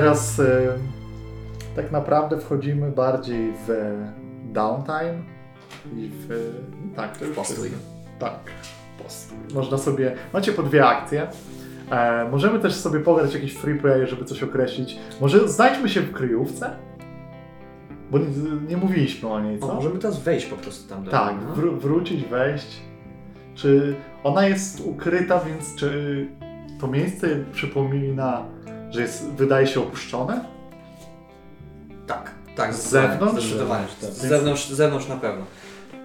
teraz y, tak naprawdę wchodzimy bardziej w downtime i w... Tak, to już Postój. Tak, postój. Można sobie... Macie po dwie akcje. E, możemy też sobie pograć jakiś free play, żeby coś określić. Może znajdźmy się w kryjówce? Bo nie, nie mówiliśmy o niej, co? O, możemy teraz wejść po prostu tam do Tak, no. wró- wrócić, wejść. Czy ona jest ukryta, więc czy to miejsce przypomina, że jest, wydaje się opuszczone? Tak, tak, Z zewnątrz? Zdecydowanie. Tak. Z zewnątrz, z zewnątrz na pewno.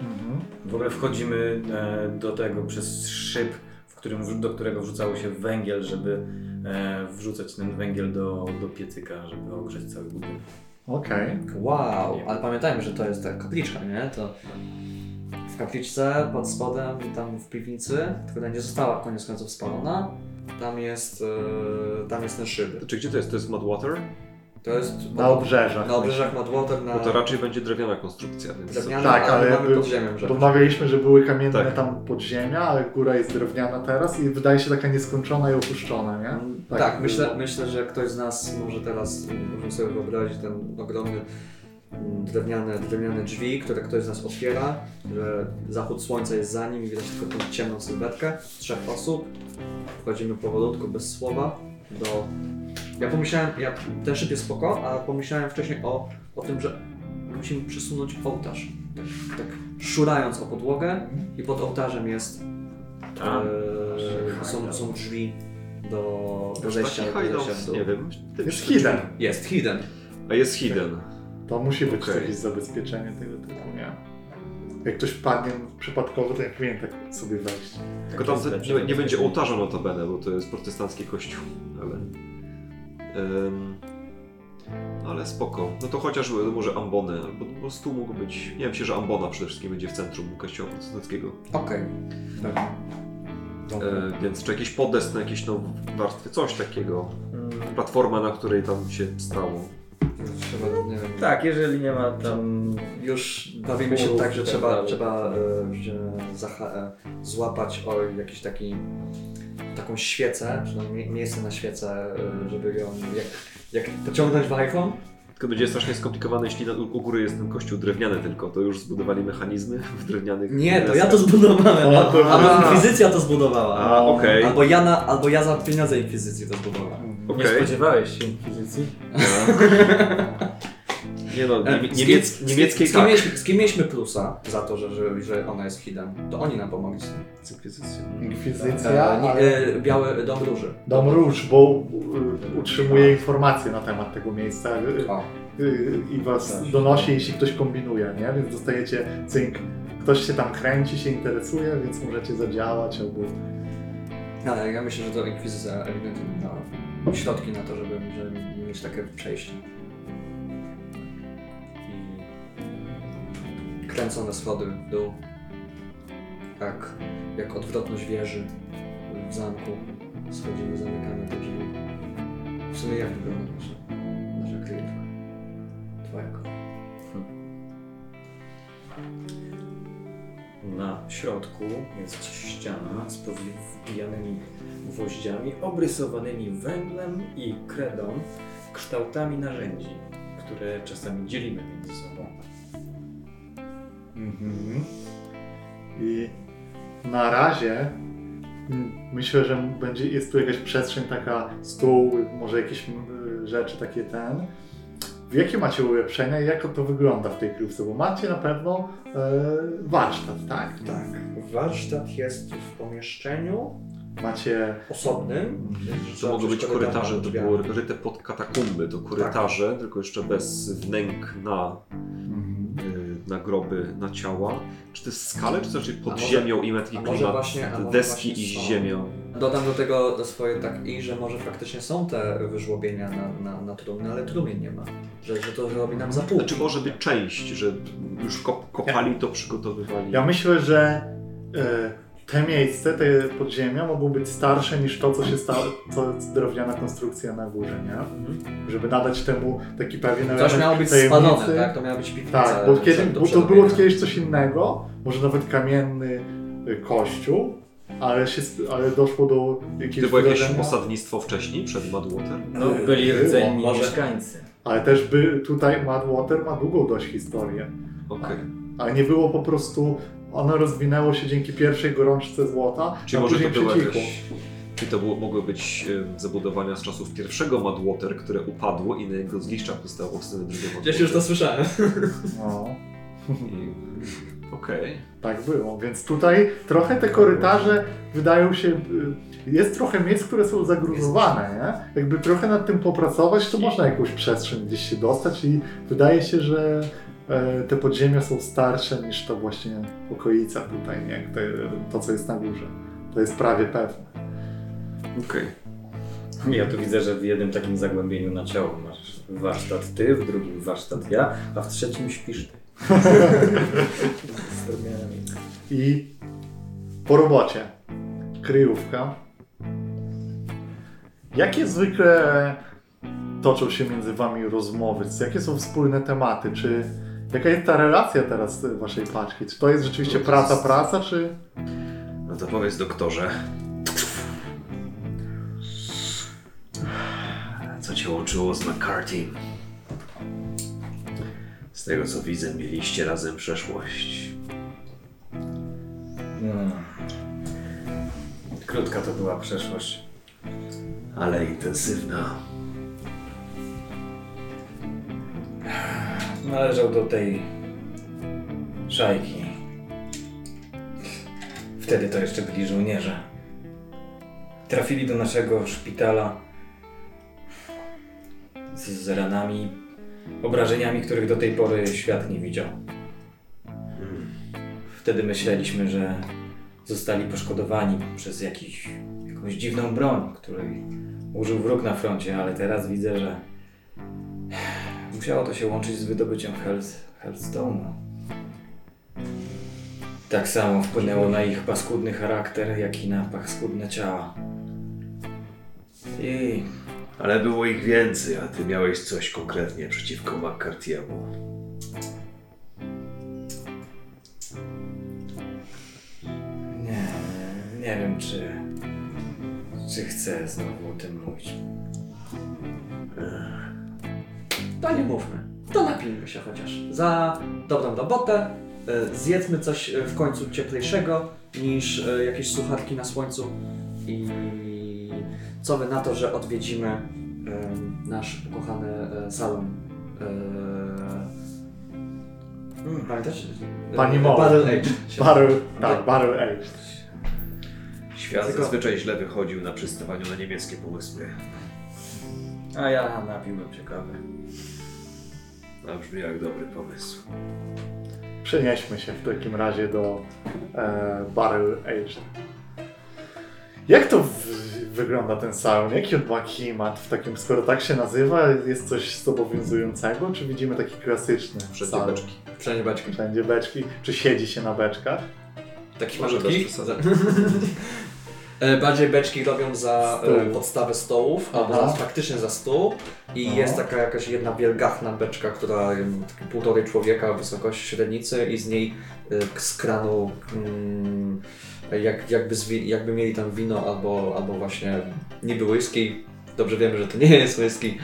Mhm. W ogóle wchodzimy e, do tego przez szyb, w którym, do którego wrzucało się węgiel, żeby e, wrzucać ten węgiel do, do piecyka, żeby ogrzeć cały budynek. Okej. Wow, ale pamiętajmy, że to jest ta kapliczka, nie? To w kapliczce pod spodem, tam w piwnicy, która nie została koniec końców spalona, tam jest, e, tam jest ten szyb. Czy gdzie to jest? To jest Mudwater? To jest Na obrzeżach. na obrzeżach Madwater, na Bo to raczej będzie drewniana konstrukcja, więc... drewniane, Tak, ale ale mamy by- pod ziemią, że Domawialiśmy, że były kamienne Tak. tam podziemia, ale góra jest drewniana teraz i wydaje się taka nieskończona i opuszczona, nie? Mm, Tak. Tak, myślę, myślę, że ktoś z nas może teraz może sobie wyobrazić ten ogromny drewniane, drewniane drzwi, które ktoś z nas otwiera, że zachód słońca jest za nim i widać tylko tą ciemną sylwetkę. Trzech osób. Wchodzimy powolutku, bez słowa, do... Ja pomyślałem, ja, ten szyb jest spoko, ale pomyślałem wcześniej o, o tym, że musimy przesunąć ołtarz. Tak, tak szurając o podłogę i pod ołtarzem jest Tam. Eee, są, są drzwi do, do zejścia, taki do zejścia dół. nie wiem. Jest hidden. Jest, hidden. A jest hidden. To musi być Okej. jakieś zabezpieczenie tego typu, nie? Jak ktoś wpadnie przypadkowo, to nie powinien tak sobie wejść. Tylko tam nie, nie będzie ołtarza notabene, bo to jest protestancki kościół, ale... Ym, ale spoko. No to chociaż może ambony, albo po prostu mógł być... Nie wiem, się, że ambona przede wszystkim będzie w centrum kościoła protestanckiego. Okej. Tak. Dobra. E, więc czy jakiś podest na jakieś no, warstwy, coś takiego. Platforma, na której tam się stało. Trzeba, nie wiem, Tak, jeżeli nie ma tam... Już bawimy się tak, że tak trzeba, trzeba e, e, złapać o jakiś taki taką świecę, czy tam mie- miejsce na świecę, e, żeby ją jak, jak pociągnąć wajchą. Tylko będzie strasznie skomplikowane, jeśli na, u góry jest ten kościół drewniany tylko, to już zbudowali mechanizmy w drewnianych... Nie, to ja to zbudowałem, albo. Inkwizycja to zbudowała. A, okej. Albo ja, na, albo ja za pieniądze Inkwizycji to zbudowałem. Nie Okej. spodziewałeś się inkwizycji? Nie no, E, niemiec, kim- niemieckiej z, kim tak. mieliśmy, z kim mieliśmy plusa za to, że, że, że ona jest hidden? To oni nam pomogli z tym. Z inkwizycją. Inkwizycja, E, nie, e, biały Dom Róży. Dom Róż, bo y, utrzymuje informacje na temat tego miejsca y, y, i was Tak. donosi, jeśli ktoś kombinuje, nie? Więc dostajecie cynk. Ktoś się tam kręci, się interesuje, więc możecie zadziałać albo... ale ja myślę, że to Inkwizycja ewidentnie miała środki na to, żeby, żeby mieć takie przejście. I kręcone schody w dół. Jak, jak odwrotność wieży w zamku. Schodzimy, zamykamy te drzwi. W sumie jak wygląda nasza, nasza? Twoja kolej. Na środku jest ściana z wbijanymi gwoździami, obrysowanymi węglem i kredą, kształtami narzędzi, które czasami dzielimy między sobą. Mhm. I na razie myślę, że będzie, jest tu jakaś przestrzeń, taka stół, może jakieś rzeczy takie ten. W jakie macie ulepszenia i jak to wygląda w tej kryjówce? Bo macie na pewno e, warsztat, tak? Tak. Warsztat jest w pomieszczeniu Macie osobnym. To mogły być korytarze, to było ryte pod katakumby, to korytarze, Tak. tylko jeszcze bez wnęk na, y, na groby, na ciała. Czy to jest skale, czy to raczej pod może- ziemią i ma taki a może klimat właśnie- deski właśnie i są. ziemią? Dodam do tego do swoje tak i, że może faktycznie są te wyżłobienia na, na, na trumny, ale trumien nie ma. Że, że to robi nam za pół. Znaczy może być część, że już kop, kopali to, przygotowywali. Ja myślę, że e, te miejsce, te podziemia mogą być starsze niż to, co się stało, co jest drewniana konstrukcja na górze, nie? Mhm. Żeby nadać temu taki pewien Coś element miało być tajemnicy. spalone, tak? To miała być piwnica. Tak, bo kiedy, bo to było kiedyś coś innego, może nawet kamienny y, kościół, ale, się, ale doszło do jakiegoś To było jakieś wydarzenia. osadnictwo wcześniej, przed Madwater? No, byli rdzenni może. mieszkańcy. Ale też by tutaj Madwater ma długą dość historię. Okej. Ale nie było po prostu. Ono rozwinęło się dzięki pierwszej gorączce złota, Czyli a może to później były przycichło. jakieś... Czyli to było, mogły być em, zabudowania z czasów pierwszego Madwater, które upadło i na jego zgliszczach powstało powstane drugie Madwater. Gdzieś już to słyszałem. No. Okej. tak było. Więc tutaj trochę te korytarze wydają się. y, Jest trochę miejsc, które są zagruzowane, nie? Jakby trochę nad tym popracować, to można jakąś przestrzeń gdzieś się dostać i wydaje się, że te podziemia są starsze niż to właśnie okolica tutaj, nie? Te, to, co jest na górze. To jest prawie pewne. Okej. Ja tu widzę, że w jednym takim zagłębieniu na ciało masz warsztat ty, w drugim warsztat ja, a w trzecim śpisz ty. I po robocie, kryjówka. Jakie zwykle toczą się między wami rozmowy? Jakie są wspólne tematy? Czy jaka jest ta relacja teraz waszej paczki? Czy to jest rzeczywiście No to praca, jest- praca, czy... No to powiedz doktorze. Co cię łączyło z McCarthy? Z tego co widzę, mieliście razem przeszłość. Hmm. Krótka to była przeszłość. Ale intensywna. Należał do tej szajki. Wtedy to jeszcze byli żołnierze. Trafili do naszego szpitala z, z ranami, obrażeniami, których do tej pory świat nie widział. Wtedy myśleliśmy, że zostali poszkodowani przez jakiś, jakąś dziwną broń, której użył wróg na froncie, ale teraz widzę, że musiało to się łączyć z wydobyciem Hells, Hellstone'u. Tak samo wpłynęło na ich paskudny charakter, jak i na paskudne ciała. I Ale było ich więcej, a ty miałeś coś konkretnie przeciwko McCarthy'emu. nie, nie wiem, czy, czy chcę znowu o tym mówić. To nie mówmy. To napijmy się chociaż. Za dobrą robotę. e, Zjedzmy coś e, w końcu cieplejszego niż e, jakieś słuchawki na słońcu. I co wy na to, że odwiedzimy nasz ukochany salon. E, Pamiętacie? Pani Mo. Barrel Age. się Barrel, tak, barrel aged. Świat Tylko- zazwyczaj źle wychodził na przystawaniu na niemieckie pomysły. A ja napiłbym się kawy. A brzmi jak dobry pomysł. Przenieśmy się w takim razie do e, barrel aged. Jak to w, wygląda ten salon? Jaki on ma klimat? W takim, skoro tak się nazywa, jest coś zobowiązującego? Czy widzimy taki klasyczny Wszędzie salon? beczki. Wszędzie beczki. Wszędzie beczki. Czy siedzi się na beczkach? Taki Może Bardziej beczki robią za Stół. e, podstawę stołów, albo Aha. za, faktycznie za stół. I No. jest taka jakaś jedna wielgachna beczka, która em, takie półtorej człowieka wysokości średnicy i z niej e, z kranu mm, jak, jakby, jakby mieli tam wino albo, albo właśnie niby whisky. Dobrze wiemy, że to nie jest whisky.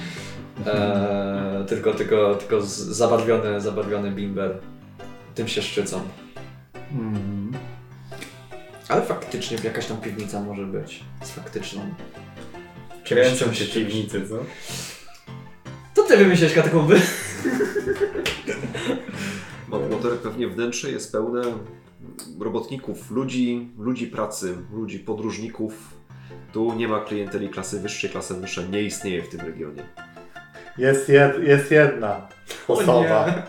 E, tylko, tylko, tylko zabarwiony, zabarwiony bimber. Tym się szczycą. Mhm. Ale faktycznie jakaś tam piwnica może być. Z faktyczną. Kręcą się piwnicy, co? To ty wymyśliłeś katakumby. Madwater pewnie wnętrze jest pełne robotników, ludzi, ludzi pracy, ludzi podróżników. Tu nie ma klienteli klasy wyższej, klasy wyższa nie istnieje w tym regionie. Jest, jed, jest jedna osoba.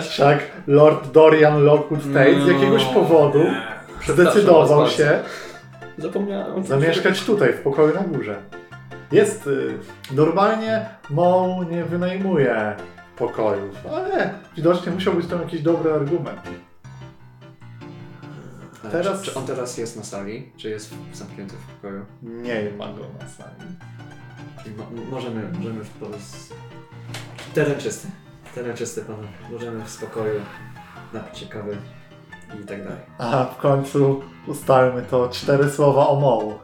Wszak Lord Dorian Lockwood Tate z jakiegoś powodu zdecydował się Zapomniałem. zamieszkać tutaj, w pokoju na górze. Jest. Y, normalnie Moł nie wynajmuje pokojów, ale widocznie musiał być tam jakiś dobry argument. Teraz... Teraz- Czy, czy on teraz jest na sali? Czy jest zamknięty w pokoju? Nie ma go na sali. Czyli mo- możemy, możemy w po prostu... Teren czysty. Teren czysty, panowie. Możemy w spokoju napić się kawy. I tak dalej. A w końcu ustalmy to cztery słowa o Mołu.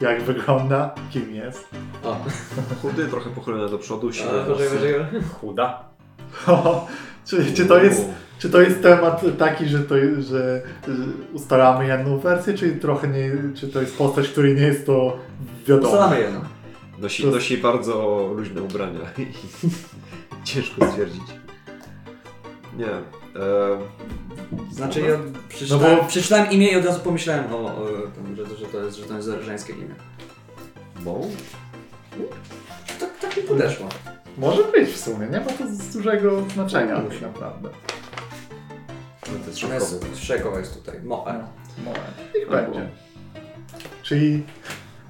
Jak wygląda, kim jest. O, Chudy, trochę pochylone do przodu, siwe włosy. Chuda. czy, czy, to jest, czy to jest temat taki, że, to, że, że ustalamy jedną wersję, czy trochę nie, czy to jest postać, której nie jest to wiadomo? Ustalamy jedno. Nosi, To- nosi bardzo luźne ubrania. Ciężko stwierdzić. Nie. E, Znaczy ja przeczytałem, No bo- przeczytałem imię i od razu pomyślałem o, o tym, że, że, to jest, że to jest żeńskie imię. Moł? Tak, tak mi podeszło. Może być w sumie, nie ma to z dużego znaczenia tak naprawdę. Ale to jest jest, Szekowa jest tutaj. Moe. Moe. Niech będzie. Czyli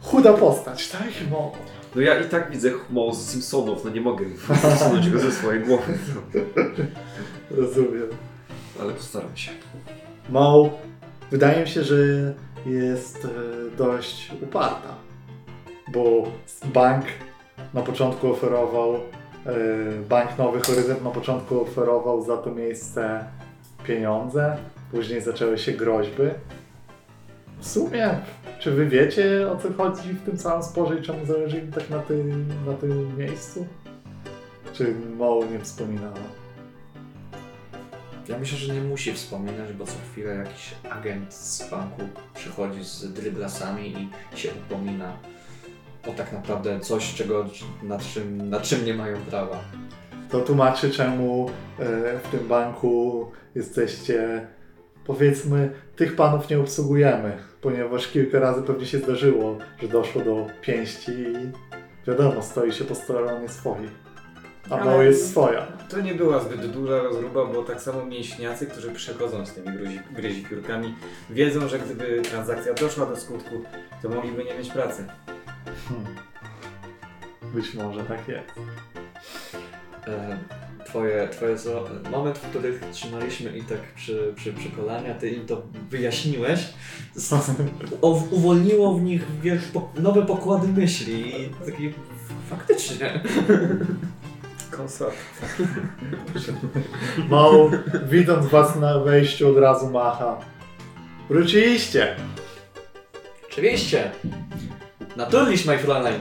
chuda postać, tak? Mo. No ja i tak widzę Moł z Simpsonów, no nie mogę usunąć go ze swojej głowy. Rozumiem. Ale postaram się. Mo, wydaje mi się, że jest e, dość uparta, bo bank na początku oferował, e, bank Nowy Horyzont na początku oferował za to miejsce pieniądze, później zaczęły się groźby. W sumie, czy wy wiecie o co chodzi w tym całym sporze i czemu zależy im tak na tym, na tym miejscu? Czy Mo nie wspominała? Ja myślę, że nie musi wspominać, bo co chwilę jakiś agent z banku przychodzi z dryblasami i się upomina o tak naprawdę coś, czego, nad, czym, nad czym nie mają prawa. To tłumaczy, czemu e, w tym banku jesteście, powiedzmy, tych panów nie obsługujemy, ponieważ kilka razy pewnie się zdarzyło, że doszło do pięści i wiadomo, stoi się po stronie swoich. A Mo jest swoja. To nie była zbyt duża rozruba, bo tak samo mięśniacy, którzy przychodzą z tymi gryzi, gryzi piórkami, wiedzą, że gdyby transakcja doszła do skutku, to mogliby nie mieć pracy. Hmm. Być może tak jest. E, Twoje, twoje zo- moment, w którym trzymaliśmy i tak przy, przy, przy kolanie, a ty im to wyjaśniłeś, z- o, uwolniło w nich wielkie po, nowe pokłady myśli i taki faktycznie. Konsort. Mo, widząc was na wejściu, od razu macha. Wróciliście! Oczywiście. Natürlich, my Fräulein.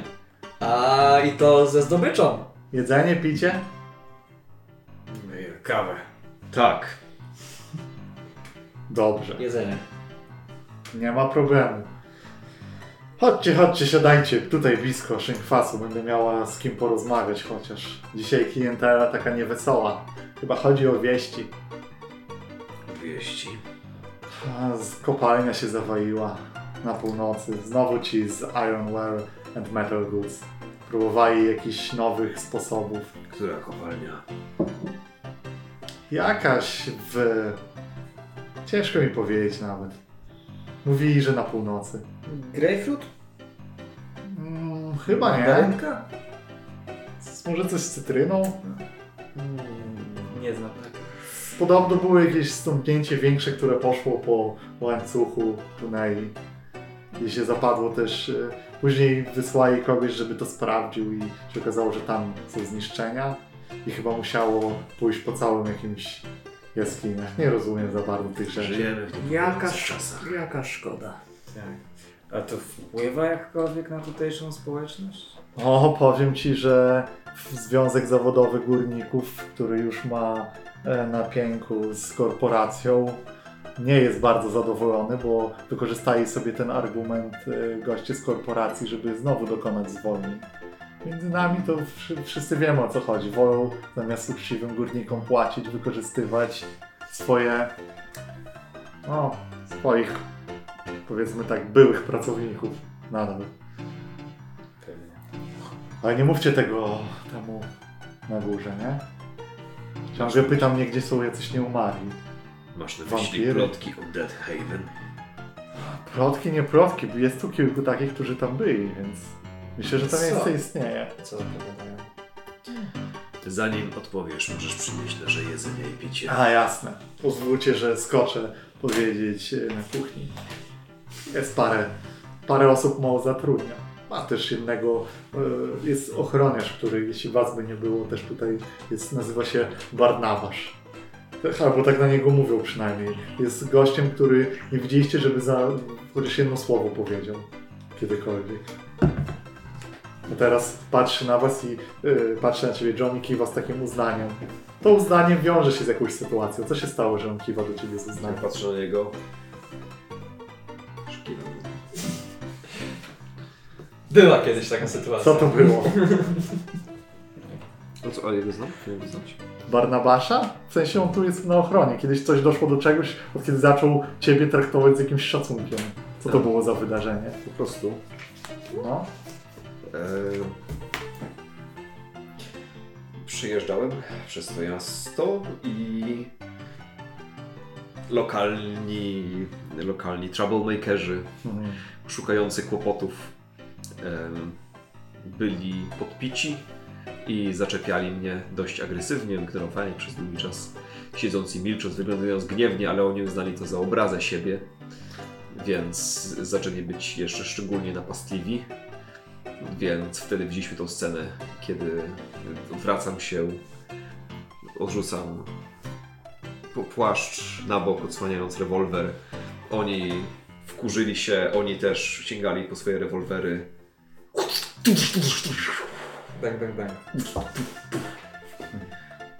A i to ze zdobyczą. Jedzenie, picie? Kawę. Tak. Dobrze. Jedzenie. Nie ma problemu. Chodźcie, chodźcie, siadajcie. Tutaj blisko szynkwasu. Będę miała z kim porozmawiać chociaż. Dzisiaj klientela taka niewesoła. Chyba chodzi o wieści. Wieści. A, z kopalnia się zawaliła na północy. Znowu ci z Ironware and Metal Goods. Próbowali jakichś nowych sposobów. Która kopalnia? Jakaś w... Ciężko mi powiedzieć nawet. Mówili, że na północy. Grapefruit? Mm, chyba nie. Mandarynka? Może coś z cytryną? Mm, nie znam takiego. Podobno było jakieś stąpnięcie większe, które poszło po łańcuchu tuneli. I się zapadło też. e, Później wysłali kogoś, żeby to sprawdził i się okazało, że tam są zniszczenia. I chyba musiało pójść po całym jakimś jaskiniach. Nie rozumiem za bardzo tych rzeczy. Żyjemy w tych Jaka, czasach. jaka szkoda. Tak. A to wpływa jakkolwiek na tutejszą społeczność? O, powiem ci, że Związek Zawodowy Górników, który już ma e, na pięku z korporacją, nie jest bardzo zadowolony, bo wykorzystali sobie ten argument e, goście z korporacji, żeby znowu dokonać zwolnień. Między nami to wszy- wszyscy wiemy o co chodzi. Wolą zamiast uczciwym górnikom płacić, wykorzystywać swoje, no, swoich, powiedzmy tak, byłych pracowników nadal. Ale nie mówcie tego temu na górze, nie? Ciągle pytam mnie, gdzie są jacyś nieumarli. Masz na myśli plotki o Dead Haven? Plotki, nie plotki, jest tu kilku takich, którzy tam byli, więc myślę, że to Co? miejsce istnieje. Co opowiadają? Zanim odpowiesz, możesz przynieść nasze jedzenie i picie. A, jasne. Pozwólcie, że skoczę powiedzieć e, na kuchni. Jest parę, parę osób mało zatrudnia. Ma też jednego, e, jest ochroniarz, który jeśli was by nie było, też tutaj jest, nazywa się Barnabasz. Albo tak na niego mówią przynajmniej. Jest gościem, który nie widzieliście, żeby za chociaż jedno słowo powiedział. Kiedykolwiek. A teraz patrzy na was i yy, patrzy na ciebie Johnny kiwa z takim uznaniem. To uznanie wiąże się z jakąś sytuacją. Co się stało, że on kiwa do ciebie z uznaniem? Patrzę na niego. Szkiwam. Była kiedyś taka sytuacja. Co to było? No co, ale jego znam? Nie wiem, znać. Barnabasza? W sensie on tu jest na ochronie. Kiedyś coś doszło do czegoś, od kiedy zaczął ciebie traktować z jakimś szacunkiem. Co to Tak. było za wydarzenie? Po prostu. No. E, przyjeżdżałem przez to miasto i lokalni, lokalni troublemakerzy Mhm. szukający kłopotów em, byli podpici i zaczepiali mnie dość agresywnie, ignorowali przez długi czas, siedząc i milcząc, wyglądając gniewnie, ale oni uznali to za obrazę siebie, więc zaczęli być jeszcze szczególnie napastliwi. Więc wtedy widzieliśmy tą scenę, kiedy wracam się, odrzucam płaszcz na bok, odsłaniając rewolwer. Oni wkurzyli się, oni też sięgali po swoje rewolwery. Bang, bang, bang.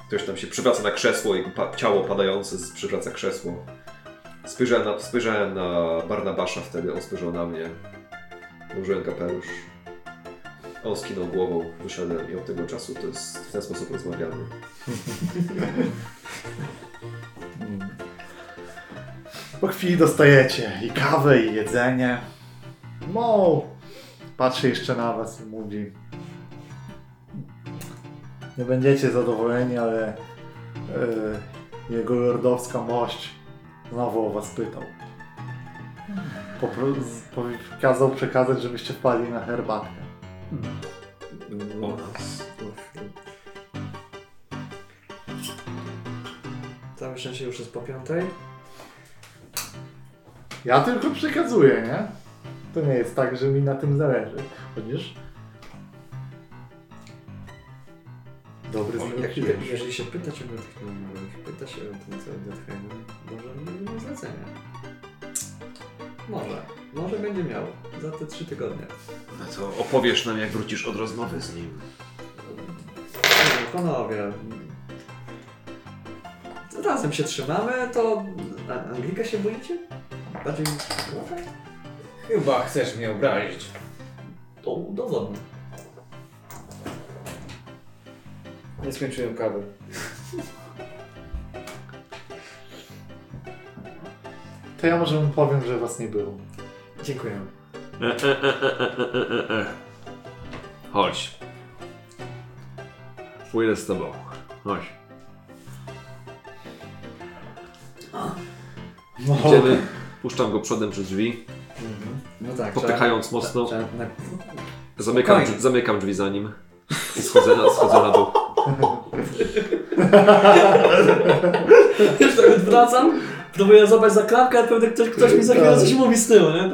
Ktoś tam się przywraca na krzesło i pa ciało padające przywraca krzesło. Spojrzałem na, spojrzałem na Barnabasza wtedy, on spojrzał na mnie. Użyłem kapelusz. On skinął głową, wyszedłem i od tego czasu to jest, w ten sposób rozmawiamy. Po chwili dostajecie i kawę, i jedzenie. Mo patrzy jeszcze na was i mówi nie będziecie zadowoleni, ale e, jego lordowska mość znowu o was pytał. Popro- kazał przekazać, żebyście wpadli na herbatkę. O nas. Całe szczęście już jest po piątej. Ja tylko przekazuję, nie? To nie jest tak, że mi na tym zależy. Chociaż... Dobry Jak, znak jak, jeżeli się pyta cię o Deathhammer, pyta się o ten cały Deathhammer, może nie zlecenia. Może. Może będzie miał. Za te trzy tygodnie. No to opowiesz nam, jak wrócisz od rozmowy z nim. Nie, Panowie. Razem się trzymamy, to A- Anglika się boicie? Bardziej trochę? Chyba chcesz mnie obrazić. To udowodnę. Nie skończyłem kawy. To ja może mu powiem, że was nie było. Dziękuję. E, e, e. Chodź. Pójdę z tobą. Chodź. No, Idziemy. Puszczam go przodem przez drzwi, No tak. popychając mocno. Trzeba, na, Zamykam, Spokojnie. drzwi- zamykam drzwi za nim i schodzę na, schodzę na dół. Już tak odwracam, próbuję złapać za klamkę, a pewnie ktoś, ktoś mi za chwilę coś mówi z tyłu, nie?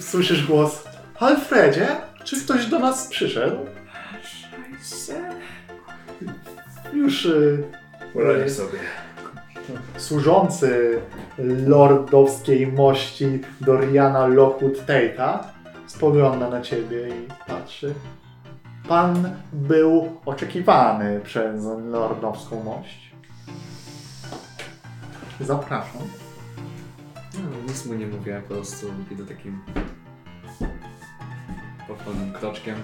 Słyszysz głos. Alfredzie, czy ktoś do nas przyszedł? Już y, Poradzisz sobie. służący lordowskiej mości Doriana Lockwood Tate'a spogląda na ciebie i patrzy. Pan był oczekiwany przez lordowską mość. Zapraszam. No, nic mu nie mówię, po prostu idę takim powolnym kroczkiem.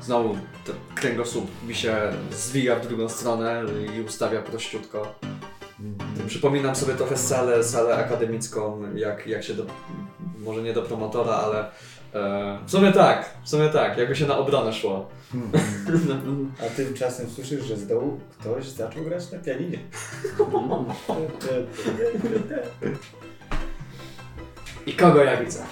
Znowu ten kręgosłup mi się zwija w drugą stronę i ustawia prościutko. Przypominam sobie trochę salę, salę akademicką, jak, jak się do, może nie do promotora, ale e, w sumie tak, w sumie tak, jakby się na obronę szło. A tymczasem słyszysz, że z dołu ktoś zaczął grać na pianinie. I kogo ja widzę?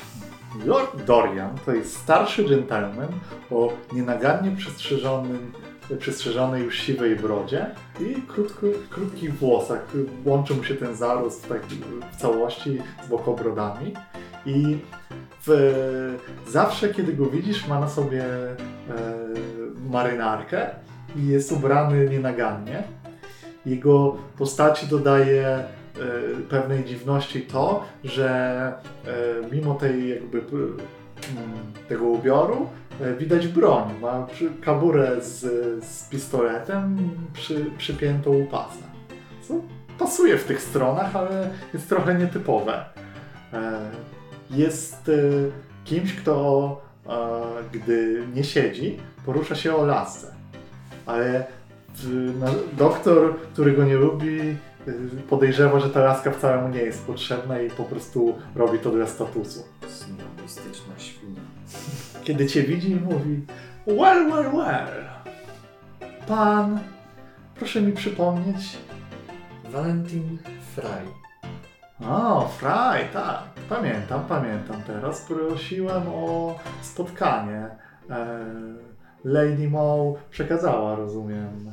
Lord Dorian to jest starszy gentleman o nienagannie przestrzeżonym, przestrzeżonej już siwej brodzie i krótko, krótkich włosach. Łączy mu się ten zarost tak w całości z bokobrodami. I w, zawsze, kiedy go widzisz, ma na sobie e, marynarkę i jest ubrany nienagannie. jego postaci dodaje e, pewnej dziwności to, że e, mimo tej jakby tego ubioru widać broń. Ma kaburę z, z pistoletem przy, przypiętą u pasa. Co pasuje w tych stronach, ale jest trochę nietypowe. E, Jest e, kimś, kto e, gdy nie siedzi, porusza się o lasce. Ale na- doktor, który go nie lubi, podejrzewa, że ta laska wcale mu nie jest potrzebna i po prostu robi to dla statusu. Snobistyczna świnia. Kiedy cię widzi, mówi Well, well, well. Pan, proszę mi przypomnieć. Valentin Fry. O, Fry, tak. Pamiętam, pamiętam teraz. Prosiłem o spotkanie. E, Lady Mo przekazała, rozumiem.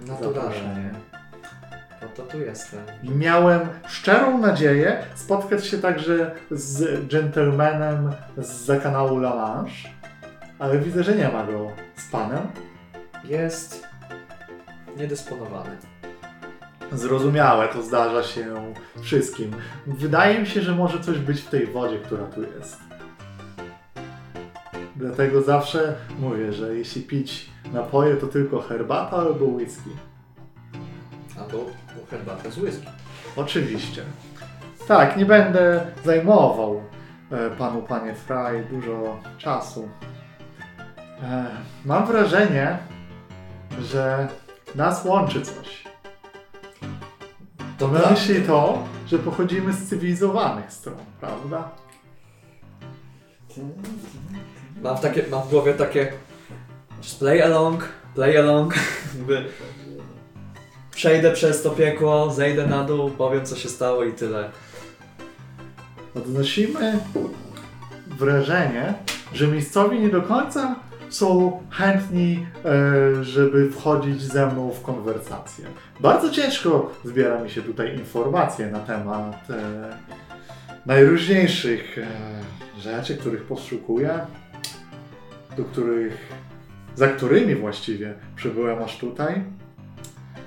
Naturalnie. Zaproszenie. No to tu jestem. Miałem szczerą nadzieję spotkać się także z gentlemanem z kanału La Manche, ale widzę, że nie ma go z panem. Jest niedysponowany. Zrozumiałe, to zdarza się wszystkim. Wydaje mi się, że może coś być w tej wodzie, która tu jest. Dlatego zawsze mówię, że jeśli pić napoje, to tylko herbata albo whisky. Albo herbatę z whisky. Oczywiście. Tak, nie będę zajmował e, panu, panie Fry, dużo czasu. E, mam wrażenie, że nas łączy coś. To Na myśli to, że pochodzimy z cywilizowanych stron, prawda? Mam, w takie, mam w głowie takie play along, play along, jakby przejdę przez to piekło, zejdę na dół, powiem co się stało i tyle. Odnosimy wrażenie, że miejscowi nie do końca są chętni, e, żeby wchodzić ze mną w konwersację. Bardzo ciężko zbiera mi się tutaj informacje na temat e, najróżniejszych e, rzeczy, których poszukuję, do których, za którymi właściwie przybyłem aż tutaj.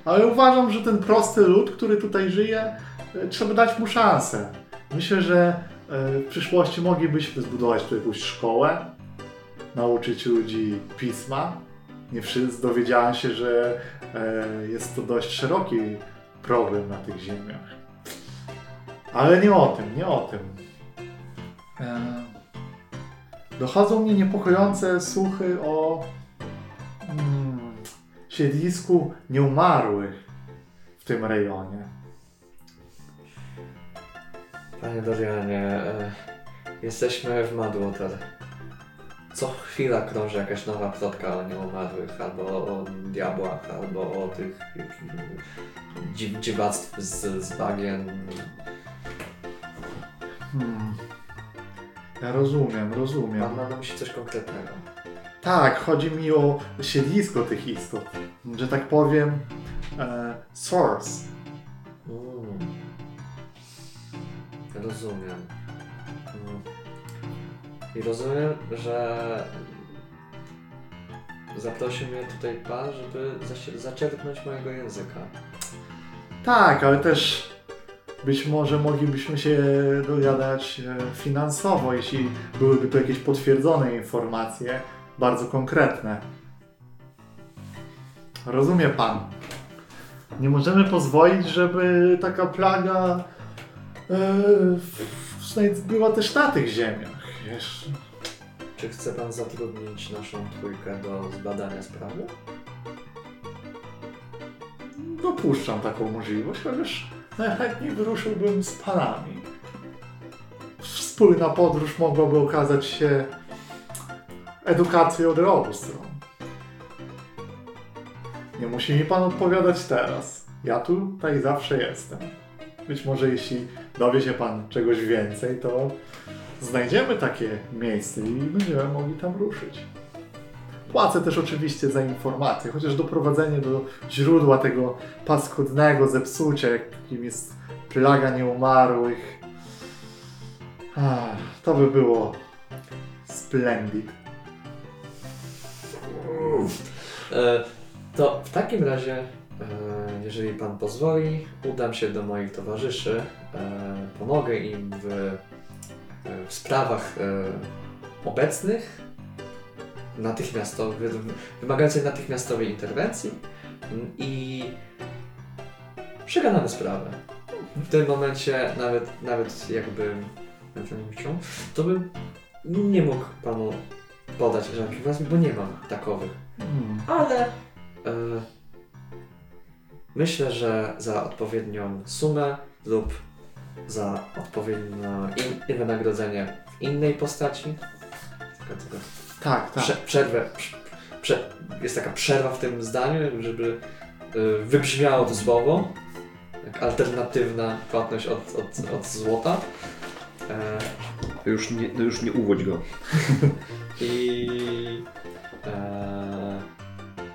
Ale uważam, że ten prosty lud, który tutaj żyje, e, trzeba dać mu szansę. Myślę, że e, w przyszłości moglibyśmy zbudować tu jakąś szkołę, nauczyć ludzi pisma. Nie wszyscy dowiedziałem się, że e, jest to dość szeroki problem na tych ziemiach. Ale nie o tym, nie o tym. Dochodzą mnie niepokojące słuchy o mm, siedlisku nieumarłych w tym rejonie. Panie Dorianie, e, jesteśmy w Madwater. Co chwila krąży jakaś nowa plotka o nieumarłych, albo o diabłach, albo o tych dziw, dziwactw z, z bagien. Hmm. Ja rozumiem, rozumiem. Mam na myśli coś konkretnego. Tak, chodzi mi o siedlisko tych istot. Że tak powiem, e, source. Mm. Rozumiem. Mm. I rozumiem, że zaprosił mnie tutaj pan, żeby zaczerpnąć mojego języka. Tak, ale też być może moglibyśmy się dogadać e, finansowo, jeśli byłyby to jakieś potwierdzone informacje, bardzo konkretne. Rozumie pan. Nie możemy pozwolić, żeby taka plaga w- była też na tych ziemiach. Wiesz, Czy chce pan zatrudnić naszą trójkę do zbadania sprawy? Dopuszczam taką możliwość, chociaż najchętniej wyruszyłbym z panami. Wspólna podróż mogłaby okazać się edukacją od obu stron. Nie musi mi pan odpowiadać teraz. Ja tutaj zawsze jestem. Być może jeśli dowie się pan czegoś więcej, to znajdziemy takie miejsce i będziemy mogli tam ruszyć. Płacę też oczywiście za informacje, chociaż doprowadzenie do źródła tego paskudnego zepsucia, jakim jest plaga nieumarłych, to by było splendid. E, to w takim razie, e, jeżeli pan pozwoli, udam się do moich towarzyszy, e, pomogę im w, w sprawach obecnych, wymagających natychmiastowej interwencji i przegadamy sprawę. W tym momencie nawet, nawet jakby to bym nie mógł panu podać żadnych informacji, bo nie mam takowych. Hmm. Ale e, myślę, że za odpowiednią sumę lub za odpowiednie in, wynagrodzenie w innej postaci. Tak, tak. prze, przerwę. Prze, prze, jest taka przerwa w tym zdaniu, żeby e, wybrzmiało to słowo. Jak alternatywna płatność od, od, od złota. E, już nie, już nie uwodź go. I. Eee,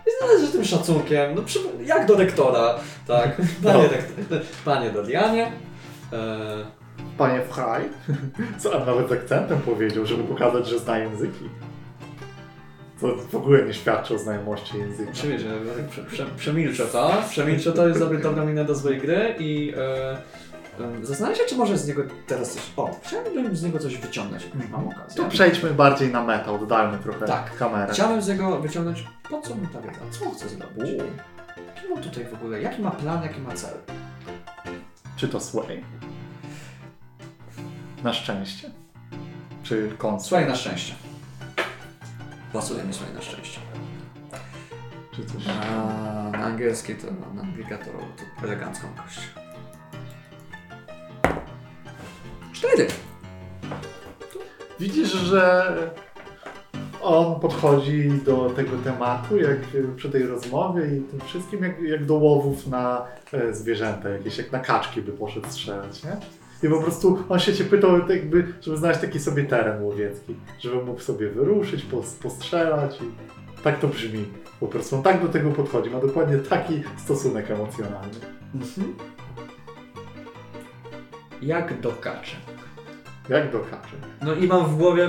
I z należytym szacunkiem, no przy, jak do rektora, tak. Panie, No. panie Dorianie. Eee, Panie Fraj, co a nawet z akcentem powiedział, żeby pokazać, że zna języki. To w ogóle nie świadczy o znajomości języka. oczywiście, prze, prze, przemilczę to. Przemilczę to, jest dobra mina do złej gry i. E, Zastanawiam się, czy może z niego teraz coś. O, chciałbym z niego coś wyciągnąć, jak już mam okazję. To przejdźmy bardziej na meta, oddalmy trochę Tak. kamerę. Chciałem z niego wyciągnąć, po co mu ta wiedza, co on chce zrobić. Jaki ma tutaj w ogóle, jaki ma plan, jaki ma cel? Czy to Sway? Na szczęście? Czy kąt? Słuchaj na szczęście. Pasuje mi słuchaj na szczęście. Czy coś? A na angielski to, na to, to elegancką kość. Cztery. Widzisz, że on podchodzi do tego tematu, jak przy tej rozmowie i tym wszystkim, jak, jak do łowów na e, zwierzęta jakieś, jak na kaczki by poszedł strzelać, nie? I po prostu on się cię pytał, tak jakby, żeby znaleźć taki sobie teren łowiecki, żeby mógł sobie wyruszyć, pos, postrzelać i tak to brzmi. Po prostu on tak do tego podchodzi, ma dokładnie taki stosunek emocjonalny. Mhm. Jak do kaczy. Jak do kaczy. No i mam w głowie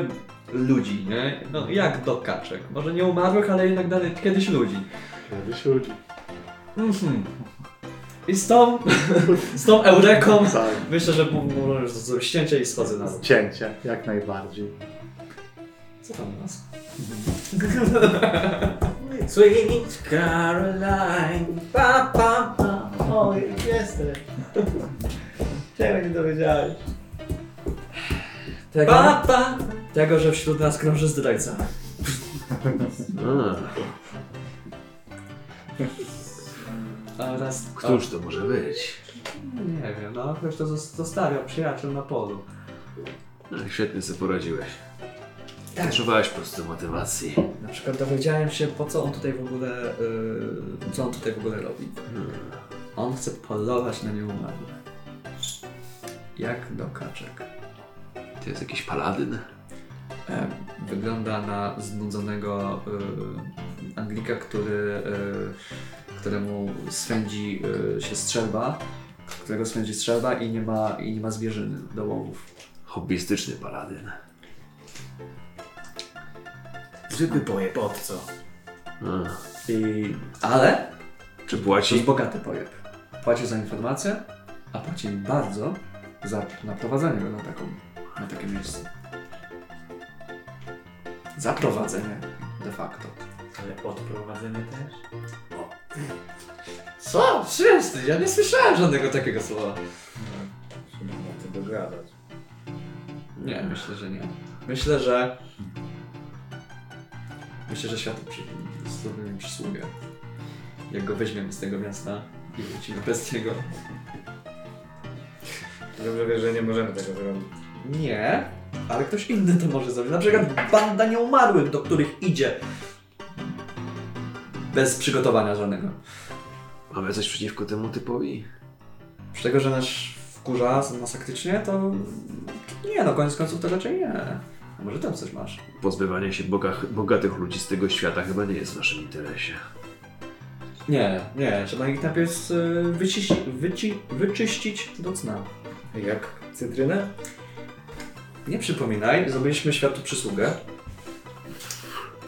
ludzi, nie? No jak do kaczek. Może nie umarłych, ale jednak dalej kiedyś ludzi. Kiedyś ludzi. Mhm. I z tą, z tą eureką Tak. myślę, że może już ścięcie i schodzę na dół. Cięcie, jak najbardziej. Co tam u nas? Sweet Caroline, pa pa pa, o jesteś. Czego nie dowiedziałeś? Tego, Pa pa. tego, że wśród nas krąży zdrajca. Oraz... Któż to może być? Nie wiem, no ktoś to zos- zostawiał przyjaciół na polu. No, świetnie sobie poradziłeś. Tak. Potrzebowałeś po prostu motywacji. Na przykład dowiedziałem się, po co on tutaj w ogóle, yy, co on tutaj w ogóle robi. Hmm. On chce polować na nieumarłych. Jak do kaczek. To jest jakiś paladyn? Wygląda na znudzonego y, Anglika, który, y, któremu swędzi y, się strzelba, którego swędzi strzelba i nie ma, i nie ma zwierzyny do łowów. Hobbystyczny paladyn. Zwykły pojeb, od co? A, I, ale Czy to płaci? jest bogaty pojeb. Płaci za informację, a płaci bardzo za naprowadzenie go na, taką, na takie miejsce. Zaprowadzenie de facto. Ale odprowadzenie też? Co? Wszyscy, ja nie słyszałem żadnego takiego słowa. Trzeba na to dogadać. Nie, myślę, że nie. Myślę, że. Myślę, że świat przy... przysługę. Jak go weźmiemy z tego miasta i wrócimy bez niego. Dobrze wiesz, że nie możemy tego zrobić. Nie, ale ktoś inny to może zrobić. Na przykład banda nieumarłych, do których idzie. Bez przygotowania żadnego. Mamy coś przeciwko temu typowi? Przy tego, że nasz wkurza masakrycznie, to nie no, koniec końców to raczej nie. A może tam coś masz? Pozbywanie się bogach, bogatych ludzi z tego świata chyba nie jest w naszym interesie. Nie, nie, trzeba ich najpierw y, wyciś, wyci, wyczyścić do cna. Jak cytrynę? Nie przypominaj, zrobiliśmy światu przysługę.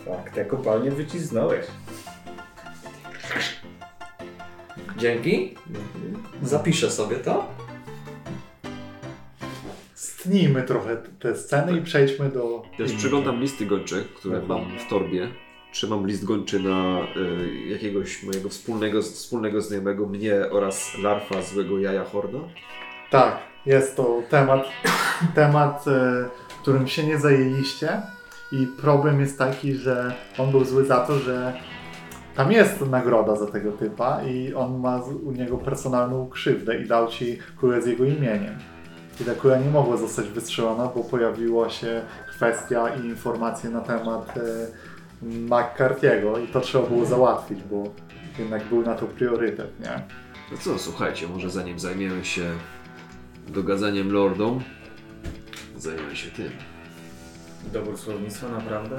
Tak, te kopalnie wycisnąłeś. Dzięki. Zapiszę sobie to. Stnijmy trochę te sceny i przejdźmy do... Też przeglądam listy gończe, które mam w torbie. Trzymam list gończy na y, jakiegoś mojego wspólnego, wspólnego znajomego, mnie oraz larfa złego jaja Horda. Tak, jest to temat, temat, e, którym się nie zajęliście i problem jest taki, że on był zły za to, że tam jest nagroda za tego typa i on ma u niego personalną krzywdę i dał ci kulę z jego imieniem. I ta kula nie mogła zostać wystrzelona, bo pojawiła się kwestia i informacje na temat e, McCarthy'ego i to trzeba było załatwić, bo jednak był na to priorytet, nie? No co, słuchajcie, może zanim zajmiemy się dogadzaniem lordom, zajmiemy się tym. Dobór słownictwa naprawdę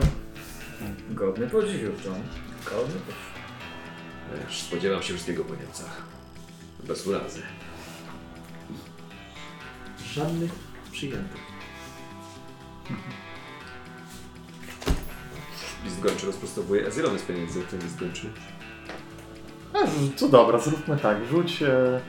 godny podziwu, John. Godny podziwu. Wiesz, spodziewam się wszystkiego po Niemcach. Bez urazy. Żadnych przyjętych. List gończy rozprostowuje Ezyrony z pieniędzy, ten list gończy. A, to dobra, zróbmy tak. Rzuć. E...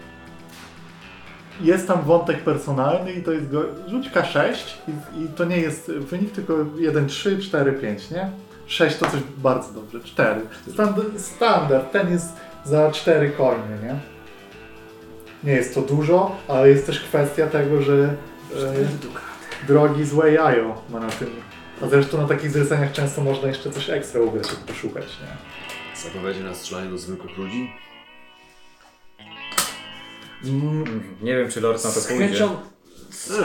Jest tam wątek personalny i to jest. Go... Rzuć K6 i, i to nie jest wynik, tylko 1, 3, 4, 5, nie? 6 to coś bardzo dobrze. 4. Standard, standard. Ten jest za 4 coiny, nie? Nie jest to dużo, ale jest też kwestia tego, że e, drogi złe jajo ma na tym. A zresztą na takich zleceniach często można jeszcze coś ekstra ugrać, poszukać, nie? Zapowiedzi na strzelanie do zwykłych ludzi? Mhm. Nie wiem, czy Lord na to Z pójdzie. chęcią,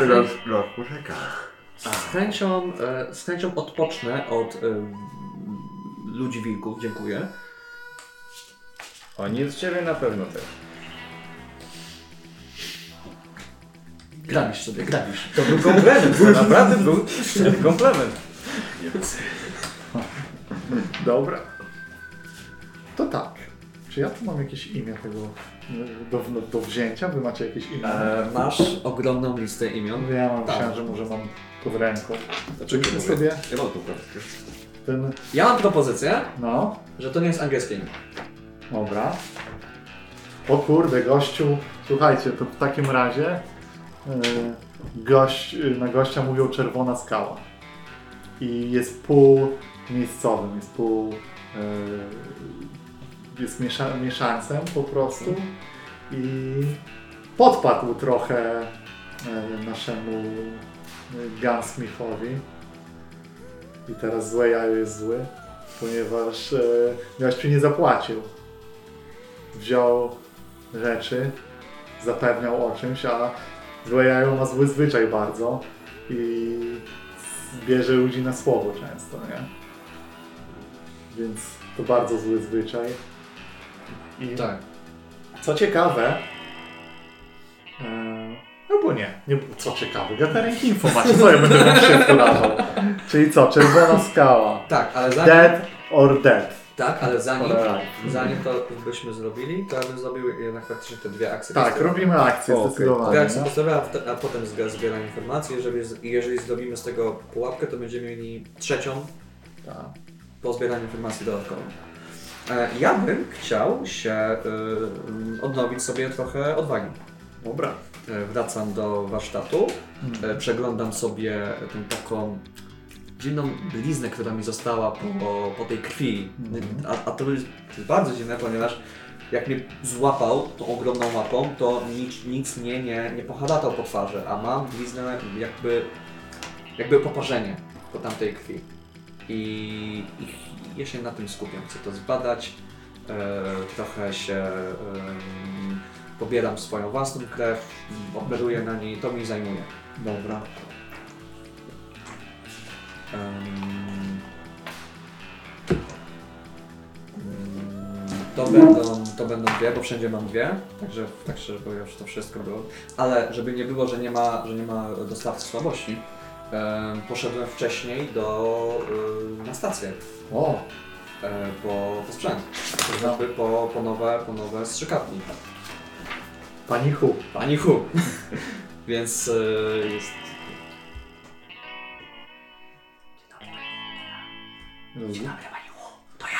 lord, lord poczeka. z chęcią, e, z chęcią odpocznę od e, ludzi wilków, dziękuję. Oni od ciebie na pewno też. Grabisz sobie, grabisz. To był komplement, to naprawdę był komplement. Dobra. To tak. Czy ja tu mam jakieś imię tego do, do, wzięcia? Wy macie jakieś imię? E, masz ogromną listę imion. ja mam, tak. myślałem, że może mam pod ręką. Dlaczego Weźmy mówię? sobie Ja mam kartkę. ten... Ja mam propozycję, No, że to nie jest angielskie imię. dobra. O kurde, gościu. Słuchajcie, to w takim razie e, gość, na gościa mówią czerwona skała. I jest pół miejscowym, jest pół... e, jest miesza, po prostu. I podpadł trochę e, naszemu e, Gunsmithowi. I teraz złe jajo jest zły, ponieważ e, nie zapłacił. Wziął rzeczy, zapewniał o czymś, a złe jajo ma zły zwyczaj bardzo i bierze ludzi na słowo często, nie? Więc to bardzo zły zwyczaj. I Tak. co ciekawe, e, albo nie, nie, co ciekawe, gathering info macie, co ja będę wam się wkładał. Czyli co, czerwona skała, Tak, ale zanim, dead or dead. tak, ale zanim, alive. zanim to byśmy zrobili, to ja bym zrobił jednak faktycznie te dwie akcje. Tak, robimy akcję zdecydowanie. Dwie akcje no. a, potem zbieram informacje. Jeżeli, jeżeli zrobimy z tego pułapkę, to będziemy mieli trzecią Tak. po zbieraniu informacji dodatkową. E, Ja bym chciał się y, odnowić sobie trochę odwagi. Dobra. E, Wracam do warsztatu, Hmm. e, przeglądam sobie tę taką dziwną bliznę, która mi została po, po tej krwi. Mhm. A, a to jest bardzo dziwne, ponieważ jak mnie złapał tą ogromną łapą, to nic, nic mnie nie, nie pohalatał po twarzy, a mam bliznę jakby, jakby poparzenie po tamtej krwi. I, i ja się na tym skupiam, chcę to zbadać, e, trochę się pobieram swoją własną krew, operuję na niej, to mi zajmuje. Dobra. To będą, to będą dwie, bo wszędzie mam dwie, także tak szczerze powiem, że to wszystko było. Ale żeby nie było, że nie ma, że nie ma dostawcy słabości, poszedłem wcześniej do, y, na stację O, e, po, po sprzęt. To znaczy po, po, nowe, po nowe strzykawki. pani Hu. Pani Hu. Więc y, jest... Dzień dobry, pani Hu. To ja.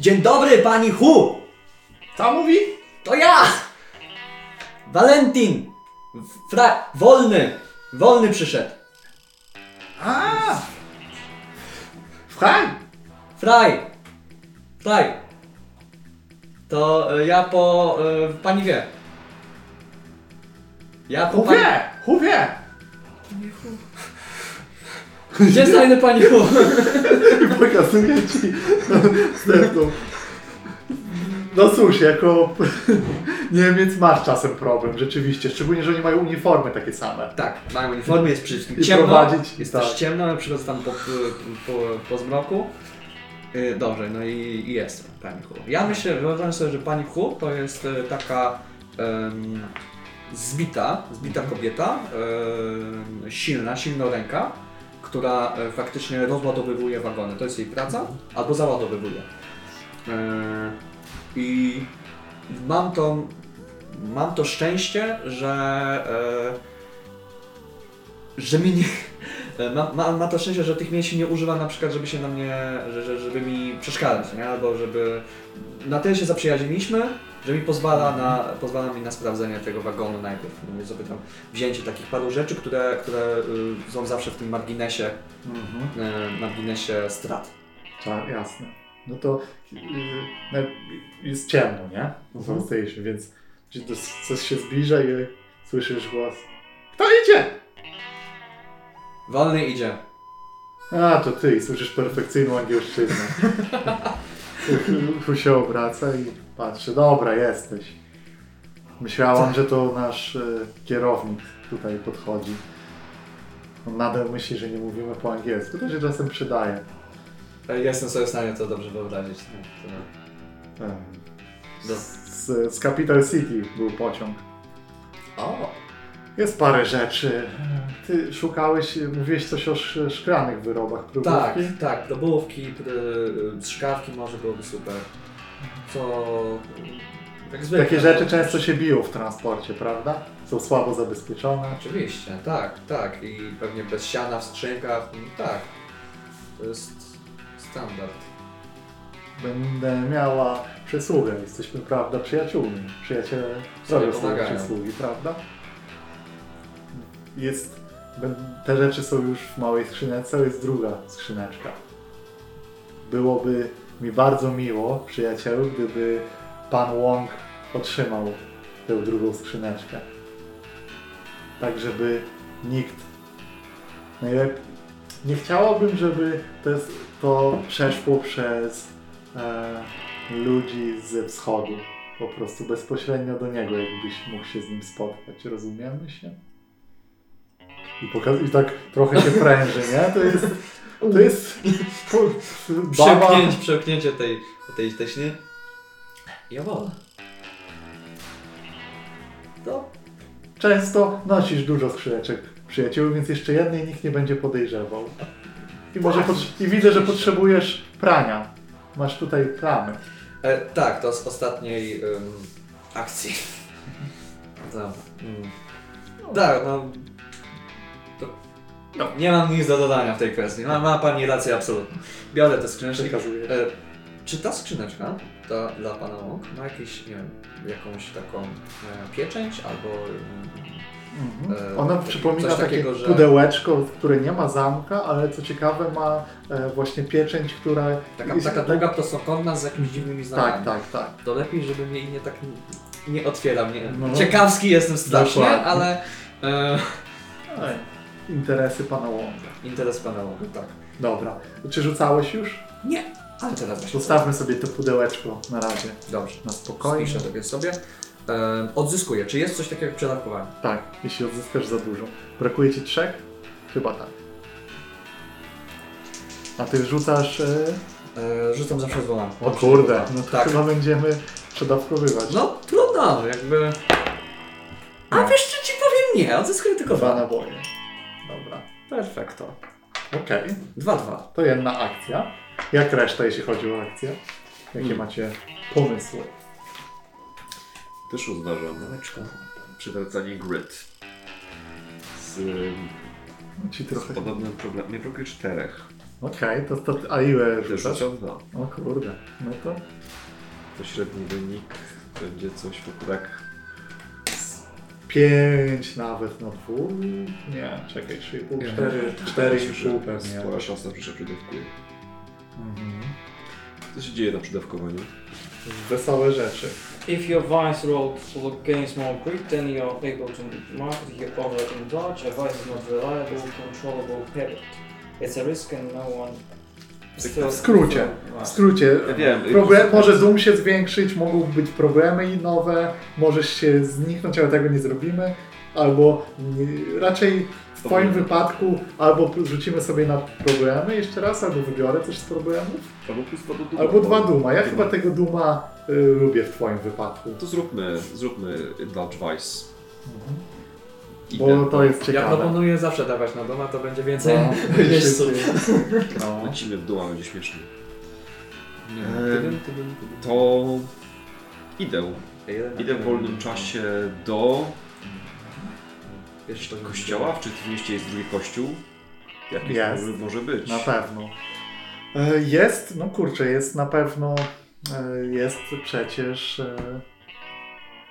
Dzień dobry, pani Hu! Co mówi? To ja! Valentin! Fra... Wolny! Wolny przyszedł. A! Fraj! Fraj! Fraj! To e, ja po... E, pani wie. Ja po pani... Huwie! Huwie! Gdzie znajdę pani Hu? I pokazuję ci następną. No cóż, jako Niemiec masz czasem problem, rzeczywiście. Szczególnie, że oni mają uniformy takie same. Tak, mają uniformy, jest wszystkim I ciemno. prowadzić, jest tak. też ciemno, ja przychodzę tam po, po, po zmroku. Yy, Dobrze, no i, i jest pani Hu. Ja myślę, wyobrażam sobie, że pani Hu to jest e, taka em, zbita, zbita kobieta, em, silna, silnoręka, która e, faktycznie rozładowywuje wagony. To jest jej praca, albo załadowywuje. E, I mam to, mam to szczęście, że e, że mi nie. Ma, ma, ma to szczęście, że tych mięśni nie używa na przykład, żeby się na mnie, że, że, żeby mi przeszkadzać, nie? Albo żeby. Na tyle się zaprzyjaźniliśmy, że mi pozwala, na, pozwala mi na sprawdzenie tego wagonu najpierw. Mówię sobie tam wzięcie takich paru rzeczy, które, które y, są zawsze w tym marginesie, Mhm. y, marginesie strat. Tak, jasne. No to yy, no, jest ciemno, nie? Mhm. Station, więc coś się zbliża i słyszysz głos. Kto idzie? Wolny idzie. A, to ty słyszysz perfekcyjną angielszczyznę. Tu się obraca i patrzy, dobra, jesteś. Myślałam, że to nasz e, kierownik tutaj podchodzi. On nadal myśli, że nie mówimy po angielsku, to się czasem przydaje. E, Jestem sobie w stanie to dobrze wyobrazić. To- Tak. Do... Z, z Capital City był pociąg. O! Jest parę rzeczy. Ty szukałeś, mówiłeś coś o sz, szklanych wyrobach, Tak, próbówki? tak, probówki, y, strzykawki może byłoby super. Co... Jak zwykle. Takie rzeczy często się biją w transporcie, prawda? Są słabo zabezpieczone. Oczywiście, tak, tak. I pewnie bez siana w skrzynkach, mm, tak. To jest standard. Będę miała przysługę. Jesteśmy, prawda, przyjaciółmi. Przyjaciele Sobie robią sobie przysługi, prawda? Jest... Te rzeczy są już w małej skrzyneczce, jest druga skrzyneczka. Byłoby mi bardzo miło, przyjacielu, gdyby pan Wong otrzymał tę drugą skrzyneczkę. Tak, żeby nikt najlepiej... Nie chciałabym, żeby to, jest, to przeszło przez e, ludzi ze wschodu. Po prostu bezpośrednio do niego, jakbyś mógł się z nim spotkać. Rozumiemy się? I, pokaz- I tak trochę się pręży, nie? To jest... To jest... Baba, przełknięcie tej, tej teśny. Ja wolę. To często nosisz dużo skrzyneczek przyjaciół, więc jeszcze jednej nikt nie będzie podejrzewał. I, może pot- I widzę, że potrzebujesz prania. Masz tutaj plamy. E, tak, to z ostatniej ym, akcji. No, mm. Tak, no. To, no. Nie mam nic do dodania w tej kwestii. Ma, ma pani rację absolutnie. Biorę te skrzyneczki. E, czy ta skrzyneczka ta, dla pana Łąk ma jakieś, nie wiem, jakąś taką e, pieczęć albo. Mhm. E, Ona coś przypomina takie takiego, że- pudełeczko, które nie ma zamka, ale co ciekawe ma e, właśnie pieczęć, która... Taka, jest- taka długa prostokątna z jakimiś dziwnymi znakami. Tak, tak, tak. To lepiej, żeby mnie nie tak nie, nie otwierał. Nie. No. Ciekawski jestem strasznie, Dokładnie. ale e, Ej, Interesy pana Łąka. interes pana Łąka, tak. Dobra. Czy rzucałeś już? Nie, ale teraz właśnie. Zostawmy sobie to pudełeczko na razie. Dobrze. Na spokojnie. Spiszę sobie. E, odzyskuję. Czy jest coś takiego jak przedawkowanie? Tak, jeśli odzyskasz za dużo. Brakuje ci trzech? Chyba tak. A ty rzucasz... E... E, rzucam zawsze dwoma. O kurde, no to tak. chyba będziemy przedawkowywać. No trudno, jakby... A No. wiesz co ci powiem? Nie, odzyskuję tylko Dwa dwa. naboje. Dobra. Perfekto. Okej. Dwa, dwa. To jedna akcja. Jak reszta, jeśli chodzi o akcję? Jakie Hmm. macie pomysły? Też uważam Daweczko. przywracanie grid. Z, Ci z trochę... podobnym problemem. Mnie brakuje czterech. Okej, to, to... A ile Też rzucasz? rzucam dwa. O kurde, no to... To średni wynik będzie coś wokół tak. Pięć nawet na dwóch. Nie, czekaj, 3,5, 4, 4,5 pewnie. Spora szansa, że się przydawkuje. Mhm. Co się dzieje na przydawkowaniu? Wesołe rzeczy. If your vice roll will gains more grit, then you're able to mark your over in dodge. A vice is not reliable, controllable habit. It's a risk and no one. W skrócie, w skrócie, problem, może zoom się zwiększyć, mogą być problemy i nowe, możesz się zniknąć, ale tego nie zrobimy, albo nie, raczej w twoim wypadku albo rzucimy sobie na problemy jeszcze raz, albo wybiorę coś z problemów, Albo plus dwa do duma. albo dwa duma. Ja Duma. chyba tego duma y, lubię w twoim wypadku, To zróbmy, zróbmy Indulge Vice. bo to jest Ja ciekawe. proponuję zawsze dawać na doma, to będzie więcej No, miejsców. no. Lecimy w dół, a będzie śmiesznie. Eee, Ehm, To idę. Idę w wolnym czasie do Wiesz, to kościoła. Czy w mieście jest drugi kościół? Jaki Jest. może, może być? Na pewno. E, Jest, no kurczę, jest na pewno, e, jest przecież... e,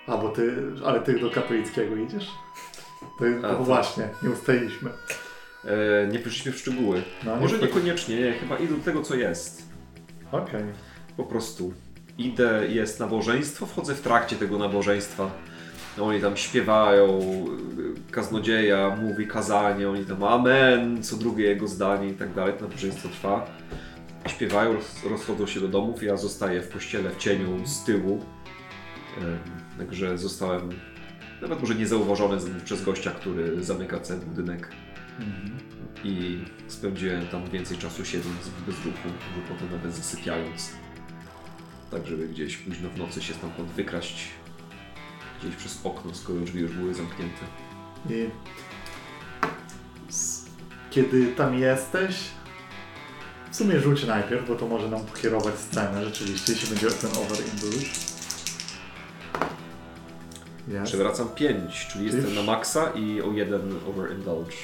A, bo ty, ale ty do katolickiego idziesz? To, A, bo tak. właśnie, nie ustaliliśmy. E, nie weszliśmy w szczegóły. No, Może nie niekoniecznie, nie, chyba idę do tego, co jest. Okej. Po prostu. Idę, jest nabożeństwo, wchodzę w trakcie tego nabożeństwa. Oni tam śpiewają, kaznodzieja mówi kazanie, oni tam amen, co drugie jego zdanie i tak dalej, to nabożeństwo trwa. Śpiewają, roz- rozchodzą się do domów, ja zostaję w kościele w cieniu z tyłu. Także zostałem nawet może niezauważony przez gościa, który zamyka cały budynek Mhm. i spędziłem tam więcej czasu siedząc bez ruchu, lub potem nawet zasypiając. Tak, żeby gdzieś późno w nocy się stamtąd wykraść gdzieś przez okno, skoro drzwi już były zamknięte. I kiedy tam jesteś, w sumie rzuć najpierw, bo to może nam pokierować scenę rzeczywiście, jeśli będzie ten overindulge. Jest. Przewracam 5, czyli jestem na maksa i o jeden overindulge.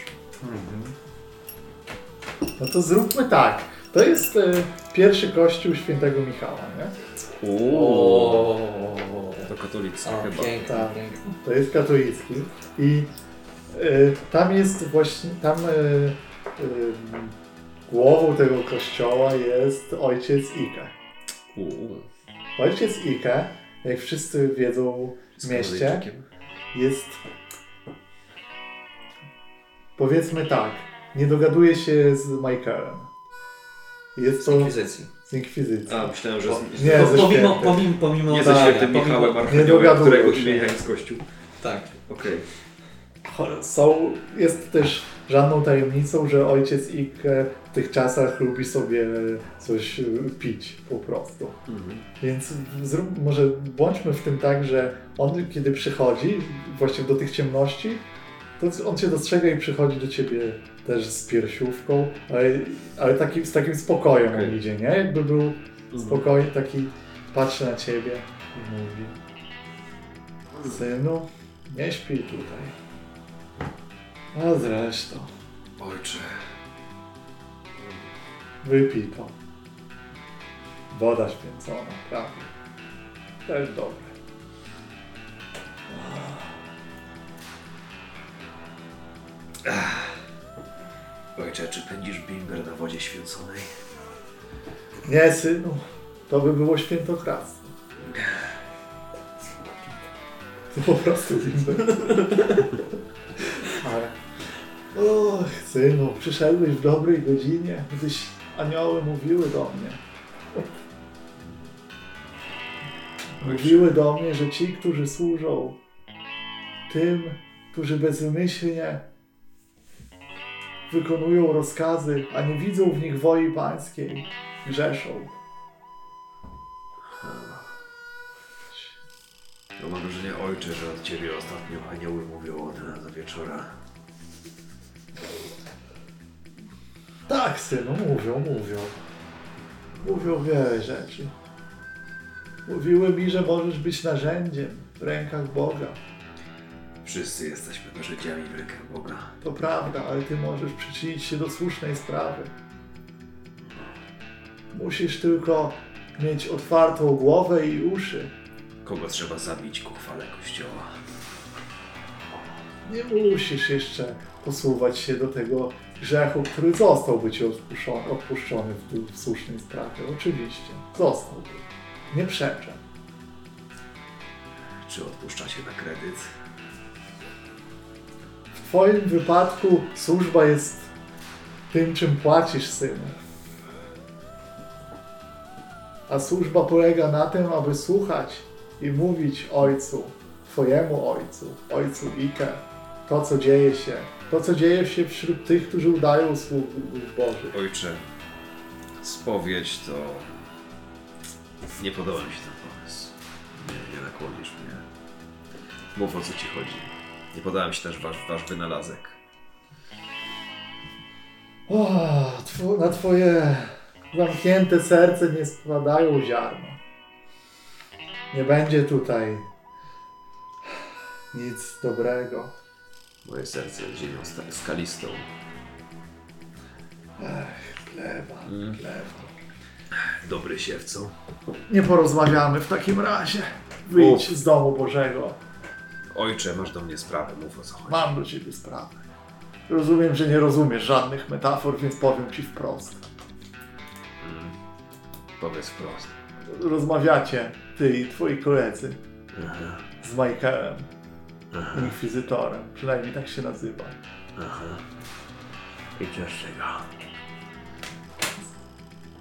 Mhm. No to zróbmy tak. To jest e, pierwszy kościół świętego Michała, nie? Uuu, Katolicki o, chyba. pięknie, Tak. To jest katolicki. I e, tam jest właśnie, tam e, e, głową tego kościoła jest ojciec Ike. Uuu, Ojciec Ike, jak wszyscy wiedzą w z mieście, jest powiedzmy tak, nie dogaduje się z Michaelem. Jest Z to Inkwizycji. Z Inkwizycji. A, myślałem, że z, Nie, Po- ze pomimo, pomimo, pomimo, nie ze tak, świętym Michałem nie Archaniołem, którego imienia jest Kościół. Tak. Okej. Są, jest też żadną tajemnicą, że ojciec Ike w tych czasach lubi sobie coś y, pić po prostu. Mhm. Więc zrób, może bądźmy w tym tak, że on kiedy przychodzi właśnie do tych ciemności, to on cię dostrzega i przychodzi do ciebie też z piersiówką, ale, ale taki, z takim spokojem Okej. on idzie, nie? Jakby był Mhm. spokojny, taki patrzy na ciebie i mówi Synu, nie śpij tutaj. A zresztą, Ojcze. wypij to. Woda święcona, prawie. Też dobre. Ojcze, czy pędzisz bimber na wodzie święconej? Nie, synu, to by było świętokradztwo. To po prostu bimber. Ale... Och, synu, przyszedłeś w dobrej godzinie, gdyś anioły mówiły do mnie. Mówiły do mnie, że ci, którzy służą tym, którzy bezmyślnie wykonują rozkazy, a nie widzą w nich woli pańskiej, grzeszą. No mam wrażenie, ojcze, że od ciebie ostatnio anioły mówią od rana do wieczora. Tak, synu, mówią, mówią. Mówią wiele rzeczy. Mówiły mi, że możesz być narzędziem w rękach Boga. Wszyscy jesteśmy narzędziami w rękach Boga. To prawda, ale ty możesz przyczynić się do słusznej sprawy. Musisz tylko mieć otwartą głowę i uszy Kogo trzeba zabić ku chwale kościoła? Nie musisz jeszcze posuwać się do tego grzechu, który zostałby ci odpuszczony, odpuszczony w, tej- w słusznej sprawie. Oczywiście, zostałby. Nie przeczę. Czy odpuszczacie na kredyt? W twoim wypadku służba jest tym, czym płacisz, synu. A służba polega na tym, aby słuchać i mówić ojcu, twojemu ojcu, ojcu Ike, to co dzieje się, to co dzieje się wśród tych, którzy udają sług Bożych. Ojcze, spowiedź to... Nie podoba mi się ten pomysł. Nie, nie nakłonisz mnie. Mów o co ci chodzi. Nie podoba mi się też wasz, wasz wynalazek. O, two, na twoje zamknięte serce nie spadają ziarna. Nie będzie tutaj nic dobrego. Moje serce jest ziemią skalistą. Chleba, Mm. chleba. Dobry siewco. Nie porozmawiamy w takim razie. Wyjdź Mów. z domu Bożego. Ojcze, masz do mnie sprawę, mów o co chodzi. Mam do ciebie sprawę. Rozumiem, że nie rozumiesz żadnych metafor, więc powiem ci wprost. Mm. Powiedz wprost. Rozmawiacie, ty i twoi koledzy, z Michaelem, aha, inkwizytorem. Przynajmniej tak się nazywa. aha. I co z tego?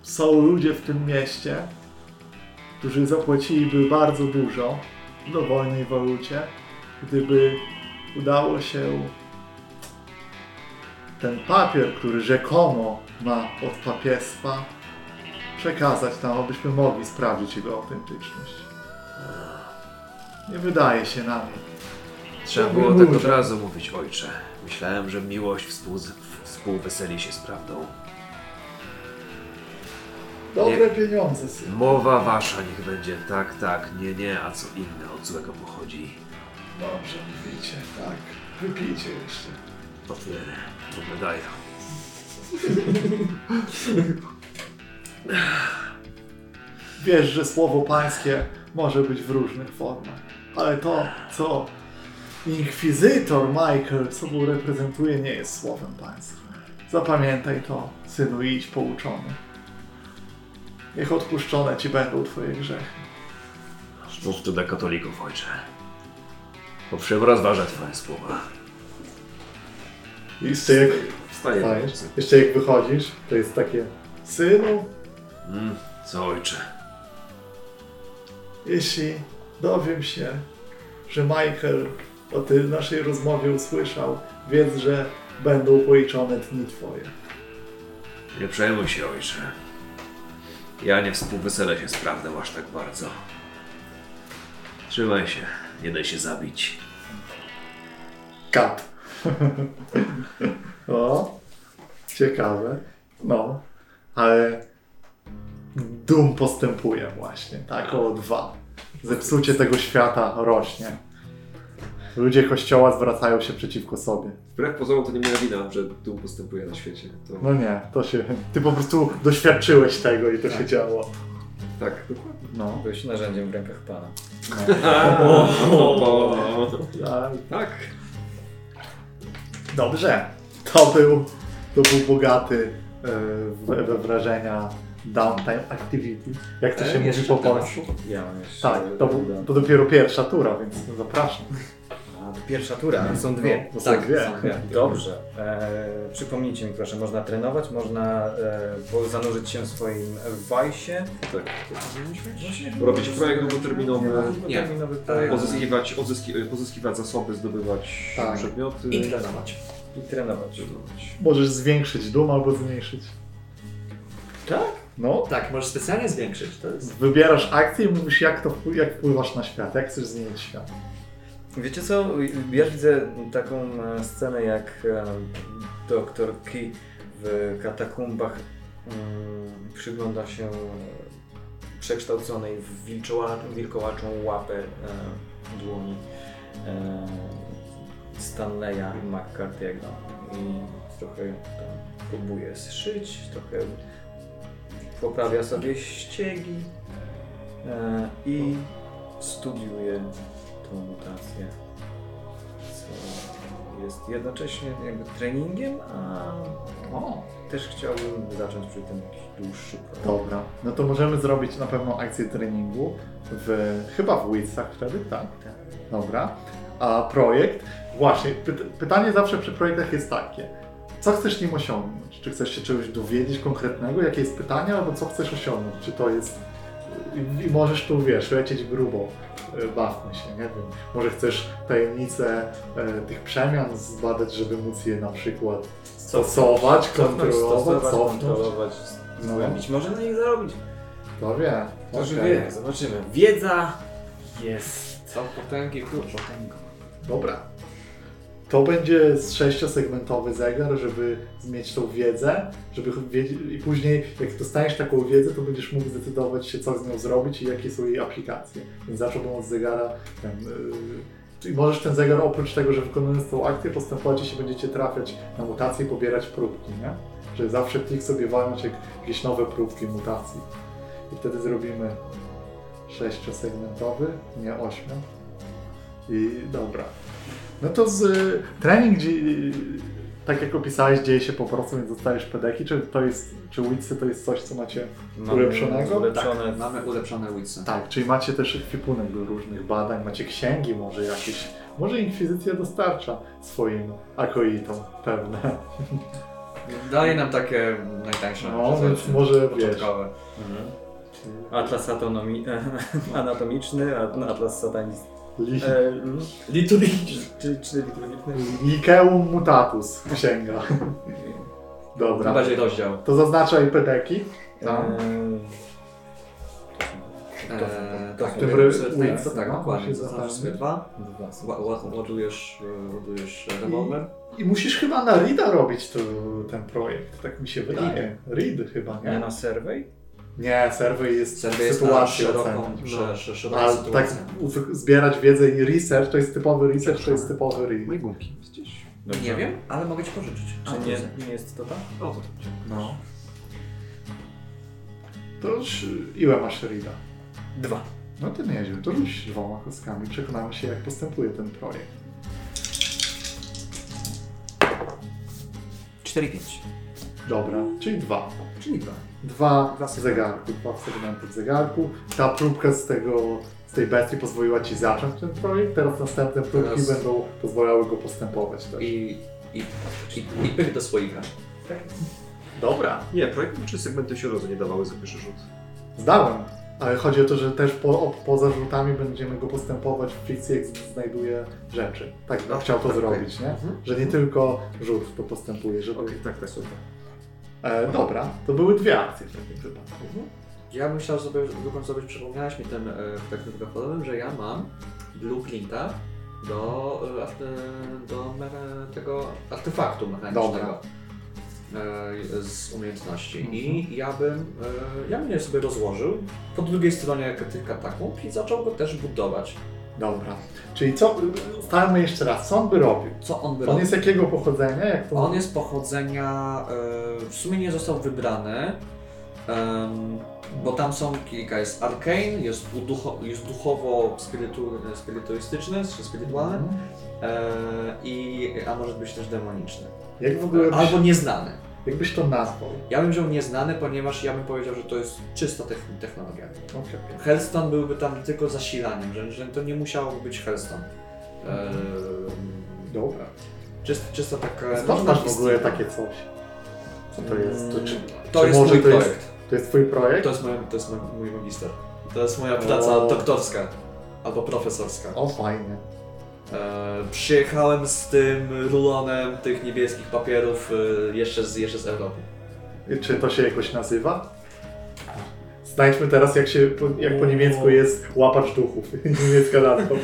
Są ludzie w tym mieście, którzy zapłaciliby bardzo dużo w dowolnej walucie, gdyby udało się ten papier, który rzekomo ma od papiestwa, przekazać tam, abyśmy mogli sprawdzić jego autentyczność. Nie wydaje się na mnie. Trzeba było tak od razu mówić, ojcze. Myślałem, że miłość współ, współweseli się z prawdą. Dobre pieniądze, syn. Mowa wasza niech będzie tak, tak, nie, nie, a co inne od złego pochodzi. Dobrze, mówicie, tak. Wypijcie jeszcze. Otwiery, wyglądają. Wiesz, że słowo pańskie może być w różnych formach, ale to, co inkwizytor Michael sobą reprezentuje, nie jest słowem pańskim. Zapamiętaj to, synu, idź pouczony. Niech odpuszczone ci będą twoje grzechy. Mów to do katolików, ojcze. Owszem, rozważę twoje słowa. I jeszcze jak, Wstaję. Wstajesz, jeszcze jak wychodzisz, to jest takie, synu, Mm, co ojcze? jeśli dowiem się, że Michael o tej naszej rozmowie usłyszał, wiedz, że będą policzone dni twoje. Nie przejmuj się, ojcze. Ja nie współweselę się z prawdą aż tak bardzo. Trzymaj się, nie daj się zabić. Kat. o, ciekawe. No, ale dum postępuje właśnie, tak, o dwa. Zepsucie tego świata rośnie. Ludzie kościoła zwracają się przeciwko sobie. Wbrew pozorom to nie moja wina, że tu postępuje na świecie. To... No nie, to się. Ty po prostu doświadczyłeś tego i to się działo. Tak, dokładnie. No. Byłeś narzędziem w rękach Pana. Tak. Tak. Dobrze. To był, to był bogaty e, we, we wrażenia downtime activity. Jak to się mówi po polsku? Ja mam jeszcze... Tak, to, był, to dopiero pierwsza tura, więc zapraszam. Pierwsza tura, są dwie. No, to są Tak, dwie. są dwie. Dobrze. E, przypomnijcie mi proszę, można trenować, można e, zanurzyć się w swoim wajsie. tak. Robić projekt długoterminowy, Nie. Projekt. pozyskiwać, odzyski, pozyskiwać zasoby, zdobywać Tak. przedmioty. I trenować. I trenować. Możesz zwiększyć dum albo zmniejszyć. Tak? No. Tak, możesz specjalnie zwiększyć. To jest... Wybierasz akcję i mówisz, jak, to, jak wpływasz na świat, jak chcesz zmienić świat. Wiecie co, ja widzę taką e, scenę jak e, doktor Key w katakumbach mm, przygląda się przekształconej w wilkołaczą łapę e, dłoni Stanleya McCarthy'ego. I trochę próbuje zszyć, trochę poprawia sobie ściegi i studiuje tą mutację, co jest jednocześnie jakby treningiem, a O, też chciałbym zacząć przy tym jakiś dłuższy projekt. dobra. No to możemy zrobić na pewno akcję treningu w, chyba w Witsach wtedy, tak? Dobra. A projekt? Właśnie, pyt pytanie zawsze przy projektach jest takie. Co chcesz nim osiągnąć? Czy chcesz się czegoś dowiedzieć konkretnego? Jakie jest pytanie? Albo co chcesz osiągnąć? Czy to jest... I możesz tu, wiesz, lecieć grubo. E, Bawmy się, nie wiem. Może chcesz tajemnicę e, tych przemian zbadać, żeby móc je na przykład stosować, kontrolować, cofnąć. kontrolować, No. zgłębić. Może na nich zarobić. To wie. To już Okej. wie, zobaczymy. Wiedza jest. Co potęgi klucz. Dobra. To będzie sześciosegmentowy zegar, żeby mieć tą wiedzę, żeby i później jak dostaniesz taką wiedzę, to będziesz mógł zdecydować się, co z nią zrobić i jakie są jej aplikacje. Więc zacząłbym od zegara. Ten, yy, i możesz ten zegar oprócz tego, że wykonując tą akcję, postępować, jeśli będziecie trafiać na mutacje i pobierać próbki, nie? Że zawsze klik sobie walnąć jak jakieś nowe próbki mutacji. I wtedy zrobimy sześciosegmentowy, nie ośmiu. I dobra. No to z y, trening, gdzie, y, tak jak opisałeś, dzieje się po prostu, więc dostajesz pedeki, czy to jest, czy Witsy to jest coś, co macie Ulepszonego? Ulepszone. Tak, mamy ulepszone witsy. Tak, czyli macie też ekwipunek do różnych badań, macie księgi może jakieś, może Inkwizycja dostarcza swoim akoitom pewne. Daje nam takie najtańsze. No, więc może wiesz. początkowe. Mhm. Atlas atonomi... anatomiczny, atlas satanist. Li, E, Liturgiczny. czy, czy liturgiczny? Likeum Mutatus, księga. Dobra, bardziej rozdział. to zaznaczaj pedeki. Tak. Eee, to tak, w to tak, no, dokładnie. Zaznaczasz sobie dwa, Dwa ładujesz, e, ładujesz rewolwer. I musisz chyba na Rida robić to, ten projekt, tak mi się wydaje. Read chyba, Nie nie? na survey? Nie, survey jest Serwy jest na sytuację szeroką, sze- szeroką Ale tak sytuację. zbierać wiedzę i research to jest typowy research, to jest typowy read. Moje gumki jest gdzieś. Nie wiem, ale mogę ci pożyczyć. Czy nie, nie jest to tak? O, to No. To już ile masz reada? Dwa. No to nieźle, to rzuć dwoma kostkami, przekonamy się jak postępuje ten projekt. 4-5. Dobra, czyli dwa. Czyli dwa. Dwa Dwa zegarku, dwa segmenty w zegarku. Ta próbka z tego, z tej bestii pozwoliła Ci zacząć ten projekt, teraz następne próbki Teraz- będą pozwalały go postępować też. I, i, i, i pych do słoika. Dobra, Nie, projekt czy segmenty się rozu nie dawały za pierwszy rzut. zdałem. Ale chodzi o to, że też po, o, poza rzutami będziemy go postępować w fikcji, jak znajduje rzeczy. Tak No, chciał to tak, zrobić, nie? Mhm. Że nie tylko rzut to postępuje, żeby... Okej, tak, tak, super. E, dobra, to były dwie akcje w takim wypadku. Ja bym chciał sobie, dokąd sobie przypomniałeś mi ten e, w takim wypadkowym, że ja mam blueprinta do, e, arte- do me- tego artefaktu mechanicznego. Dobra. e, Z umiejętności. Mhm. I ja bym, e, ja bym je sobie rozłożył po drugiej stronie tych katakumb i zaczął go też budować. Dobra. Czyli co, ustalmy jeszcze raz, co on by robił? Co on by On robił? jest jakiego pochodzenia? Jak to On jest pochodzenia, e, w sumie nie został wybrany, bo tam są kilka. Jest arcane, jest, uducho, jest duchowo spirytu, spirytualistyczny, czy spirytualny, Mhm. e, i, a może być też demoniczny. Jak w ogóle Albo nieznany. Jakbyś to nazwał? Ja bym wziął nieznany, ponieważ ja bym powiedział, że to jest czysta techn- technologia. Okej. Hellstone byłby tam tylko zasilaniem, że, że to nie musiało być Hellstone. E, Dobra. czyst, czysto taka... Skąd masz w ogóle takie coś? Co to jest? To, czy, To czy jest może mój to jest, projekt. to jest twój projekt? To jest, moja, to jest mój, mój magister. To jest moja praca O. doktorska albo profesorska. O, fajnie. E, przyjechałem z tym rulonem tych niebieskich papierów e, jeszcze, z, jeszcze z Europy. Czy to się jakoś nazywa? Znajdźmy teraz, jak, się, po- jak po niemiecku jest łapacz duchów. Niemiecka nazwa.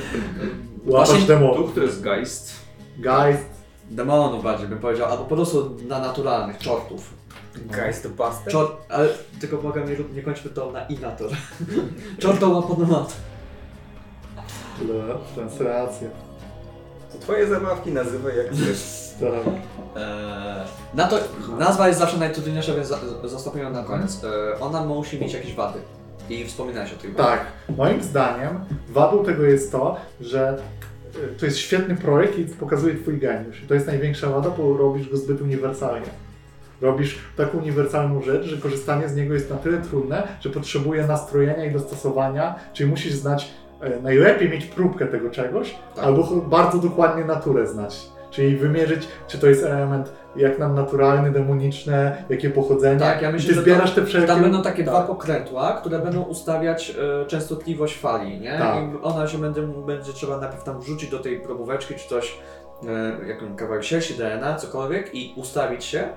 Łapacz Właśnie demonów. Duch to jest Geist. Geist. Demonów bardziej bym powiedział, albo po prostu na naturalnych, czortów. Geist Buster? Czor, ale tylko błagam, nie, rób- nie kończmy to na inator. Czorto łaponomat. To twoje zabawki nazywaj jak chcesz. Tak. Eee, na to, nazwa jest zawsze najtrudniejsza, więc za- zostawimy ją na koniec. Eee, ona musi mieć jakieś wady. I wspominałeś o tym. Tak, moim zdaniem wadą tego jest to, że y, to jest świetny projekt i pokazuje twój geniusz. I to jest największa wada, bo robisz go zbyt uniwersalnie. Robisz taką uniwersalną rzecz, że korzystanie z niego jest na tyle trudne, że potrzebuje nastrojenia i dostosowania, czyli musisz znać, e, najlepiej mieć próbkę tego czegoś, Tak. albo bardzo dokładnie naturę znać. Czyli wymierzyć, czy to jest element jak nam naturalny, demoniczne, jakie pochodzenie. Tak, ja I myślę, ty że zbierasz to, te wszelkie... tam będą takie tak. dwa pokrętła, które będą ustawiać e, częstotliwość fali, nie? Tak. I ona się będzie, będzie trzeba najpierw tam wrzucić do tej probóweczki czy coś, e, jaką kawałek sierści, DNA, cokolwiek i ustawić się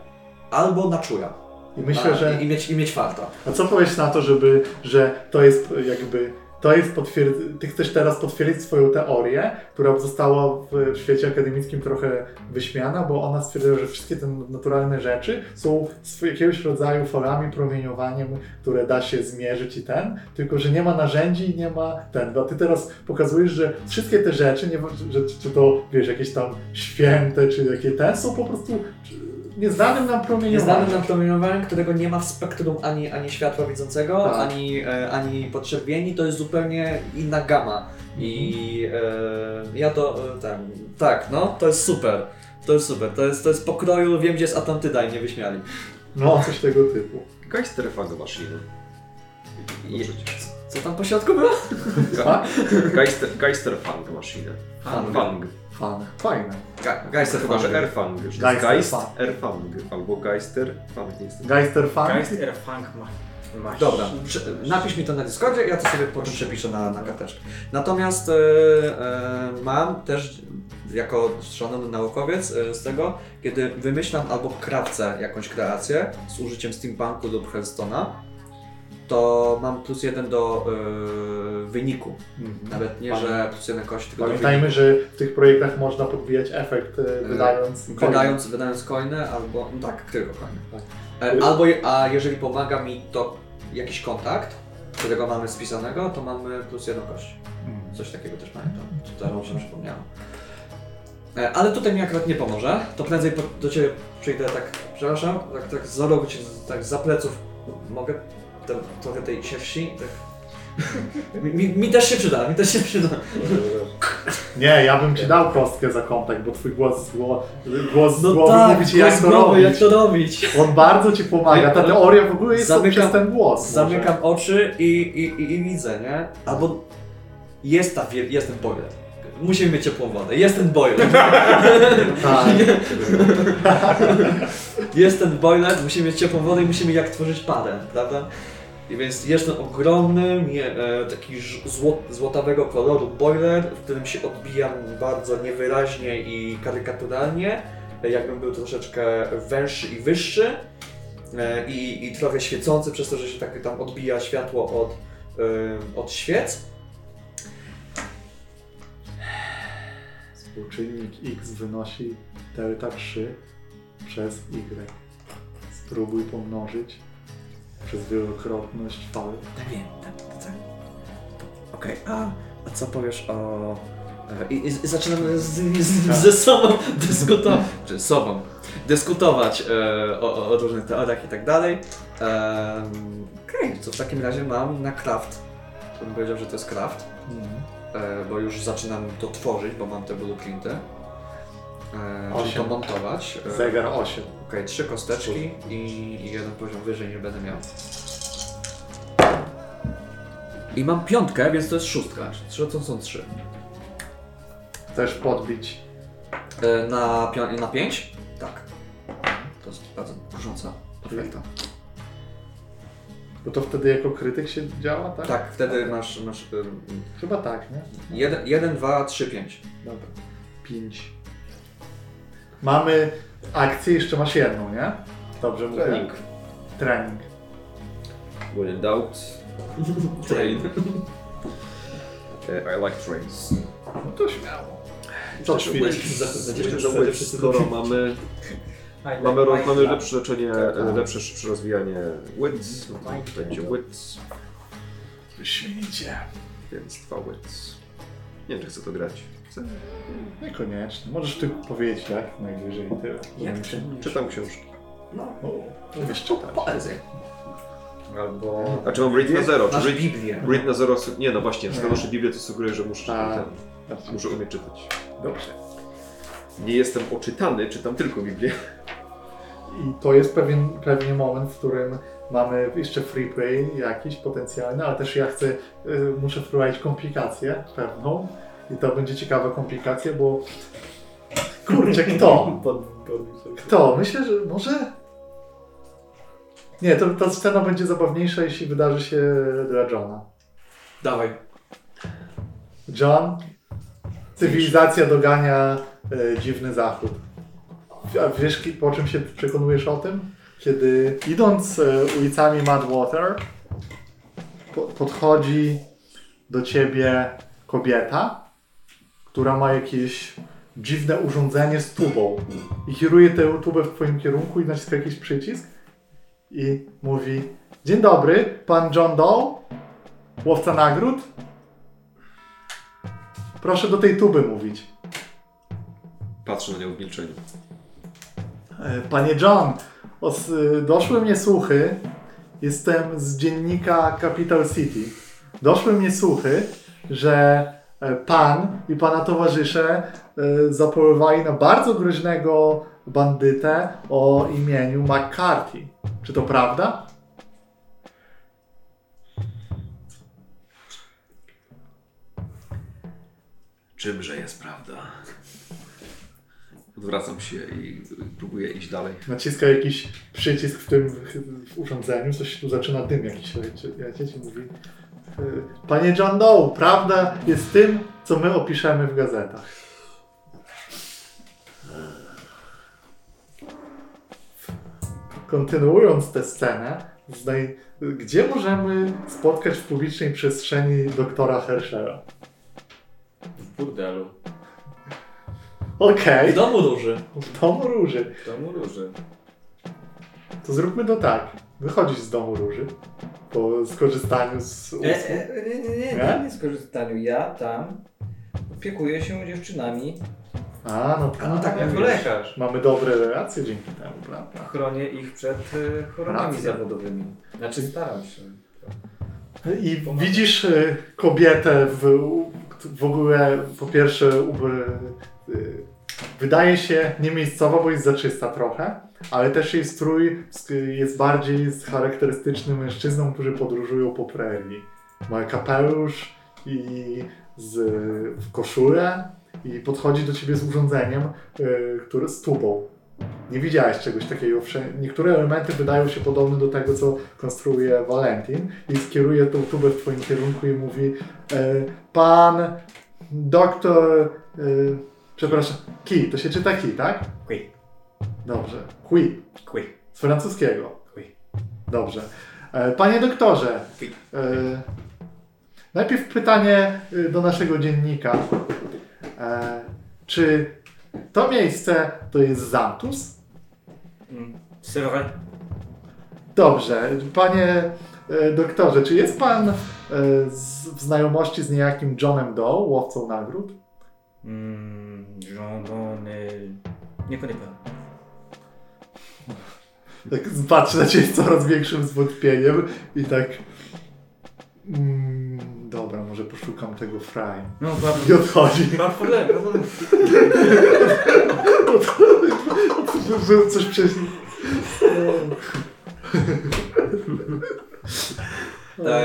albo na czuja. I myślę, że... I, i, mieć, I mieć farta. A co powiesz na to, żeby, że to jest jakby, to jest potwierd... ty chcesz teraz potwierdzić swoją teorię, która została w świecie akademickim trochę wyśmiana, bo ona stwierdziła, że wszystkie te naturalne rzeczy są jakiegoś rodzaju falami, promieniowaniem, które da się zmierzyć i ten, tylko że nie ma narzędzi i nie ma ten. A ty teraz pokazujesz, że wszystkie te rzeczy, nie, że, czy to wiesz, jakieś tam święte, czy jakie ten, są po prostu nieznanym nam promieniowaniem. Nieznanym nam promieniowaniem, którego nie ma w spektrum ani, ani światła widzącego, Tak. ani, e, ani potrzebnieni, to jest zupełnie inna gama. I e, ja to, e, tak, tak, no, to jest super. To jest super, to jest, to jest pokroju, wiem gdzie jest Atlantyda i nie wyśmiali. No, coś tego typu. Geister Fang Machine. No Je- przecież. Co tam po środku było? Geister, Geister Fang Machine. Fang. Fang. Fan. Fajne. Ge- Geister Chyba, że Fang. Erfang. Geist Fang. Erfang. Albo Geister Fang. Nie jestem. Geister Fan. Geist Erfang ma. ma Dobra, prze- napisz mi to na Discordzie, ja to sobie potem przepiszę na, na karteczkę. Natomiast e, e, mam też, jako szanowny naukowiec e, z tego, kiedy wymyślam albo krawcę jakąś kreację z użyciem steampunku lub Hearthstone'a, to mam plus jeden do e, wyniku. Nawet nie, że plus jeden kości, tylko Pamiętajmy, że w tych projektach można podbijać efekt e, wydając coiny. Wydając, wydając coiny albo, no tak, tylko coiny. Tak. E, Albo, je- a jeżeli pomaga mi to jakiś kontakt, którego mamy spisanego, to mamy plus jedną kość. Mm. Coś takiego też pamiętam. To teraz mi się przypomniało. E, Ale tutaj mi akurat nie pomoże. To prędzej do Ciebie przyjdę tak, przepraszam, tak, tak za rogu Cię, tak za pleców mogę ten, trochę tej sierści. Tak. Mi, mi, też się przyda, mi też się przyda. Nie, ja bym ci dał kostkę za kontakt, bo twój głos głos z No głowy tak, mówi ci jak głos to głowy, robić. jak to robić. On bardzo ci pomaga, ta teoria w ogóle jest Zamykam- przez ten głos. może. Zamykam oczy i, i, i, i widzę, nie? Albo jest, ta, jest ten boiler. Musimy mieć ciepłą wodę. Jest ten boiler. Tak. jest ten boiler, musimy mieć ciepłą wodę i musimy jak tworzyć padę, prawda? I więc jest ten ogromny, nie, e, taki ż- zło, złotawego koloru boiler, w którym się odbijam bardzo niewyraźnie i karykaturalnie, e, jakbym był troszeczkę węższy i wyższy e, i, i trochę świecący przez to, że się tak tam odbija światło od, od świec. Współczynnik x wynosi delta 3 przez y. Spróbuj pomnożyć przez wielokrotność fal. Tak wiem, tak, tak. Okej, a, a co powiesz o... e, I, i, i zaczynamy z, z, Tak. ze sobą dyskutować, czy sobą, dyskutować e, o, o, o różnych teoriach i tak dalej. Em, Okej, co w takim razie mam na craft. Bym powiedział, że to jest craft, Mhm. e, bo już zaczynam to tworzyć, bo mam te blueprinty. E, to montować. E, Zegar 8. Okej, trzy kosteczki i, i jeden poziom wyżej nie będę miał. I mam piątkę, więc to jest szóstka. Trzy to są trzy. Chcesz podbić E, na, pio- na pięć? Tak. To jest bardzo kusząca oferta. Bo to wtedy jako krytyk się działa, tak? Tak, wtedy masz, masz ym, Chyba tak, nie? jeden, jeden, dwa, trzy, pięć. Dobra. 5. Mamy akcję, jeszcze masz jedną, nie? Dobrze mówię? Trening. Trening. When in doubt, train. E, I like trains. No to śmiało. Co wit, skoro mamy, mamy, ro- mamy lepsze leczenie, lepsze szybsze rozwijanie wit, no to będzie wit, Wyśmienicie. więc dwa wit. Nie wiem, czy chcę to grać. Niekoniecznie. Możesz ty powiedzieć jak najwyżej tyle. Jak ty? Czytam książki. No, O, to wiesz czytać. poezję. Albo... A czy mam read na zero? Czy read, Biblię. read na zero? Nie, no właśnie, skoro noszę Biblię, to sugeruję, że muszę, Tak. ten, muszę umieć czytać. Dobrze. Nie jestem oczytany, czytam tylko Biblię. I to jest pewien, pewnie moment, w którym mamy jeszcze free play jakiś potencjalny, ale też ja chcę, y, muszę wprowadzić komplikację pewną. I to będzie ciekawa komplikacja, bo kurczę, kto? Kto? Myślę, że może... Nie, to, ta scena będzie zabawniejsza, jeśli wydarzy się dla Johna. Dawaj. John, cywilizacja dogania e, dziwny zachód. A wiesz, po czym się przekonujesz o tym? Kiedy idąc e, ulicami Madwater, po, podchodzi do ciebie kobieta, która ma jakieś dziwne urządzenie z tubą i kieruje tę tubę w twoim kierunku i naciska jakiś przycisk i mówi Dzień dobry, pan John Doe, łowca nagród? Proszę do tej tuby mówić. Patrzę na nią w milczeniu. E, Panie John, os, y, doszły mnie słuchy. Jestem z dziennika Capital City. Doszły mnie słuchy, że pan i pana towarzysze e, zapolowali na bardzo groźnego bandytę o imieniu McCarthy. Czy to prawda? Czymże jest prawda? Odwracam się i próbuję iść dalej. Naciska jakiś przycisk w tym w urządzeniu, coś tu zaczyna dym jakiś lecieć i mówi e, Panie John Doe, prawda jest tym, co my opiszemy w gazetach. Kontynuując tę scenę, gdzie możemy spotkać w publicznej przestrzeni doktora Herschela? W burdelu. Okej, W domu duży. w domu róży. W domu róży. To zróbmy to tak. Wychodzisz z domu róży po skorzystaniu z usług. Nie, nie, nie, nie, nie, skorzystaniu. Ja tam opiekuję się dziewczynami, A, no, A no tak, jako lekarz. Mamy dobre relacje dzięki temu, prawda? Chronię ich przed e, chorobami zawodowymi. Znaczy staram się. I widzisz y, kobietę w, w ogóle, po pierwsze, ub- y, wydaje się niemiejscowa, bo jest zaczysta trochę, ale też jej strój jest bardziej z charakterystycznym mężczyzną, którzy podróżują po prerii. Ma kapelusz i z, w koszulę i podchodzi do ciebie z urządzeniem, y, które z tubą. Nie widziałeś czegoś takiego. Niektóre elementy wydają się podobne do tego, co konstruuje Valentin i skieruje tą tubę w twoim kierunku i mówi e, Pan doktor... E, przepraszam, Ki, to się czyta Ki, tak? Qui. Dobrze. Qui. Qui. Z francuskiego. Qui. Dobrze. E, Panie doktorze, Qui. e, najpierw pytanie y, do naszego dziennika. E, czy to miejsce to jest Zantus? Mm, C'est vrai. Dobrze. Panie e, doktorze, czy jest pan e, z, w znajomości z niejakim Johnem Doe, łowcą nagród? Mm, Jean nie... Nie connais pas. Tak patrzę na ciebie z coraz większym zwątpieniem i tak... Mm, dobra, może poszukam tego fraj. No, I odchodzi. pas problème. Był coś wcześniej.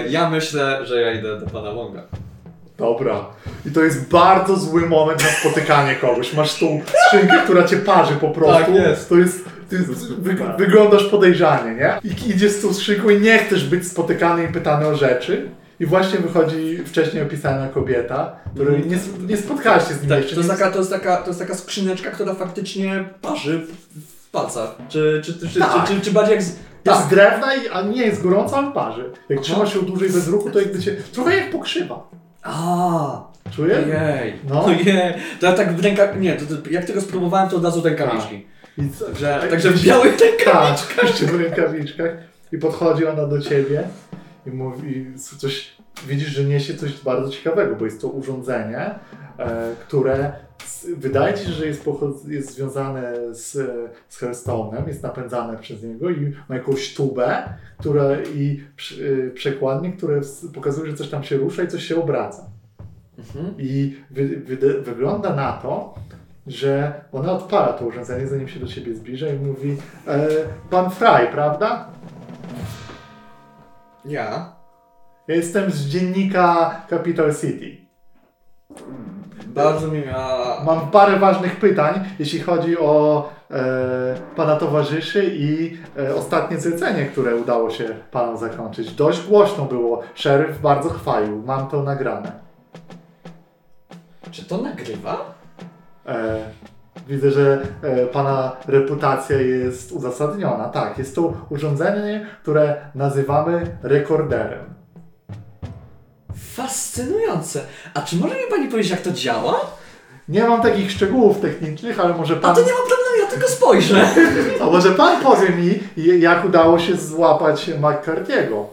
Ja myślę, że ja idę do pana Wonga. Dobra. I to jest bardzo zły moment na spotykanie kogoś. Masz tą skrzynkę, która cię parzy po prostu. Tak jest. To jest. Ty wy, wyglądasz podejrzanie, nie? I idziesz z tą i nie chcesz być spotykany i pytany o rzeczy. I właśnie wychodzi wcześniej opisana kobieta, której nie, nie spotkałaś się z nim Tak, jeszcze. to, jest taka, to, jest taka, to jest taka skrzyneczka, która faktycznie parzy w- palcach. Czy, czy, czy, czy, Tak. czy, czy, czy bardziej jak z... Jest Tak, z drewna, i, a nie jest gorąco, ale parzy. Jak Aha. trzymasz ją dłużej bez ruchu, to jakby cię. Trochę jak pokrzywa. A, Czujesz? ojej, No. ojej. To ja tak w rękach, nie, to, to, jak tego spróbowałem, to od razu rękawiczki. I co- Także, także w białych rękawiczkach. Tak, jeszcze w rękawiczkach. I podchodzi ona do ciebie i mówi coś. Widzisz, że niesie coś bardzo ciekawego, bo jest to urządzenie, e, które s- wydaje ci się, że jest, pochod- jest związane z, z Hearthstone'em, jest napędzane przez niego i ma jakąś tubę która, i przy- y, przekładnie, które pokazuje, że coś tam się rusza i coś się obraca. Mhm. I wy, wy, wygląda na to, że ona odpala to urządzenie, zanim się do ciebie zbliża i mówi e, Pan Fry, prawda? Ja? Ja jestem z dziennika Capital City. Bardzo mi miała... Mam parę ważnych pytań, jeśli chodzi o e, Pana towarzyszy i e, ostatnie zlecenie, które udało się Panom zakończyć. Dość głośno było. Szeryf bardzo chwalił. Mam to nagrane. Czy to nagrywa? E, widzę, że e, Pana reputacja jest uzasadniona. Tak, jest to urządzenie, które nazywamy rekorderem. Fascynujące. A czy może mi pani powiedzieć, jak to działa? Nie mam takich szczegółów technicznych, ale może A Pan... to nie mam problemu, ja tylko spojrzę. A może Pan powie mi, jak udało się złapać McCarthy'ego?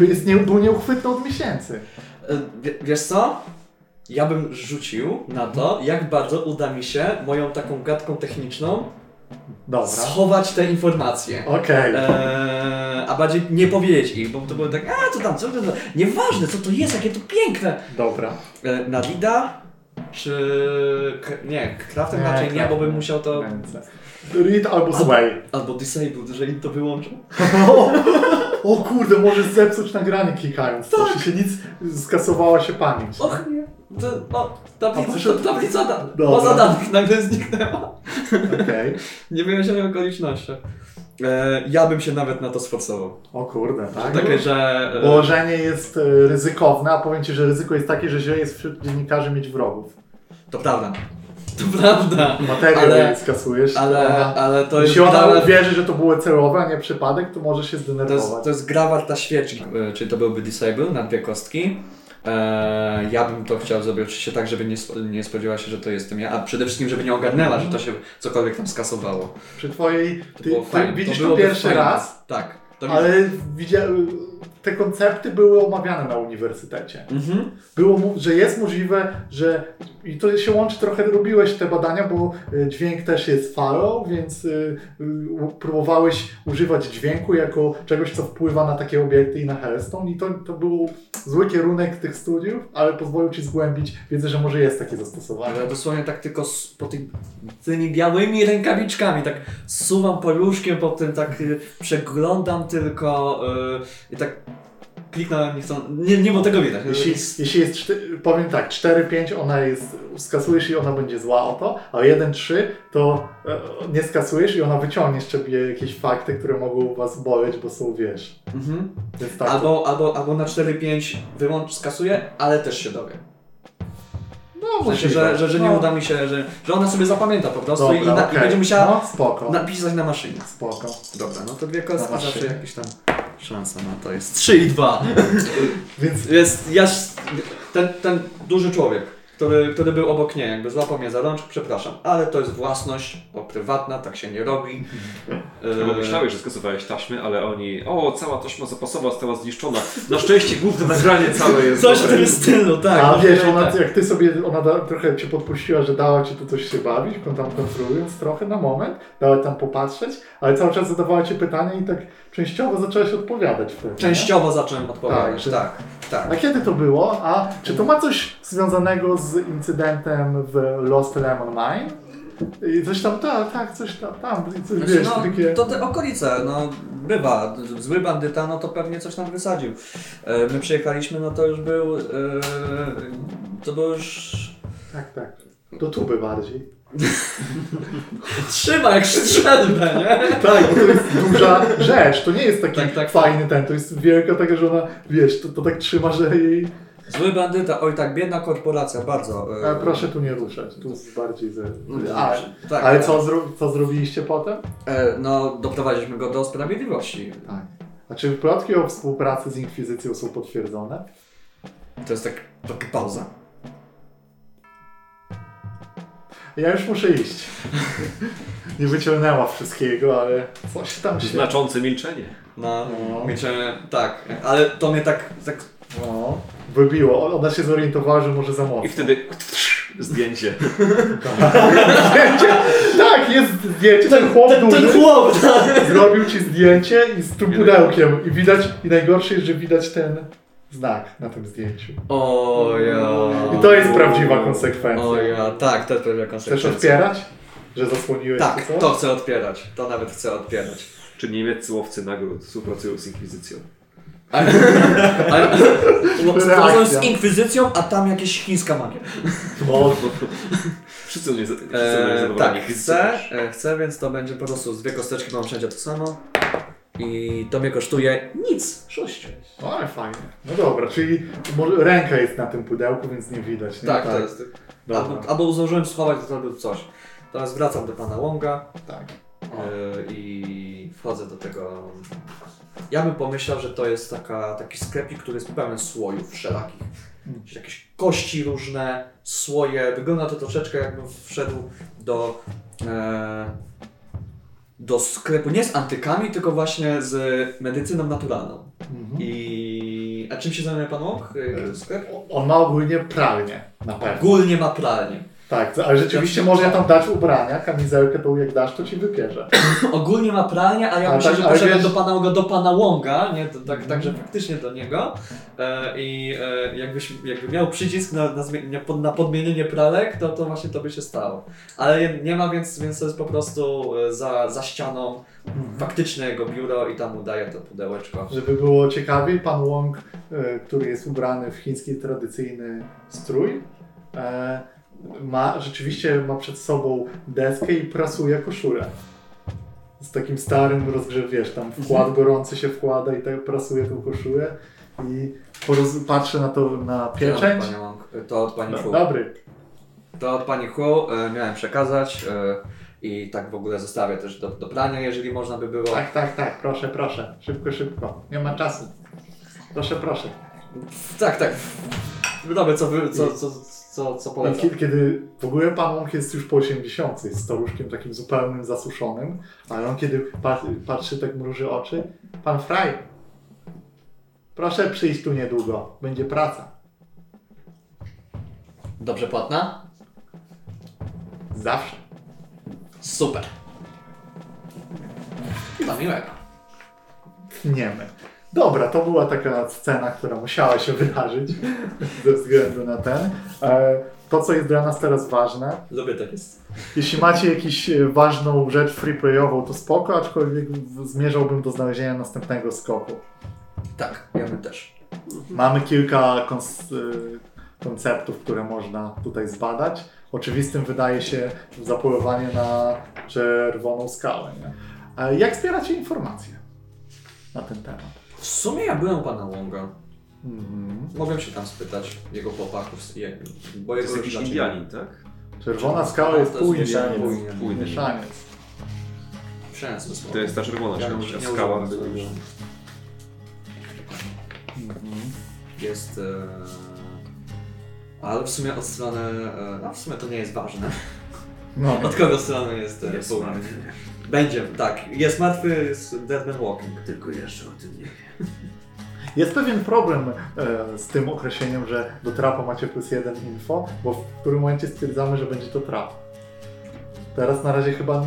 E, Jest nie, był nieuchwytny od miesięcy. e, wie- Wiesz co? Ja bym rzucił na to, jak bardzo uda mi się moją taką gadką techniczną Dobra. schować te informacje. Okej. Eee, a bardziej nie powiedzieć ich, bo to było tak, a co tam, co to, nieważne co to jest, jakie to piękne. Dobra. E, Nadida? Czy... Nie, Craftem Nie, raczej nie, bo bym musiał to... Read albo sway. Albo Disabled, jeżeli to wyłączą. O, o kurde, możesz zepsuć nagranie klikając. Tak. Jeśli się nic, skasowała się pamięć. Och nie, to, o, tablica, proszę- to, tablica da, Dobra. baza danych nagle zniknęła. Okej. Nie wyjaśnionych okolicznościach. E, ja bym się nawet na to sforsował. O kurde, tak? Takie, że... e, Położenie jest e, ryzykowne, a powiem Ci, że ryzyko jest takie, że źle jest wśród dziennikarzy mieć wrogów. To prawda. To prawda. Materiał Ale- skasujesz. Ale, ale to jest jeśli ona gra, uwierzy, że to było celowe, a nie przypadek, to może się to jest, zdenerwować. to jest gra warta świeczki, e, czyli to byłby Disable na dwie kostki. E, ja bym to chciał zrobić oczywiście tak, żeby nie, nie spodziewała się, że to jestem ja, a przede wszystkim, żeby nie ogarnęła, że to się cokolwiek tam skasowało. Przy Twojej... To Ty, było ty widzisz to, byłoby pierwszy fajne. raz, Tak. To ale widzia... te koncepty były omawiane na uniwersytecie. Mhm. Było, że jest możliwe, że i to się łączy trochę, robiłeś te badania, bo y, dźwięk też jest falą, więc u- próbowałeś używać dźwięku jako czegoś, co wpływa na takie obiekty i na Hearthstone i to, to był zły kierunek tych studiów, ale pozwolił Ci zgłębić wiedzę, że może jest takie zastosowanie. Ale dosłownie tak tylko s- po tych, tymi białymi rękawiczkami, tak suwam paluszkiem po tym, tak y, przeglądam tylko y, i tak kliknąłem, nie chcą, nie, nie było tego widać. Jeśli, jeśli jest, czty- powiem tak, 4-5 ona jest, skasujesz i ona będzie zła o to, a 1-3 to e, nie skasujesz i ona wyciągnie z ciebie jakieś fakty, które mogą was boleć, bo są, wiesz, Mhm. więc tak. Albo, albo, albo na 4-5 wyłącz, skasuję, ale też się dowie. no, W sensie, że, że, że nie no, uda mi się, że, że ona sobie zapamięta po prostu i, Dobra, na, i okej. będzie musiała No, napisać na maszynie. spoko. Dobra, no to dwie kostki zawsze jakieś tam szansa na to jest. 3 i 2. Więc Jest, ja, ten, ten duży człowiek, który, który był obok mnie, jakby złapał mnie za rączkę, przepraszam, ale to jest własność, bo prywatna, tak się nie robi. Bo Yy, myślałeś, że skasowałeś taśmy, ale oni, o, cała taśma zapasowa została zniszczona. Na szczęście główne nagranie całe jest Coś w dobre. tym stylu, tak. a wiesz, tak. ona, jak ty sobie, ona da, trochę cię podpuściła, że dała ci tu coś się bawić, tam kontrolując trochę na moment, dała tam popatrzeć, ale cały czas zadawała ci pytania i tak częściowo zaczęłaś odpowiadać wtedy. nie? Częściowo zacząłem odpowiadać, że- tak, tak. A kiedy to było? A czy to ma coś związanego z incydentem w Lost Lemon Mine? I coś tam, tak, tak, coś tam, tam, coś, Znaczy, wiesz, no, takie... to te okolice, no bywa. Zły bandyta, no to pewnie coś tam wysadził. E, My przyjechaliśmy, no to już był. E, to był już. Tak, tak. Do tuby bardziej. Trzyma jak strzelbę, nie? Tak, bo to jest duża rzecz, to nie jest taki Tak, tak. fajny ten, to jest wielka taka, że ona, wiesz, to, to tak trzyma, że jej... Zły bandyta, oj tak, biedna korporacja, bardzo. e, A proszę tu nie ruszać, tu bardziej ze... No, A, tak, ale tak. co, zro... co zrobiliście potem? E, no, doprowadziliśmy go do sprawiedliwości. Tak. A czy plotki o współpracy z Inkwizycją są potwierdzone? To jest tak, taka pauza. Ja już muszę iść. Nie wyciągnęła wszystkiego, ale coś tam się... Znaczące milczenie. No, No. milczenie, tak, ale to mnie tak, tak No, wybiło. Ona się zorientowała, że może za mocno. I wtedy Zdjęcie. zdjęcie, tak, jest zdjęcie, ten chłop Ten, ten chłop, tak. zrobił ci zdjęcie i z tym pudełkiem i widać, i najgorsze jest, że widać ten znak na tym zdjęciu. O ja. I to jest prawdziwa konsekwencja. O ja, tak, to jest prawdziwa Chcesz konsekwencja. otwierać? Że zasłoniłeś Tak, co? to chcę otwierać. To nawet chcę otwierać. Czy niemieccy łowcy nagród współpracują z Inkwizycją? Ale, ale, Reakcja. z inkwizycją, a tam jakieś chińska magia. No, Wszyscy nie, wszyscy nie E, tak, chcę, e, chcę, więc to będzie po prostu z dwie kosteczki, mam wszędzie to samo. I to mnie kosztuje nic. Sześć. no ale fajnie. No dobra, czyli może ręka jest na tym pudełku, więc nie widać. Nie? Tak, to jest. Dobra, Albo, albo zdążyłem schować, to zrobił coś. Teraz wracam do pana Łąga tak. e, i wchodzę do tego. Ja bym pomyślał, że to jest taka, taki sklepik, który jest pełen słojów wszelakich. Mm. Jakieś kości różne, słoje. Wygląda to troszeczkę jakbym wszedł do, e, do sklepu nie z antykami, tylko właśnie z medycyną naturalną. Mhm. I... A czym się zajmuje pan Łąk? E, Sklep? On ma ogólnie pralnię, na pewno. Ogólnie ma pralnię. Tak, ale rzeczywiście można tam dać ubrania, kamizelkę tą jak dasz, to ci wypierze. Ogólnie ma pralnię, a ja Ale myślę, tak- że poszedłem wiesz- do pana, do pana Łąga, nie? To, tak, Mhm. także faktycznie do niego. E, I e, jakbyś jakby miał przycisk na, na, na podmienienie pralek, to, to właśnie to by się stało. Ale nie- ma, więc, więc to jest po prostu e, za, za ścianą faktyczne jego biuro i tam mu daje to pudełeczko. Żeby było ciekawiej, pan Wong, e, który jest ubrany w chiński tradycyjny strój, e, ma, rzeczywiście ma przed sobą deskę i prasuje koszulę. Z takim starym rozgrzew, wiesz, tam wkład gorący się wkłada i tak prasuje tą koszulę i poroz- patrzy na to na pieczęć. To od pani to od pani No, Hu. dobry. To od pani Hu e, miałem przekazać e, i tak w ogóle zostawię też do, do prania, jeżeli można by było. Tak, tak, tak, proszę, proszę. Szybko, szybko. Nie ma czasu. Proszę, proszę. Tak, tak. Dobra, co, wy, co, co, co, co I kiedy, kiedy w ogóle pan Łąk jest już po 80, jest staruszkiem takim zupełnym zasuszonym, ale on kiedy pat, patrzy, tak mruży oczy, pan Fraj, proszę przyjść tu niedługo, będzie praca. Dobrze płatna? Zawsze. Super. Chyba miłego. Tniemy. Dobra, to była taka scena, która musiała się wydarzyć ze względu na ten. E, to, co jest dla nas teraz ważne, Lubię tak jest. Jeśli macie jakąś e, ważną rzecz freeplayową, to spoko, aczkolwiek zmierzałbym do znalezienia następnego skoku. Tak, ja bym też. Mamy kilka kons- y, konceptów, które można tutaj zbadać. Oczywistym wydaje się zapolowanie na czerwoną skałę. Nie? Jak zbieracie informacje na ten temat? W sumie ja byłem u pana Łąga. Mhm. Mogłem się tam spytać jego chłopaków, je- bo To jego jest jakiś Indianin, tak? Czerwona skała jest To jest mieszaniec. Mieszaniec. Słowo. To jest ta czerwona Ja nie- nie skała używam tego. już... Mhm. Jest... E... Ale w sumie od strony... E... No w sumie to nie jest ważne. No. Od kogo strony jest... e, Jest? Będzie, tak. Jest martwy, jest Dead Man Walking. Tylko jeszcze o tym nie wiem. Jest pewien problem e, z tym określeniem, że do trapa macie plus jeden info, bo w którym momencie stwierdzamy, że będzie to trap. Teraz na razie chyba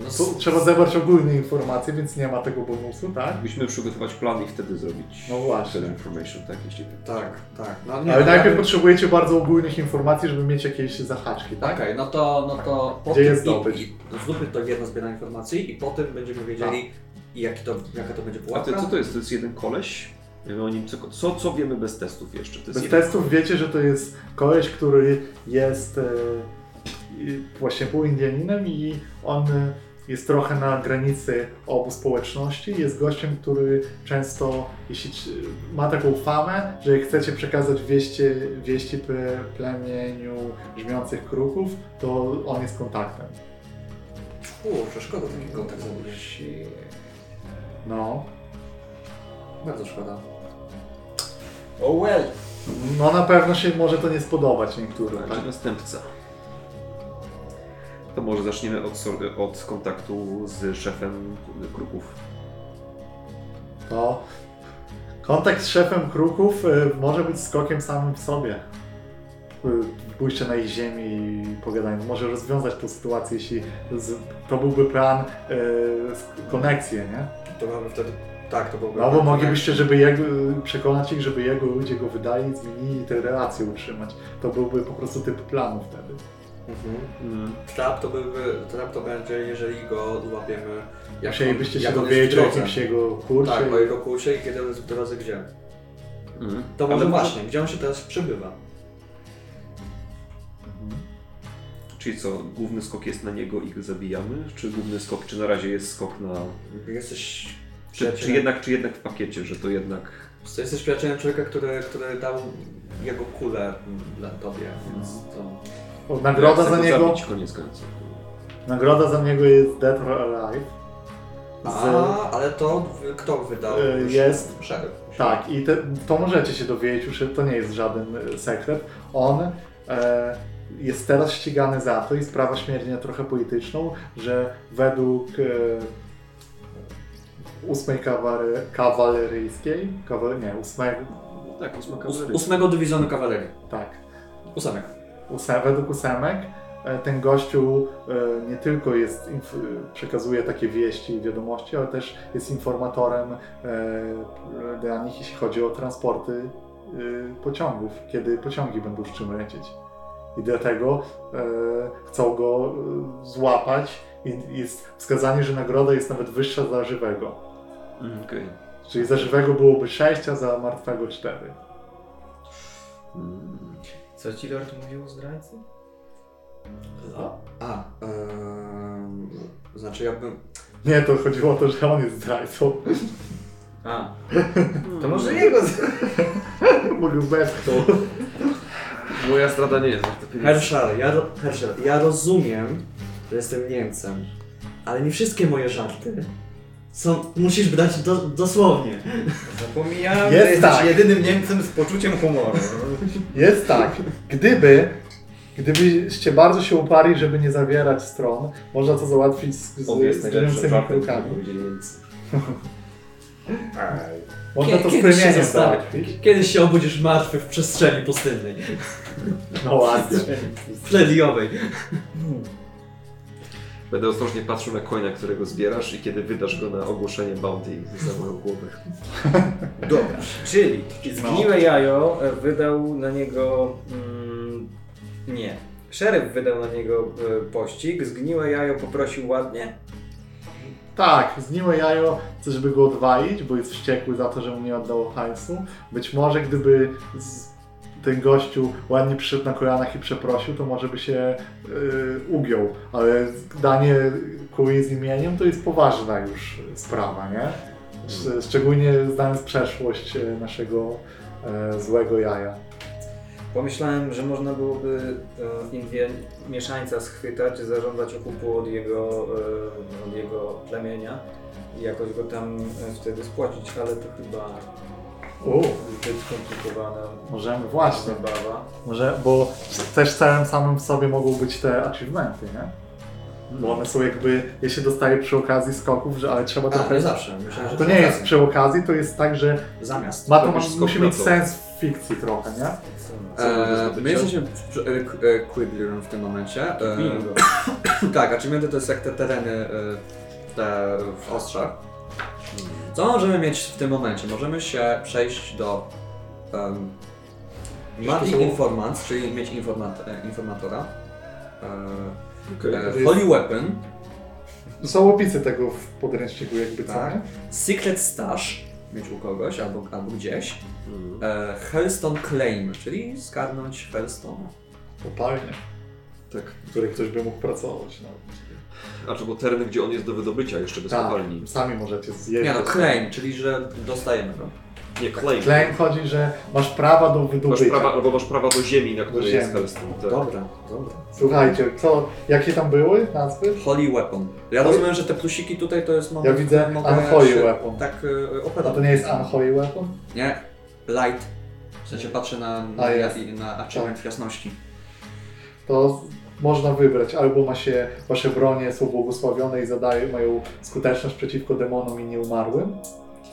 No, tu trzeba zebrać ogólne informacje, więc nie ma tego bonusu, tak? Musimy przygotować plan i wtedy zrobić No właśnie. information, tak? Jeśli Tak, tak. No, nie, Ale no, najpierw ja- potrzebujecie bardzo ogólnych informacji, żeby mieć jakieś zahaczki, tak? Okej, no to, no to po Gdzie tym jest zdobycz? i zróbmy to jedno zbieranie informacji i potem będziemy wiedzieli jaki to, jaka to będzie A pułapka. ty, co to jest? To jest jeden koleś? Wiemy o nim, co, co, co wiemy bez testów jeszcze? To jest Bez jeden testów wiecie, że to jest koleś, który jest e, właśnie półindianinem i on e, jest trochę na granicy obu społeczności. Jest gościem, który często, jeśli ma taką famę, że jak chcecie przekazać wieści, wieści ple- plemieniu brzmiących kruków, to on jest kontaktem. Kurczę, szkoda taki kontakt zabudzić. No. Bardzo szkoda. Oh well. No na pewno się może to nie spodobać niektórym. Tak? następca. To może zaczniemy od, od kontaktu z szefem kruków. To kontakt z szefem kruków e, może być skokiem samym w sobie. y, pójście na ich ziemię i pogadanie. Może rozwiązać tą sytuację, jeśli to byłby plan y, z- konekcję, nie? To mamy wtedy... Tak, to byłby... No bo moglibyście, żeby jego, przekonać ich, żeby jego ludzie go wydali, zmienili te relacje utrzymać. To byłby po prostu typ planu wtedy. Mhm. Mm. Trap to byłby, trap to będzie, jeżeli go złapiemy. jak Musielibyście on- się jak dowiedzieć o jakimś jego kursie. Tak, o jego kursie i kiedy on jest w gdzie. Mm. To Ale może właśnie, gdzie on się teraz przebywa. Mhm. Czyli co, główny skok jest na niego i go zabijamy? Czy główny skok, czy na razie jest skok na... Jesteś Czy, czy, jednak, czy jednak w pakiecie, że to jednak... to jesteś przyjacielem człowieka, który, który dał jego kulę dla tobie, więc to... O, Nagroda za go niego, Zabić, koniec końców. nagroda za niego jest Dead or Alive. Z, A, ale to kto wydał? Już jest- Szeryf. Tak, i te, to możecie się dowiedzieć, już to nie jest żaden e, sekret. On e, jest teraz ścigany za to i sprawa śmierci trochę polityczną, że według e, ósmej kawale, kawaleryjskiej, kawal, nie, ósmej, Tak, ósmego dywizjonu kawalerii. tak, Ósemek. Ósem, według ósemek e, ten gościu e, nie tylko jest, przekazuje takie wieści i wiadomości, ale też jest informatorem e, dla nich, jeśli chodzi o transporty pociągów, kiedy pociągi będą z czym lecieć. I dlatego chcą go złapać i jest wskazanie, że nagroda jest nawet wyższa za żywego. Mm, Okej. Czyli za żywego byłoby 6, a za martwego 4. Mm. Co ci Lord mówił o zdrajcy? A, em, znaczy jakbym... Nie, to chodziło o to, że on jest zdrajcą. A, to może jego z... Mogę wepchnął. Moja strada nie jest. Herschel, ja, ro- Herschel, ja rozumiem, że jestem Niemcem, ale nie wszystkie moje żarty są... musisz brać do, dosłownie. Zapomniałem, Jest że jesteś tak. jedynym Niemcem z poczuciem humoru. Jest tak, gdyby, gdybyście bardzo się uparli, żeby nie zawierać stron, można to załatwić z, z, On jest z powiedzieli Niemcy. Można to zostawi. załatwić. Kiedyś się obudzisz martwy w przestrzeni pustynnej, No ładnie. plediowej. Będę ostrożnie patrzył na coina, którego zbierasz i kiedy wydasz go na ogłoszenie bounty za moją głowę. Dobra, czyli zgniłe jajo e, wydał na niego... Mm, nie. Szeryf wydał na niego e, pościg, zgniłe jajo poprosił ładnie. Tak, zgniłe jajo, chce, żeby go odwalić, bo jest wściekły za to, że mu nie oddało hajsu. Być może gdyby z, ten gościu ładnie przyszedł na kolanach i przeprosił, to może by się yy, ugiął, ale danie kuli z imieniem to jest poważna już sprawa, nie? Sz- Szczególnie znając przeszłość e, naszego e, złego jaja. Pomyślałem, że można byłoby e, Indię mieszańca schwytać, zażądać okupu od jego, e, od jego plemienia i jakoś go tam e, wtedy spłacić, ale to chyba U, zbyt skomplikowana możemy, właśnie. zabawa. Może, bo też celem samym w sobie mogą być te achievementy, nie? Bo one są jakby, je się dostaje przy okazji skoków, że ale trzeba A, trochę... nie zawsze. Myślałem, że To nie jest okazji. przy okazji, to jest tak, że Zamiast. ma to ma, musi mieć to. sens w fikcji trochę, nie? E, zdobycia? my jesteśmy e, e, Quibblerem w tym momencie. E, Bingo. tak, achievementy to jest jak te tereny e, te w ostrzach. Co możemy mieć w tym momencie? Możemy się przejść do um, są- Informant, czyli mieć informat, e, informatora. E, e, jest- Holy Weapon, To są opisy tego w podręczniku jakby, co Tak. nie? Secret Stash, mieć u kogoś albo, albo gdzieś. Mm. E, Hellstone Claim, czyli zgarnąć Hellstone. Kopalnie, Tak. w której ktoś by mógł pracować. No. A czy bo tereny, gdzie on jest do wydobycia jeszcze bez Tak, kopalni? sami możecie zjeść. Nie no, claim, czyli że dostajemy go. Nie, claim. Claim chodzi, że masz prawa do Masz wydobycia. prawa, albo masz prawa do ziemi, na której ziemi. jest Hellstone. Tak. Dobra, dobra. Słuchajcie, co, jakie tam były nazwy? Holy Weapon. Ja Holy- rozumiem, że te plusiki tutaj to jest moment, Ja widzę mogę Unholy się Weapon. Tak y, A to nie jest Unholy Weapon? Nie, light. W sensie patrzę na, na, A, jest. na, na achievement jasności. to można wybrać. Albo ma się, wasze bronie są błogosławione i zadają, mają skuteczność przeciwko demonom i nieumarłym.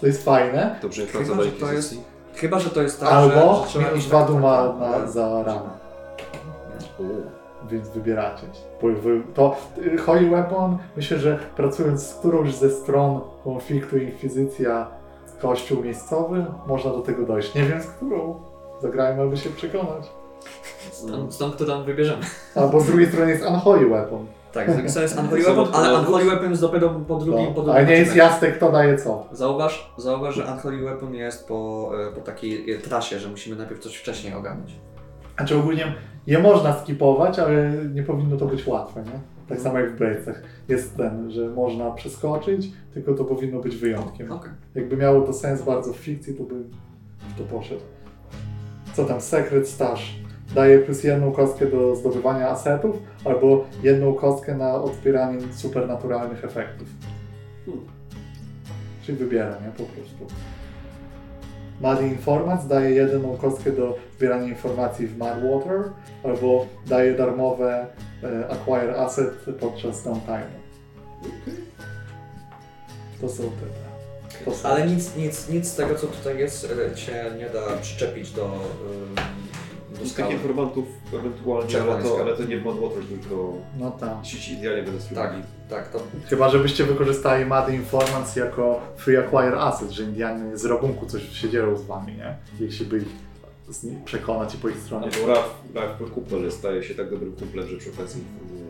To jest fajne. Dobrze, Chyba, że to jest- Chyba, że to jest tak, Albo że, że dwa tak, duma tak, na, tak. za ranę. Więc wybieracie. Bo wy- To y, Holy Weapon, myślę, że pracując z którąś ze stron konfliktu Inkwizycja, kościół miejscowy, można do tego dojść. Nie wiem z którą. Zagrajmy, aby się przekonać. Stąd, stąd kto tam wybierzemy. Albo z drugiej strony jest Unholy Weapon. Tak, z drugiej strony jest Unholy Weapon, ale Unholy Weapon jest dopiero po drugim, po No, drugim ale nie jest jasne, kto daje co. Zauważ, zauważ, że Unholy Weapon jest po, e, po takiej e, trasie, że musimy najpierw coś wcześniej ogarnąć. Znaczy ogólnie je można skipować, ale nie powinno to być łatwe, nie? Tak samo jak w Bladesach. Jest ten, że można przeskoczyć, tylko to powinno być wyjątkiem. Okej. Jakby miało to sens bardzo w fikcji, to bym w to poszedł. Co tam? Secret Stash. Daje plus jedną kostkę do zdobywania asetów, albo jedną kostkę na odpieranie supernaturalnych efektów. Hmm. Czyli wybiera, nie? Po prostu. Muddy Informant daje jedną kostkę do zbierania informacji w Mudwater, albo daje darmowe e, Acquire Asset podczas downtime. To są te. To są. Ale nic, nic, nic z tego, co tutaj jest, e, cię nie da przyczepić do, e, do Z skały. tych informantów ewentualnie, ale to, ale to nie w tylko No tak. ci ci idealnie będą Tak, sprawdzili. tak, to Chyba, żebyście wykorzystali Muddy Informants jako Free Acquire Asset, że Indianie z rabunku coś się dzieją z wami, nie? Jeśli by ich przekonać i po ich stronie. Albo Raf, Raf kumpel staje się tak dobrym kumplem, że przy okazji informuje.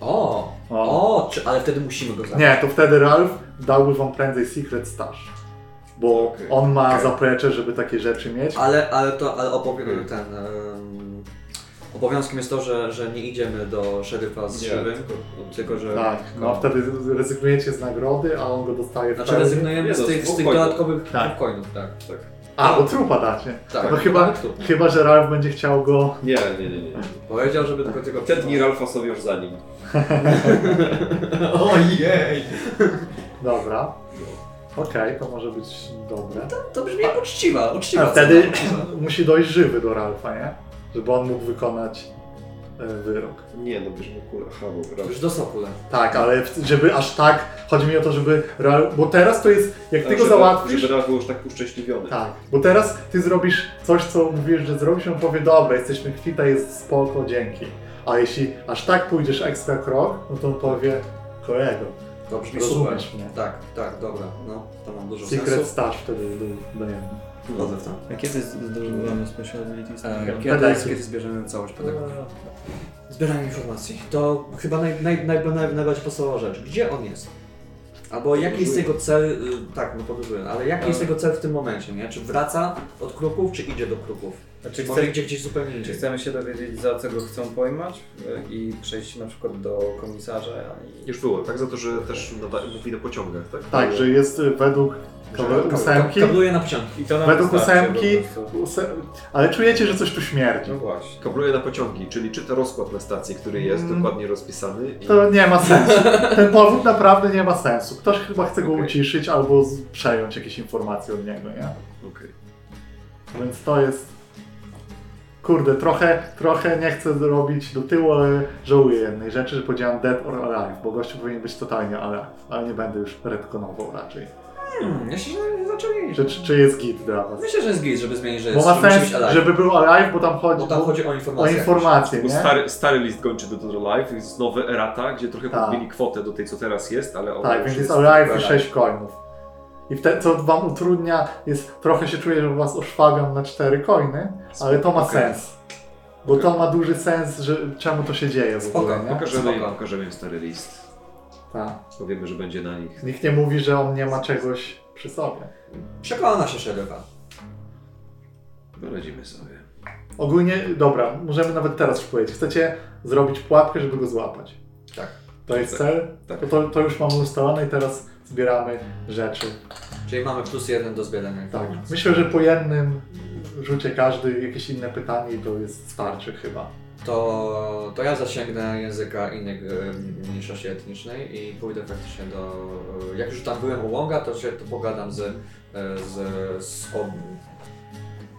O, O. o, czy, ale wtedy musimy go zabić. Nie, to wtedy Ralph dałby wam prędzej Secret Stash. Bo Okej. on ma Okej. zaplecze, żeby takie rzeczy mieć. Ale, ale to, ale opowiem Hmm. ten... em, obowiązkiem jest to, że, że nie idziemy do szeryfa z żywym, tylko- tylko że... Tak, no wtedy rezygnujecie z nagrody, a on go dostaje w Znaczy pełni. rezygnujemy Nie, z no, tych, z tych dodatkowych Tak. coinów, tak. Tak. A, bo trupa dacie. Tak, No chyba, tak, chyba, że Ralph będzie chciał go... Nie, nie, nie, nie. Powiedział, żeby tylko tego... Te dni Ralfa są już za nim. Ojej! Dobra. Okej, to może być dobre. To brzmi jak uczciwa, uczciwa A wtedy musi dojść żywy do Ralfa, nie? Żeby on mógł wykonać e, wyrok. Nie, no bierzemy kulę. Już do Sokule. Tak, ale żeby aż tak, chodzi mi o to, żeby Ralf, bo teraz to jest, jak ty go załatwisz, Żeby Ralf był już tak uszczęśliwiony. tak, bo teraz ty zrobisz coś, co mówisz, że zrobisz, on powie, dobra, jesteśmy kwita, jest spoko, dzięki. A jeśli aż tak pójdziesz ekstra krok, no to on powie, kolego, To brzmi super. rozumiesz mnie. Tak, tak, dobra. No, to mam dużo Secret sensu. stash wtedy do niego. Wchodzę w to. A kiedy zdobywamy special abilities? E, Pedagog. Kiedy, kiedy zbierzemy całość pedagogów? Zbieranie informacji. To chyba naj, naj, naj, naj, najbardziej podstawowa rzecz. Gdzie on jest? Albo jaki jest jego cel, y, tak, no podróżuje, ale jaki jest jego cel w tym momencie, nie? Czy wraca od kruków, czy idzie do kruków? Znaczy, Może chce, idzie gdzieś zupełnie indziej. chcemy się dowiedzieć, za co go chcą pojmać y, i przejść na przykład do komisarza i... Już było, tak? Za to, że też nada- mówi na pociągach, tak? Tak, że jest y, według ósemki, Kabluje na pociągi. I to według ósemki, ale czujecie, że coś tu śmierdzi. No właśnie. Kabluje na pociągi, czyli czyta rozkład na stacji, który jest Mm. dokładnie rozpisany. I... To nie ma sensu. Ten powód naprawdę nie ma sensu. Ktoś chyba chce go Okej. uciszyć albo przejąć jakieś informacje od niego, nie? Okej. Więc to jest. Kurde, trochę, trochę nie chcę zrobić do tyłu, ale żałuję jednej rzeczy, że powiedziałem dead or alive, bo gościu powinien być totalnie alive, ale nie będę już retkonował raczej. Hmm, ja się nie zaczęli. Czy, czy, czy jest git dla was? Myślę, że jest git, żeby zmienić, że Bo jest ma że musi sens, być alive. żeby był alive, bo tam chodzi, Bo tam bo- chodzi o o informacje. informacje, Bo nie? stary, stary list kończy do Total Life, jest nowe erata, gdzie trochę Tak. podbili kwotę do tej, co teraz jest, ale Tak, więc jest alive i alive. 6 coinów. I wtedy, co wam utrudnia, jest trochę się czuję, że was oszwabiam na 4 coiny, ale to ma Okej. sens. Bo to ma duży sens, że czemu to się dzieje w Spoko, ogóle, nie? Pokażemy, im, Spoko. pokażemy im stary list. Tak. Powiemy, że będzie na nich. Nikt nie mówi, że on nie ma czegoś przy sobie. Przekona się szeryfa. Poradzimy sobie. Ogólnie, dobra, możemy nawet teraz już powiedzieć. Chcecie zrobić pułapkę, żeby go złapać. Tak. To jest Tak. cel? Tak. To, to, to już mamy ustalone i teraz zbieramy rzeczy. Czyli mamy plus jeden do zbierania Tak. informacji. Myślę, że po jednym rzucie każdy jakieś inne pytanie i to jest starczy chyba. To, to ja zasięgnę języka innej e, mniejszości etnicznej i pójdę faktycznie do... e, Jak już tam byłem u Łąga, to się to pogadam z, e, z, z, ob,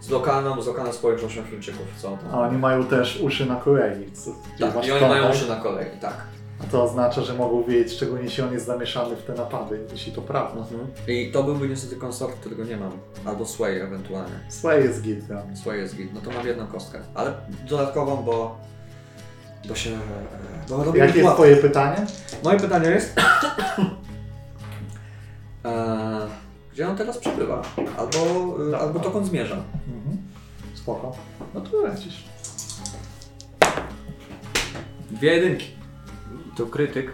z lokalną, z lokalną społecznością Chińczyków, co tam. A oni mają też uszy na kolei. Co, Tak, i oni mają uszy na kolei, tak. To oznacza, że mogą wiedzieć, szczególnie jeśli on jest zamieszany w te napady, jeśli to prawda. I to byłby niestety konsort, którego nie mam. Albo Sway ewentualnie. Sway jest git, ja. Sway jest git, no to mam jedną kostkę. Ale dodatkową, bo Bo się... Bo robię Jakie jest twoje pytanie? Moje pytanie jest... e, gdzie on teraz przebywa? Albo, e, albo dokąd zmierza? Mhm. Spoko. No to lecisz. Dwie jedynki. To krytyk.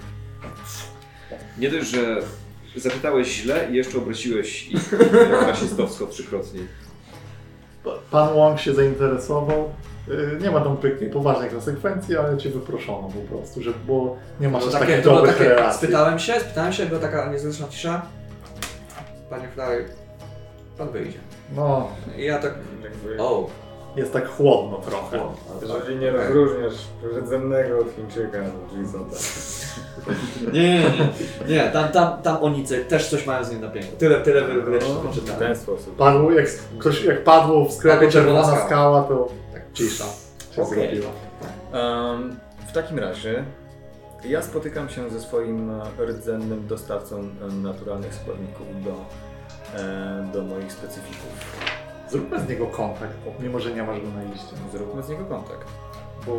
Nie dość, że zapytałeś źle i jeszcze obraziłeś ich rasistowsko trzykrotnie. Pa- Pan Wong się zainteresował. Y, Nie ma tam pyknie poważnej konsekwencji, ale cię wyproszono po prostu, że bo nie masz To aż takie, takich to było dobrych takie, relacji. spytałem się, spytałem się, była taka niezręczna cisza. Panie Fly, pan wyjdzie. No, I ja tak, Jakby, o, jest tak chłodno trochę. jeżeli nie rozróżniasz rdzennego od Chińczyka, drzwi są tak. Nie, nie, nie, nie, tam, tam, tam onicy też coś mają z nim na piękno. Tyle, tyle wreszcie No, w ten sposób. Padło, jak ktoś, jak padło w sklepie czerwona skała. skała, to tak cisza się zrobiła. Em, w takim razie ja spotykam się ze swoim e, rdzennym dostawcą e, naturalnych składników do, e, do moich specyfików. Zróbmy z niego kontakt, mimo że nie masz go na liście. Zróbmy z niego kontakt. Bo,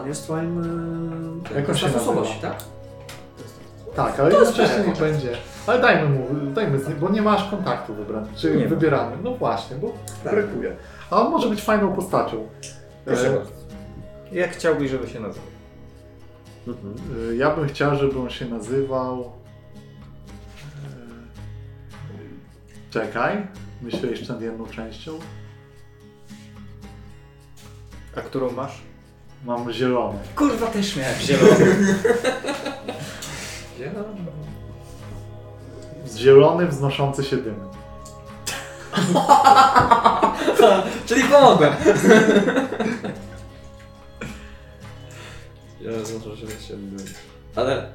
on jest twoim... Jak on się nazywa? osobowości, tak? tak, ale To jest fajny niech będzie. Ale dajmy mu, dajmy bo nie masz kontaktu wybrany. Czy Nie wybieramy? No właśnie, bo Tak. brakuje. A on może być fajną postacią. Proszę E, bardzo. Jak chciałbyś, żeby się nazywał? Mhm. Y, Ja bym chciał, żeby on się nazywał. y, Czekaj, myślę jeszcze nad jedną częścią. A którą masz? Mam zielony. Kurwa, też miałem zielony. Zielony, wznoszący się dym. Czyli pomogłem. Ja że się Ale...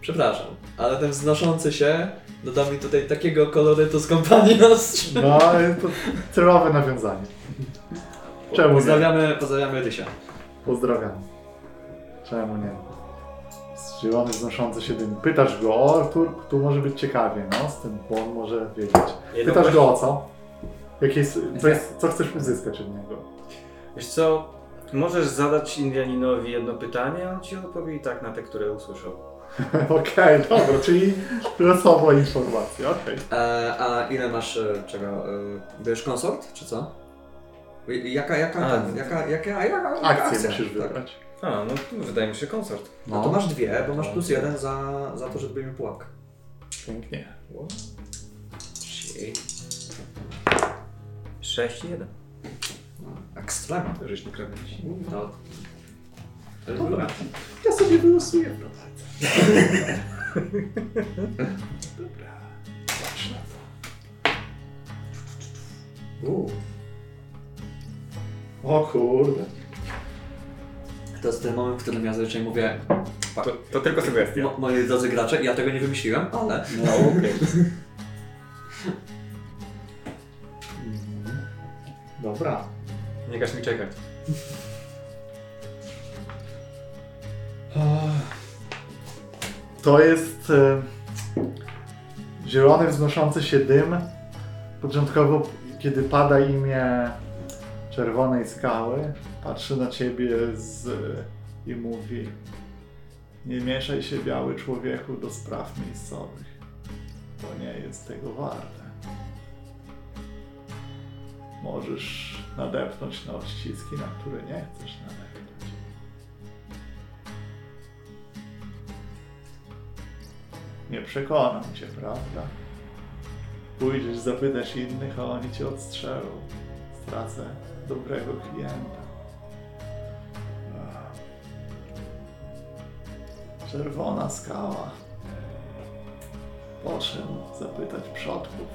Przepraszam, ale ten wznoszący się doda mi tutaj takiego kolorytu z kompanii nas. No, to celowe nawiązanie. Czemu nie? Pozdrawiamy, pozdrawiamy Rysia. Pozdrawiam. Czemu nie? Zielony, wznoszący się dym. Pytasz go, o, tu, tu może być ciekawie, no, z tym, bo on może wiedzieć. Jedną Pytasz go o co? Jakie jest, co, jest, co chcesz uzyskać od niego? Wiesz co, możesz zadać Indianinowi jedno pytanie, a on ci odpowie i tak na te, które usłyszał. Okej, dobra, czyli losowo informacja, okej. E, a ile masz e, czego? E, bierzesz konsort, czy co? I- Jaka, jaka, A, ten, jaka, jaka, jaka, jaka Akcję akcja? musisz Tak. wybrać. A, no wydaje mi się konsort. No to masz dwie, bo masz plus jeden za, za to, że zrobimy pułapkę. Pięknie. Czyli... 6 i 1. No, ekstrema. Żeś na krawędzi. No. Dobra. Ja sobie wylosuję notatce. Dobra. Patrz na to. Uuu. O kurde. To jest ten moment, w którym ja zazwyczaj mówię, To, to tylko sugestia. mo, moi drodzy gracze, ja tego nie wymyśliłem, ale... No okej. Mhm. Dobra. Nie każ mi czekać. To jest e, zielony, wznoszący się dym. Początkowo, kiedy pada imię czerwonej skały, patrzy na ciebie z, i mówi: Nie mieszaj się, biały człowieku, do spraw miejscowych. To nie jest tego warte. Możesz nadepnąć na odciski, na które nie chcesz nadepnąć. Nie przekonam cię, prawda? Pójdziesz, zapytasz innych, a oni cię odstrzelą. Stracę dobrego klienta. Czerwona skała. Poszedł zapytać przodków.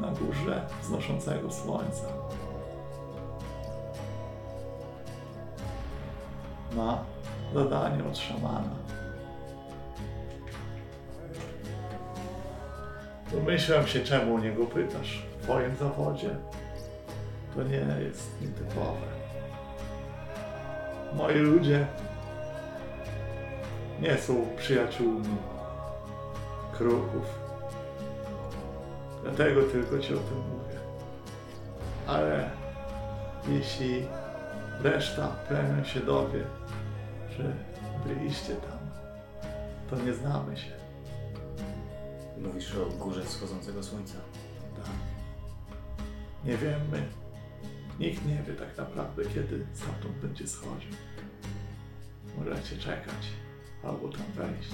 Na górze wznoszącego słońca. Ma zadanie od szamana. Domyślam się, czemu o niego pytasz. W twoim zawodzie to nie jest nietypowe. Moi ludzie nie są przyjaciółmi kruków. Dlatego tylko ci o tym mówię. ale jeśli reszta plemion się dowie, że byliście tam, to nie znamy się. Mówisz o górze wschodzącego słońca. Tak. Nie wiemy. Nikt nie wie tak naprawdę, kiedy stamtąd będzie schodził. Możecie czekać albo tam wejść.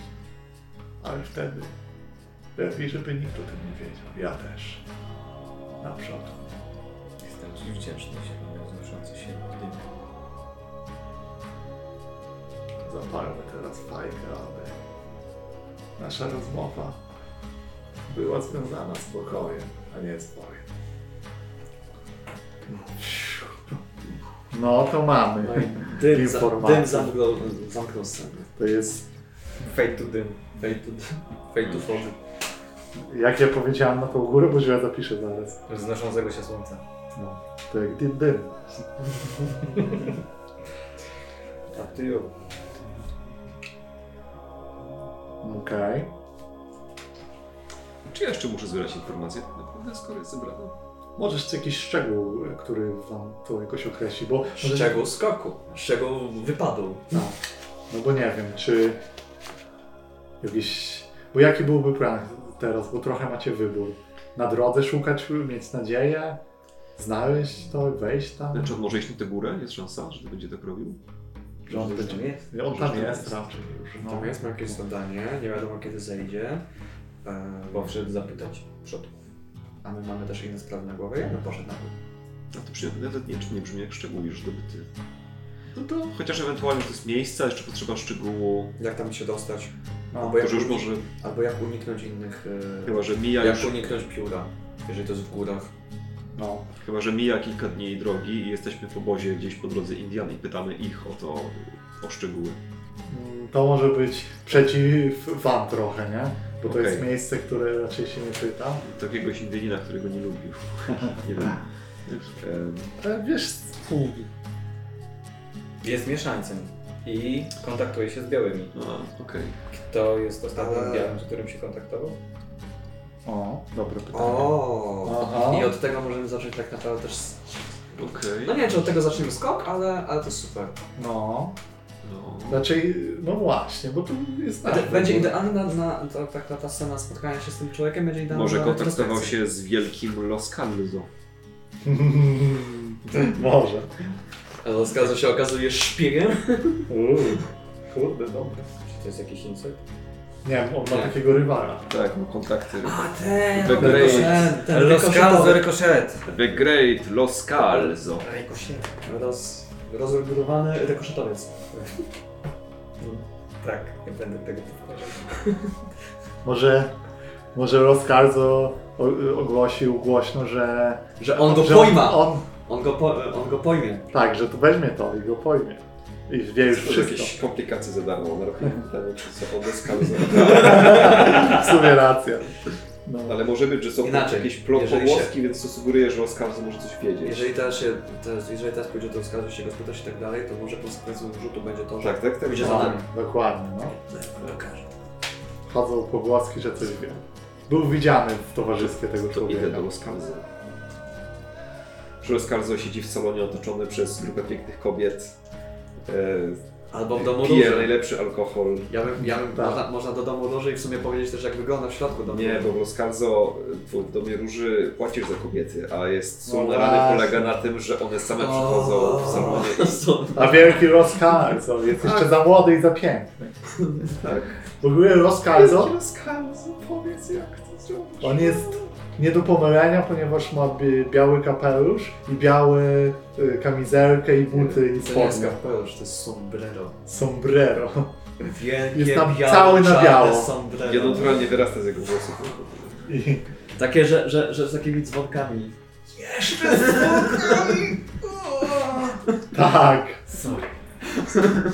Ale wtedy lepiej, żeby nikt o tym nie wiedział. Ja też. Naprzód. Jestem Ci wdzięczny, wznoszący się dym. Zapalmy teraz fajkę, aby nasza rozmowa była związana z pokojem, a nie z bojem. No to mamy. No i dym, za, Informacja. dym zamknął, zamknął scenę. To jest, Fade to dym. Fade to, fade to fog. jak ja powiedziałem na tą górę, bo źle zapiszę zaraz. Wznoszącego się słońca. No, to jak dym, dym. A ty ją. Okej. Czy ja jeszcze muszę zbierać informacje? Naprawdę, skoro jest zebrana? Możesz jakiś szczegół, który wam to jakoś określi, bo... może- Szczegół skoku. Szczegół wypadu. Tak. No bo nie wiem, czy jakiś... Bo jaki byłby plan teraz, bo trochę macie wybór. Na drodze szukać, mieć nadzieję, znaleźć to, wejść tam. Znaczy on może iść na tę górę? Jest szansa, że będzie tak robił? Że on będzie... tam jest. On tam tam jest raczej już. No. Tam jest, ma jakieś zadanie, nie wiadomo kiedy zejdzie. Ehm, Poszedł zapytać przodków. a my mamy też inne sprawy na głowie, jakby poszedł na górę. A to przynajmniej nawet nie, czy nie brzmi jak szczegół już zdobyty. No to chociaż ewentualnie to jest miejsce, jeszcze potrzeba szczegółu. Jak tam się dostać? No. Albo jak, już może, albo jak uniknąć innych... e, chyba że mija jak już, uniknąć pióra, jeżeli to jest w górach. No. chyba że mija kilka dni drogi i jesteśmy w obozie gdzieś po drodze Indian i pytamy ich o to, o szczegóły. Mm, To może być przeciw wam trochę, nie? Bo to Okej. jest miejsce, które raczej się nie pyta. Takiegoś Indianina, którego nie lubił. nie wiem. Em, Ale wiesz, pół. Jest mieszańcem i kontaktuje się z białymi. A, okej. Kto jest ostatnim białym, z którym się kontaktował? O, dobre pytanie. O, Aha. I od tego możemy zacząć tak naprawdę też... Okej. No nie wiem, czy od tego zaczniemy skok, ale, ale to super. No. No. Raczej, no właśnie, bo tu jest Będzie, tak. będzie idealny na, na, ta, ta, ta, ta scena spotkania się z tym człowiekiem, będzie idealna Może na kontaktował się z wielkim Los. Może. Ale zgadza się okazuje szpiegiem. Uuu, kurde, dobre. Czy to jest jakiś insight? Nie wiem, on ma Nie. takiego rywala. Tak, ma kontakty. A ten, The ten, Great. ten, ten Los Calzo. Ricochet. The Great Los Calzo. Ricochet. Roz, rozregulowany rykoszetowiec. Tak, nie będę tego powtarzał. Może, może Los Calzo ogłosił głośno, że... Że on go że pojma! On, On go, po, on go pojmie. tak, że to weźmie to i go pojmie. I wie już To wszystko. jakieś komplikacje za darmo. Na rok temu, czy co o Los Calzo. W sumie racja. No. Ale może być, że są Inaczej, jakieś pogłoski, więc to sugeruje, że Calzo może coś wiedzieć. Jeżeli teraz, się, teraz, jeżeli teraz pójdzie do skazu, się go spytać i tak dalej, to może konsekwencją rzutu będzie to, że Tak, tak, tak. Pójdzie No, za nami. Dokładnie, no. Pokażę. Chodzą pogłoski, że coś wie. Był widziany w towarzystwie tego To człowieka. idę do. Że Los Calzo siedzi w salonie otoczony przez grupę pięknych kobiet. Albo w E, domu pije róży. najlepszy alkohol. Ja bym, ja bym Tak. można, można do domu róży i w sumie powiedzieć też jak wygląda w środku domu Nie, bo w w Domie Róży płacisz za kobiety, a jest sól No na rany polega na tym, że one same przychodzą w salonie i Są- A wielki Los Calzo jest jeszcze za młody i za piękny. tak. W ogóle Los Calzo, Los Calzo, powiedz jak to zrobisz. on jest nie do pomylenia, ponieważ ma bi- biały kapelusz i biały y, kamizelkę i buty i To nie jest spodnie. kapelusz, to jest sombrero. Sombrero. Wielkie, Jest tam białe, cały na biało. sombrero. Ja naturalnie wyrasta z jego włosów. I, Takie, że, że, że z takimi dzwonkami. tak. Sorry.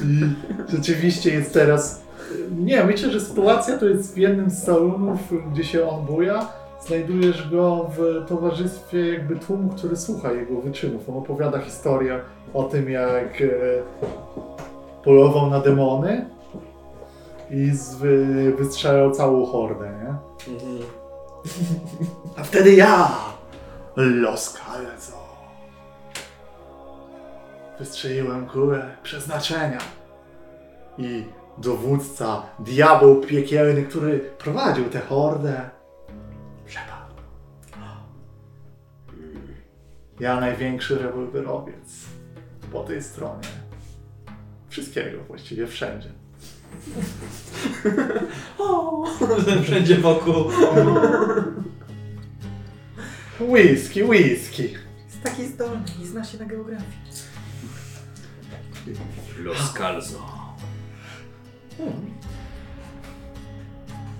I rzeczywiście jest teraz. Nie, myślę, że sytuacja to jest w jednym z salonów, gdzie się on buja. Znajdujesz go w towarzystwie jakby tłumu, który słucha jego wyczynów. On opowiada historię o tym, jak e, polował na demony i wystrzelał całą hordę, nie? Mhm. A wtedy ja, Los Calzo, wystrzeliłem kulę przeznaczenia. I dowódca, diabeł piekielny, który prowadził tę hordę, Ja największy rewolwerowiec po tej stronie. Wszystkiego właściwie wszędzie. Wszędzie wokół. Whisky, whisky. Jest taki zdolny i zna się na geografii. Los Calzo.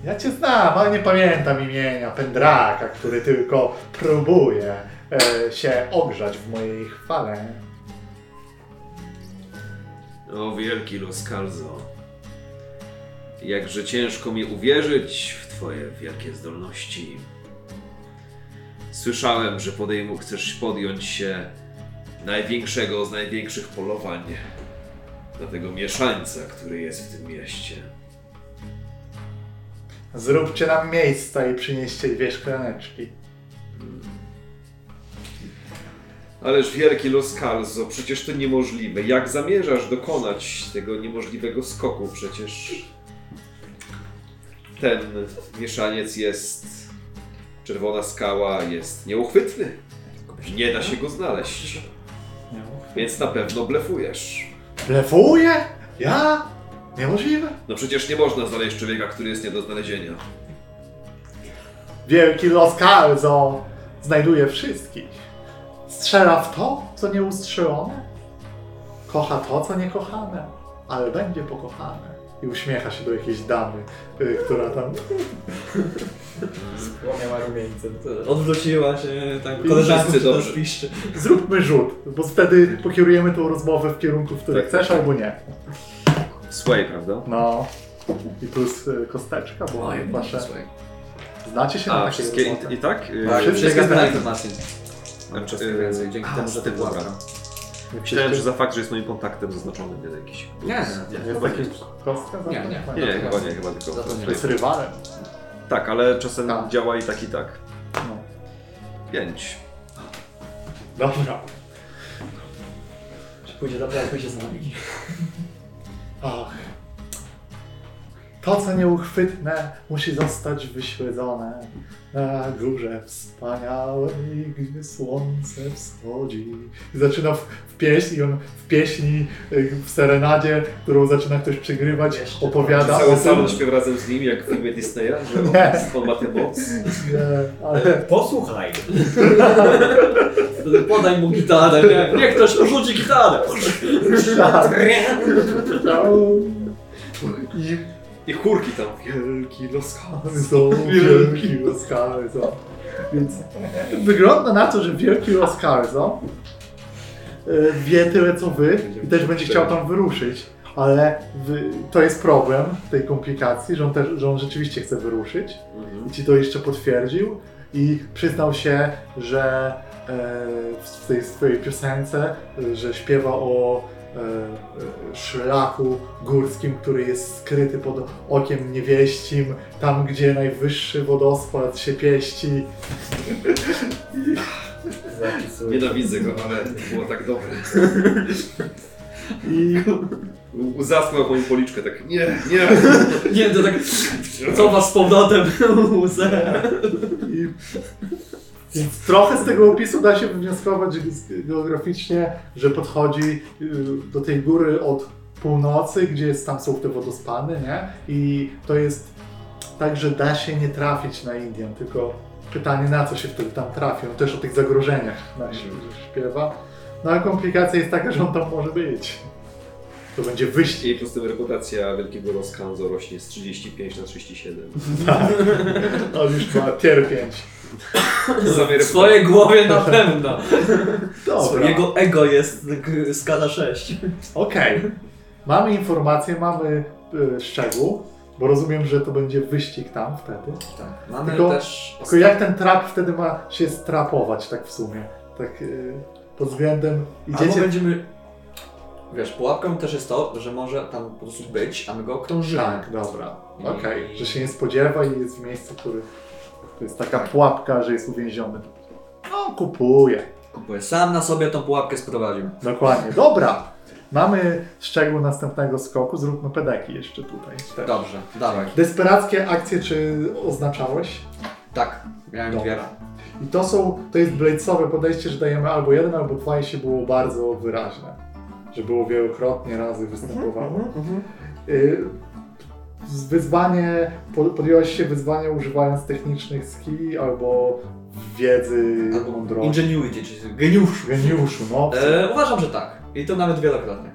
Ja cię znam, ale nie pamiętam imienia Pendraka, który tylko próbuje się ogrzać w mojej chwale. O wielki Los Calzo. Jakże ciężko mi uwierzyć w twoje wielkie zdolności. Słyszałem, że podejmu chcesz podjąć się największego z największych polowań na tego mieszańca, który jest w tym mieście. Zróbcie nam miejsca i przynieście dwie szklaneczki. Ależ wielki Los Calzo, przecież to niemożliwe. Jak zamierzasz dokonać tego niemożliwego skoku? Przecież ten mieszaniec jest. Czerwona skała jest nieuchwytny. Nie da się go znaleźć. Więc na pewno blefujesz. Blefuję? Ja? Niemożliwe. No przecież nie można znaleźć człowieka, który jest nie do znalezienia. Wielki Los Calzo znajduje wszystkich. Strzela w to, co nieustrzelone. Kocha to, co niekochane, ale będzie pokochane. I uśmiecha się do jakiejś damy, y, która tam Spłonęła rumieńcem. Odwróciła się, tak tam dobrze. piszczy. Zróbmy rzut, bo wtedy pokierujemy tą rozmowę w kierunku, w który Tak, chcesz tak. albo nie. Sway, prawda? No. I plus y, kosteczka, bo wasze... Znacie się na A, takiej wszystkie i, i tak? Yy, Tak, Wszystkie wszystkie gazety. informacje. Znaczy, Troszkę więcej, dzięki a, temu, że to dobra. pułapka. Myślałem, że za fakt, że jest moim kontaktem zaznaczony, nie jakiś. Nie, nie, Jest chyba jakaś nie. kostka za Nie, nie. Nie, nie, chyba nie, chyba tylko. To nie. To jest rywalem. Tak, ale czasem Tak. działa i tak, i tak. No. Pięć. Dobra. Pójdzie dobrze, jak pójdzie z nami? Ach. To, co nieuchwytne, musi zostać wyśledzone na górze wspaniałej, gdzie słońce wschodzi. I zaczyna w, w pieśni, on w pieśni, y, w serenadzie, którą zaczyna ktoś przygrywać, Jeszcze. opowiada Cały o tym. śpiewa razem z nim, jak w filmie Disneya, że Nie. on, ma tę moc. Nie, ale Posłuchaj! Wtedy podaj mu gitarę, nie? Niech ktoś rzuci gitarę. tak. I I chórki tam. Wielki los wielki Oscarzo. Więc wygląda na to, że wielki Oscarzo e, wie tyle co wy i też będzie chciał tam wyruszyć. Ale to jest problem tej komplikacji, że on, też, że on rzeczywiście chce wyruszyć i ci to jeszcze potwierdził i przyznał się, że e, w tej swojej piosence, że śpiewa o szlaku górskim, który jest skryty pod okiem niewieścim, tam gdzie najwyższy wodospad się pieści. Zapisuję. Nienawidzę go, ale było tak dobre. I Zaspał moją policzkę, tak nie, nie. Nie, to tak cofa z powrotem łzę. I, więc trochę z tego opisu da się wywnioskować ge- geograficznie, że podchodzi y, do tej góry od północy, gdzie jest, tam są te wodospady, nie? I to jest tak, że da się nie trafić na Indian, tylko pytanie na co się wtedy tam trafi. On też o tych zagrożeniach na śpiewa. No a komplikacja jest taka, że on tam może być. To będzie wyścig. I plus tym reputacja wielkiego Los rośnie z 35 na 37. On już ma 5. W swojej głowie na pewno. Dobra. Jego ego jest skala 6. Okej. Mamy informację, mamy y, szczegół, bo rozumiem, że to będzie wyścig tam wtedy. Tak. Mamy Tylko- też... Tylko jak ten trap wtedy ma się strapować tak w sumie? Tak y, pod względem Albo idziecie... będziemy... Wiesz, pułapką też jest to, że może tam po prostu być, a my go okrążymy. Tak, dobra. I- Okej, że się nie spodziewa i jest w miejscu, który... To jest taka pułapka, że jest uwięziony. No, kupuję. Kupuję. Sam na sobie tą pułapkę sprowadził. Dokładnie. Dobra. Mamy szczegół następnego skoku. Zróbmy pedeki jeszcze tutaj. też. Dobrze, dawaj. Desperackie akcje czy oznaczałeś? Tak, miałem Dobra. dwie. I to są, to jest bladesowe podejście, że dajemy albo jeden, albo dwa i się było bardzo wyraźne. Że było wielokrotnie razy występowało. Y, z wyzwanie, po- podjęłaś się wyzwania używając technicznych skilli albo wiedzy, Albo mądrości. Ingenuity, czyli geniuszu. Geniuszu, no. E, uważam, że tak. I to nawet wielokrotnie.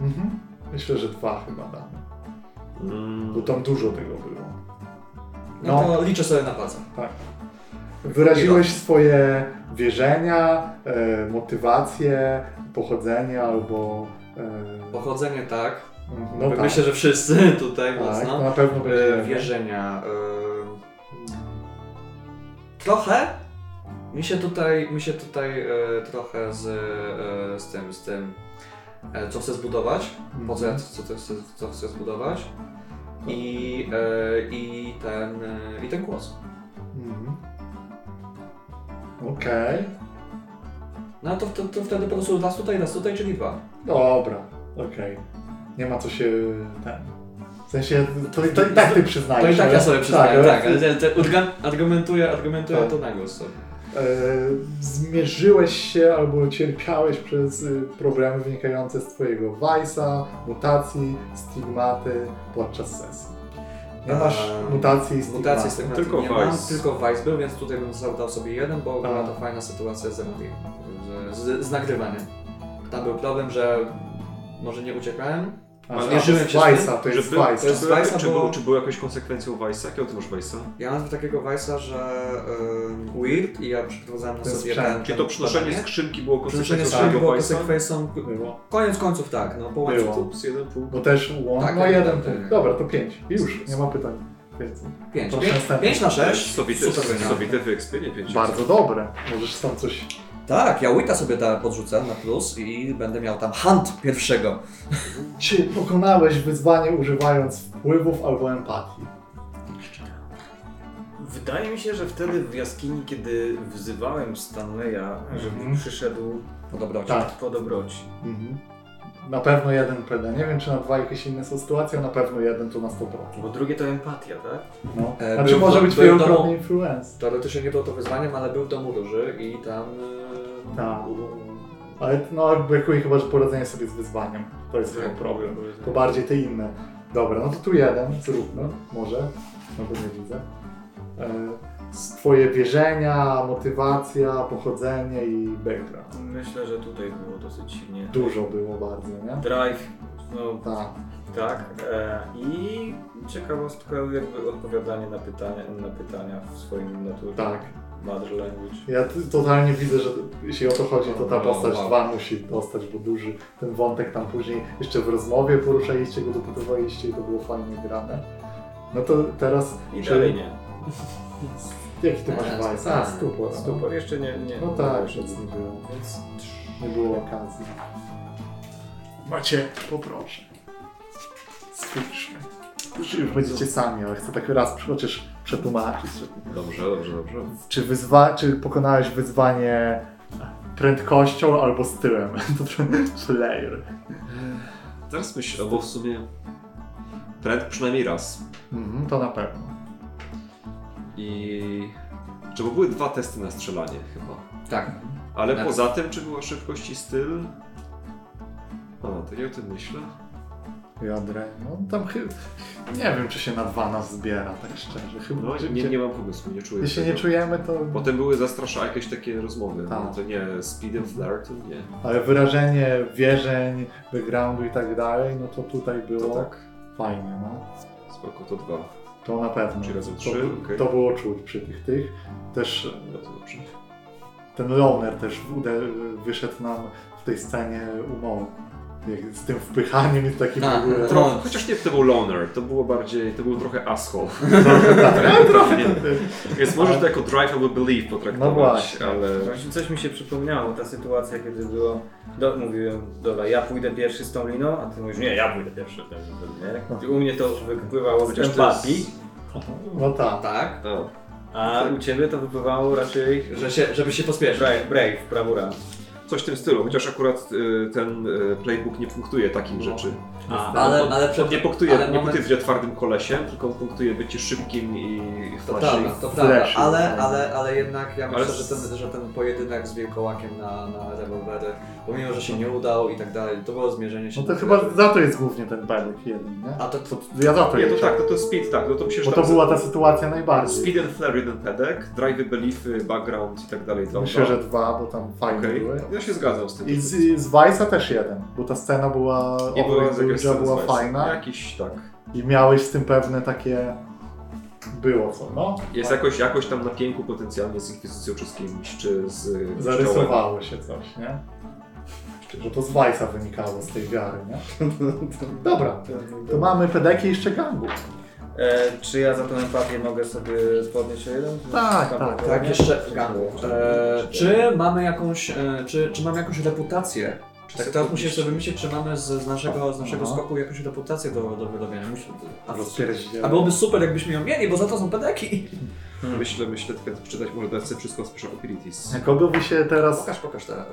Mhm. Myślę, że dwa chyba damy. Mm, Bo tam dużo tego było. No, No. to liczę sobie na palcach. Wyraziłeś swoje wierzenia, e, motywacje, pochodzenie albo... E, Pochodzenie tak. No tak, Myślę, że wszyscy tutaj tak, mocno. na pewno będzie... E, wierzenia. E, trochę. Mi się tutaj, mi się tutaj e, trochę z, z tym, z tym, co chcę zbudować. Po co ja co, co, chcę, co chcę zbudować. I, e, i, ten, I ten głos. Mhm. Okej, No to, to, to wtedy po prostu raz tutaj, raz tutaj, czyli dwa. dobra, okej. Nie ma co się ten... W sensie, to, to i tak ty przyznajesz. To i tak ja sobie przyznaję, ale- tak, ale te, te, argumentuję, argumentuję Tak. to na głos sobie. E, zmierzyłeś się albo cierpiałeś przez y, problemy wynikające z twojego wajsa, mutacji, stigmaty podczas sesji. Nie masz Eee, mutacji i stigmaty. Mutacje z tego Tylko nie mam, Vice. tylko Vice był, więc tutaj bym zadał sobie jeden, bo była A. to fajna sytuacja z z, z, z nagrywaniem. Tam był problem, że może nie uciekałem, A, Ale to mierzyłem jest się Vice'a, to jest Czy, był, Vice. to jest czy, był- Vice'a, czy, bo- był, czy był jakąś konsekwencją Vice'a? Jakiego ty masz Vice'a? Ja mam takiego Vice'a, że y, weird i ja przeprowadzałem na sobie ten, Czy ten to przynoszenie badanie. skrzynki było Przenoszenie konsekwencją skrzynki było konsekwencją, Było. koniec końców tak, no po Było. łańcuchu. Plus jeden punkt. Bo też łąk, Tak, no tak, jeden tak, punkt. tak. Dobra, to pięć. Już, nie ma pytań. Więcej. 5. Proszę następny. 5 na 6. Sobite, Super pięć. Bardzo dobre. Możesz tam coś... Tak, ja Wicca sobie ta podrzucę na plus i będę miał tam hunt pierwszego. Czy pokonałeś wyzwanie używając wpływów albo empatii? Wydaje mi się, że wtedy w jaskini, kiedy wzywałem Stanleya, żeby Mhm. przyszedł Po dobroci. Tak. po dobroci. Mhm. Na pewno jeden PD. Nie wiem, czy na dwa jakieś inne są sytuacje, a na pewno jeden to na 100%. Bo drugie to empatia, tak? No. E, Znaczy był może to- być to- wielokrotny influence. Teoretycznie nie było to wyzwaniem, ale był w domu róży i tam... e, Tak. Ale no brakuje chyba, że poradzenie sobie z wyzwaniem. To jest chyba problem. To bardziej te inne. Dobra, no to tu jeden, zróbmy, może. No bo nie widzę. E, Twoje wierzenia, motywacja, pochodzenie i background. Myślę, że tutaj było dosyć silnie. Dużo było bardzo, nie? Drive, no Tak. tak. E, I ciekawostka jakby odpowiadanie na pytania, na pytania w swoim naturze. Tak. Mother language. Ja totalnie widzę, że jeśli o to chodzi, to ta Wow, postać wow. 2 musi dostać, bo duży ten wątek tam później jeszcze w rozmowie poruszaliście go, dopytowaliście i to było fajnie grane. No to teraz... I czy- dalej nie. Jaki ty masz Eee, wajs? A, eee, stupor. no. Stupor jeszcze nie, nie. No tak, nic nie było. Więc Nie było okazji. Macie, poproszę. Spójrzmy. Już będziecie sami, ale chcę tak raz chociaż przetłumaczyć. Dobrze, dobrze, dobrze. Czy, wyzwa... czy pokonałeś wyzwanie prędkością albo stylem? To trochę Slayer. Teraz myślę, albo w sumie pręd przynajmniej raz. Mhm, to na pewno. I... Czy bo były dwa testy na strzelanie chyba. Tak. Ale Tak. poza tym, czy była szybkość i styl? A, to nie o tym myślę. Jodre. No tam chyba... Nie wiem, czy się na dwa nas zbiera, tak szczerze. Chyba, No, nie, nie mam pomysłu, nie czuję Jeśli tego. nie czujemy, to... Potem były zastrasza jakieś takie rozmowy. Tak. No, to nie speed and flare, to nie. Ale wyrażenie wierzeń, backgroundu i tak dalej, no to tutaj było To tak. fajnie, no. Spoko, to dwa. To na pewno. Czyli to, trzy, by- okej. to było czuć przy tych tych. Też dobrze. ten loner też wyszedł nam w tej scenie umową. Z tym wpychaniem i takim w A, ogóle. to- Trochę, chociaż nie to był loner, to było bardziej, to był trochę asshole. Ale trochę. Więc możesz to jako drive albo belief potraktować, No właśnie. ale... Właśnie coś mi się przypomniało, ta sytuacja, kiedy było, do, mówiłem, dobra, ja pójdę pierwszy z tą liną, a ty mówisz, nie, ja pójdę pierwszy. Nie? U mnie to wypływało z empatii. jest... No tak. Tak. A, A u ciebie to wypływało raczej Że się, żeby się pospieszyć. brave, brave brawura. Coś w tym stylu, chociaż akurat y, ten y, playbook nie punktuje takich rzeczy. A, Ale, on, ale przed... nie punktuje, ale nie moment- punktuje bycie twardym kolesiem, tylko on punktuje bycie szybkim i To prawda, to prawda, ale, ale, ale jednak ja myślę, Ale że, ten, że ten pojedynek z Wilkołakiem na, na rewolwery, pomimo, że się nie udał i tak dalej, to było zmierzenie się No to chyba za to jest głównie ten belek jeden, nie? A to, to, Ja za to Nie, to tak, to, to speed, tak, no to myślę, że Bo to była ta sytuacja najbardziej. Speed and flare jeden pedek, drive beliefy, background i tak dalej. Myślę, dwa. że dwa, bo tam fajne Okej, były. Ja się zgadzam z tym. I z, z Vice'a też jeden, bo ta scena była, była była fajna Jakiś, tak. i miałeś z tym pewne takie... Było co, no. Jest jakoś, jakoś tam na pięku potencjalnie z Inkwizycją czy z kimś, czy z. Zarysowało się coś, nie? Bo to z Vice'a wynikało, z tej wiary, nie? Dobra, to mamy pedeki i jeszcze gangu. E, czy ja za tą empatię mogę sobie podnieść o jeden? Tak, Tam tak, tak, jeszcze gangu. E, czy mamy jakąś, e, czy, czy mamy jakąś reputację? Tak teraz musisz sobie wymyślić, czy mamy z, z naszego, z naszego Aha. skoku jakąś reputację do, do wyrobienia. Musi, a, a byłoby super, jakbyśmy ją mieli, bo za to są pedeki. Myślę, myślę, tylko czytać może dać sobie wszystko z Special Abilities. Kogo wy się teraz... Pokaż, pokaż te. e,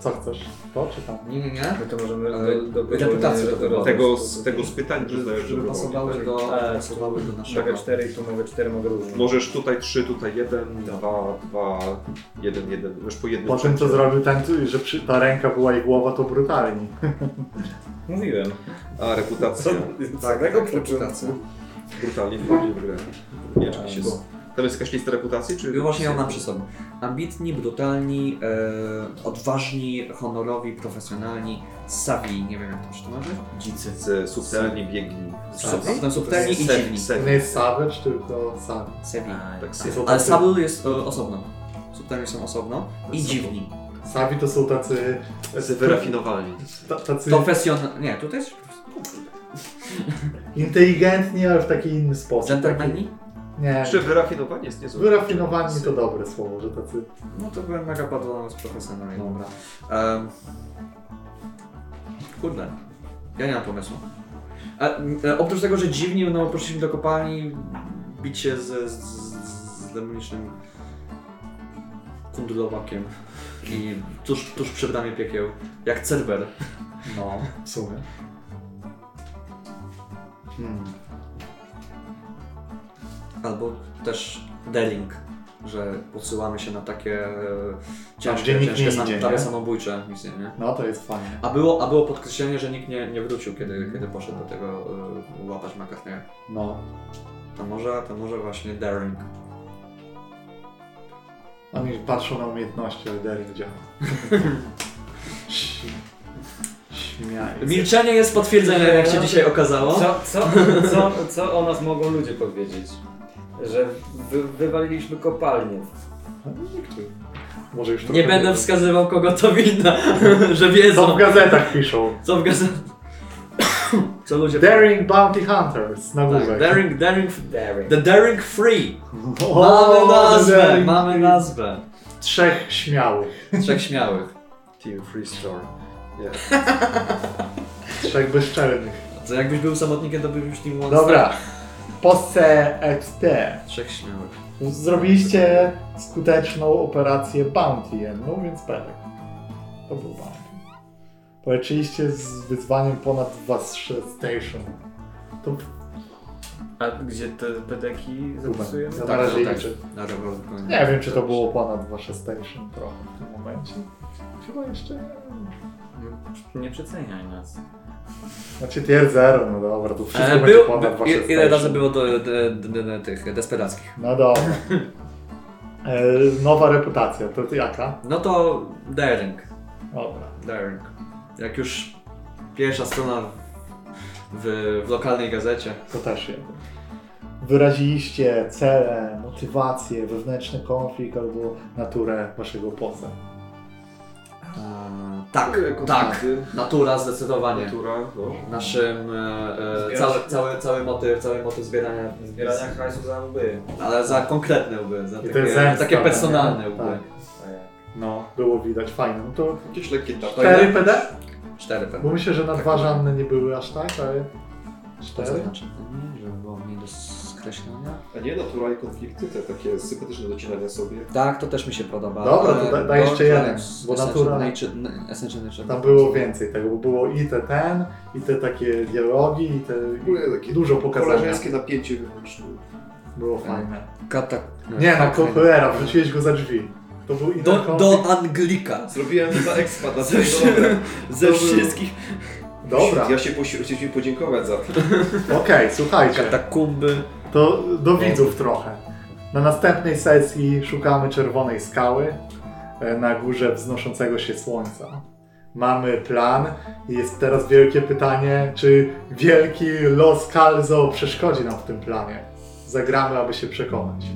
Co chcesz? To czy tam? Nie, nie, nie. My to możemy do, do, reputację to było. Tego z, tego z pytań Żeby, rozdajesz żeby pasowały tak? do, Tak. pasowały do naszego. Mogę cztery i tu mogę cztery, mogę różne. Możesz tutaj trzy, tutaj jeden, dwa, dwa, jeden, jeden. Możesz po jednym Po co wszędzie. zrobił ten, że przy, ta ręka była i głowa, to brutalni. Mówiłem. A, reputacja. Tak, tak, tak, reputacja. Brutalnie wchodzi w grę. Nie, czy się z... Tam jest jakaś lista reputacji, czy... Ja właśnie ją mam przy sobie. Ambitni, brutalni, e, odważni, honorowi, profesjonalni, sawi, nie wiem jak to przetłumaczyć. Dzicy. Z subtelni, biegli. Su- a potem subtelni i dziwni. nie jest Savage, tylko Savage. Savi. Tak, Są Ale Sabil jest e, osobno. Subtelni są osobno i dziwni. Savi to są tacy... Tacy wyrafinowani. ta- Tacy Profesjonalni. Nie, tutaj jest inteligentni, ale w taki inny sposób. dżentelmeni. Taki- Nie, Jeszcze wyrafinowani jest niezłe. wyrafinowani to dobre słowo, że tacy... No to byłem mega padło z profesjonalni. Dobra. Um, kurde. Ja nie mam pomysłu. A, m, e, oprócz tego, że dziwni, no poszliśmy do kopalni bicie z, z, z demonicznym kundulowakiem i tuż, tuż przy bramie piekieł, jak Cerber. No, w sumie. Hmm. Albo też Daring, że podsyłamy się na takie e, ciężkie, gdzie nikt ciężkie sam, idzie, prawie nie? samobójcze misje, nie? No to jest fajne. A było, a było podkreślenie, że nikt nie, nie wrócił, kiedy, kiedy poszedł do tego y, łapać McCartneya. No. To może, to może właśnie Daring. Oni patrzą na umiejętności, ale Daring działa. Ś- Śmiają. się. Milczenie jest potwierdzeniem, jak się dzisiaj okazało. Co, co, co, co o nas mogą ludzie powiedzieć? Że wy, wywaliliśmy kopalnię. Może już Nie trochę będę wiedzą. wskazywał, kogo to winna, że Co wiedzą. w gazetach piszą. Co w gazetach. Co ludzie Daring Bounty Hunters, na Tak, górze. Daring, Daring, Daring. The Daring Free. O, Mamy nazwę, Daring mamy Free. nazwę. Trzech śmiałych. Trzech śmiałych. Team Free Store. Nie. Trzech bezczelnych. To jakbyś był samotnikiem, to byś już Team One Dobra. Posse XP. Star. Trzech śmiałych. Zrobiliście skuteczną operację Bounty jedną, więc Belek. To był Bounty. Poleczyliście z wyzwaniem ponad was station. To A gdzie te pedeki zapisujemy? Ja na razie tak. liczę. Na. Nie wiem, czy to było ponad wasze station trochę w tym momencie. Chyba jeszcze nie. Nie przeceniaj nas. Znaczy tier 0, no dobra, tu wszystko E, będzie był, ponad by, ile razy było do, do, do, do tych desperackich? No dobra. E, nowa reputacja, to ty jaka? No to Daring. Dobra. Daring. Jak już pierwsza strona w, w lokalnej gazecie. To też jeden. Wyraziliście cele, motywacje, wewnętrzny konflikt albo naturę waszego poza. E, tak, tak. Natura zdecydowanie. Natura, no. Naszym e, e, cały, cały, cały motyw, cały motyw zbierania, Zbierania hajsu za łby. ale za konkretne łby, za to takie, zemsta, takie tak, personalne nie? łby. Tak. No, było widać, fajne. No to Jakieś lekkie To 4 ile? PD? Cztery Bo pewnie. myślę, że na Tak. dwa żadne nie były aż tak, ale To 4. zaznaczę, nie, skreślone. A nie naturalne konflikty, te takie sympatyczne docinania sobie. Tak, to też mi się podoba. Dobra, to Ale da- daj jeszcze jeden, Lives, bo natura- Essential Nature. Tam było więcej tego, bo było i te ten, i te takie dialogi, i te Ogólnie takie dużo pokazania. koleżeńskie napięcie wewnętrzne. Było fajne. Kata... Nie, no cholera, wrzuciłeś go za drzwi. To był inny Do, konflikt. do Anglika. Zrobiłem expat na Ze, ze wszystkich Dobra, Ja się posi- chcieliśmy podziękować za to. okej, słuchajcie. katakumby. To do widzów trochę. Na następnej sesji szukamy czerwonej skały e, na górze wznoszącego się słońca. Mamy plan i jest teraz wielkie pytanie, czy wielki Los Calzo przeszkodzi nam w tym planie. Zagramy, aby się przekonać.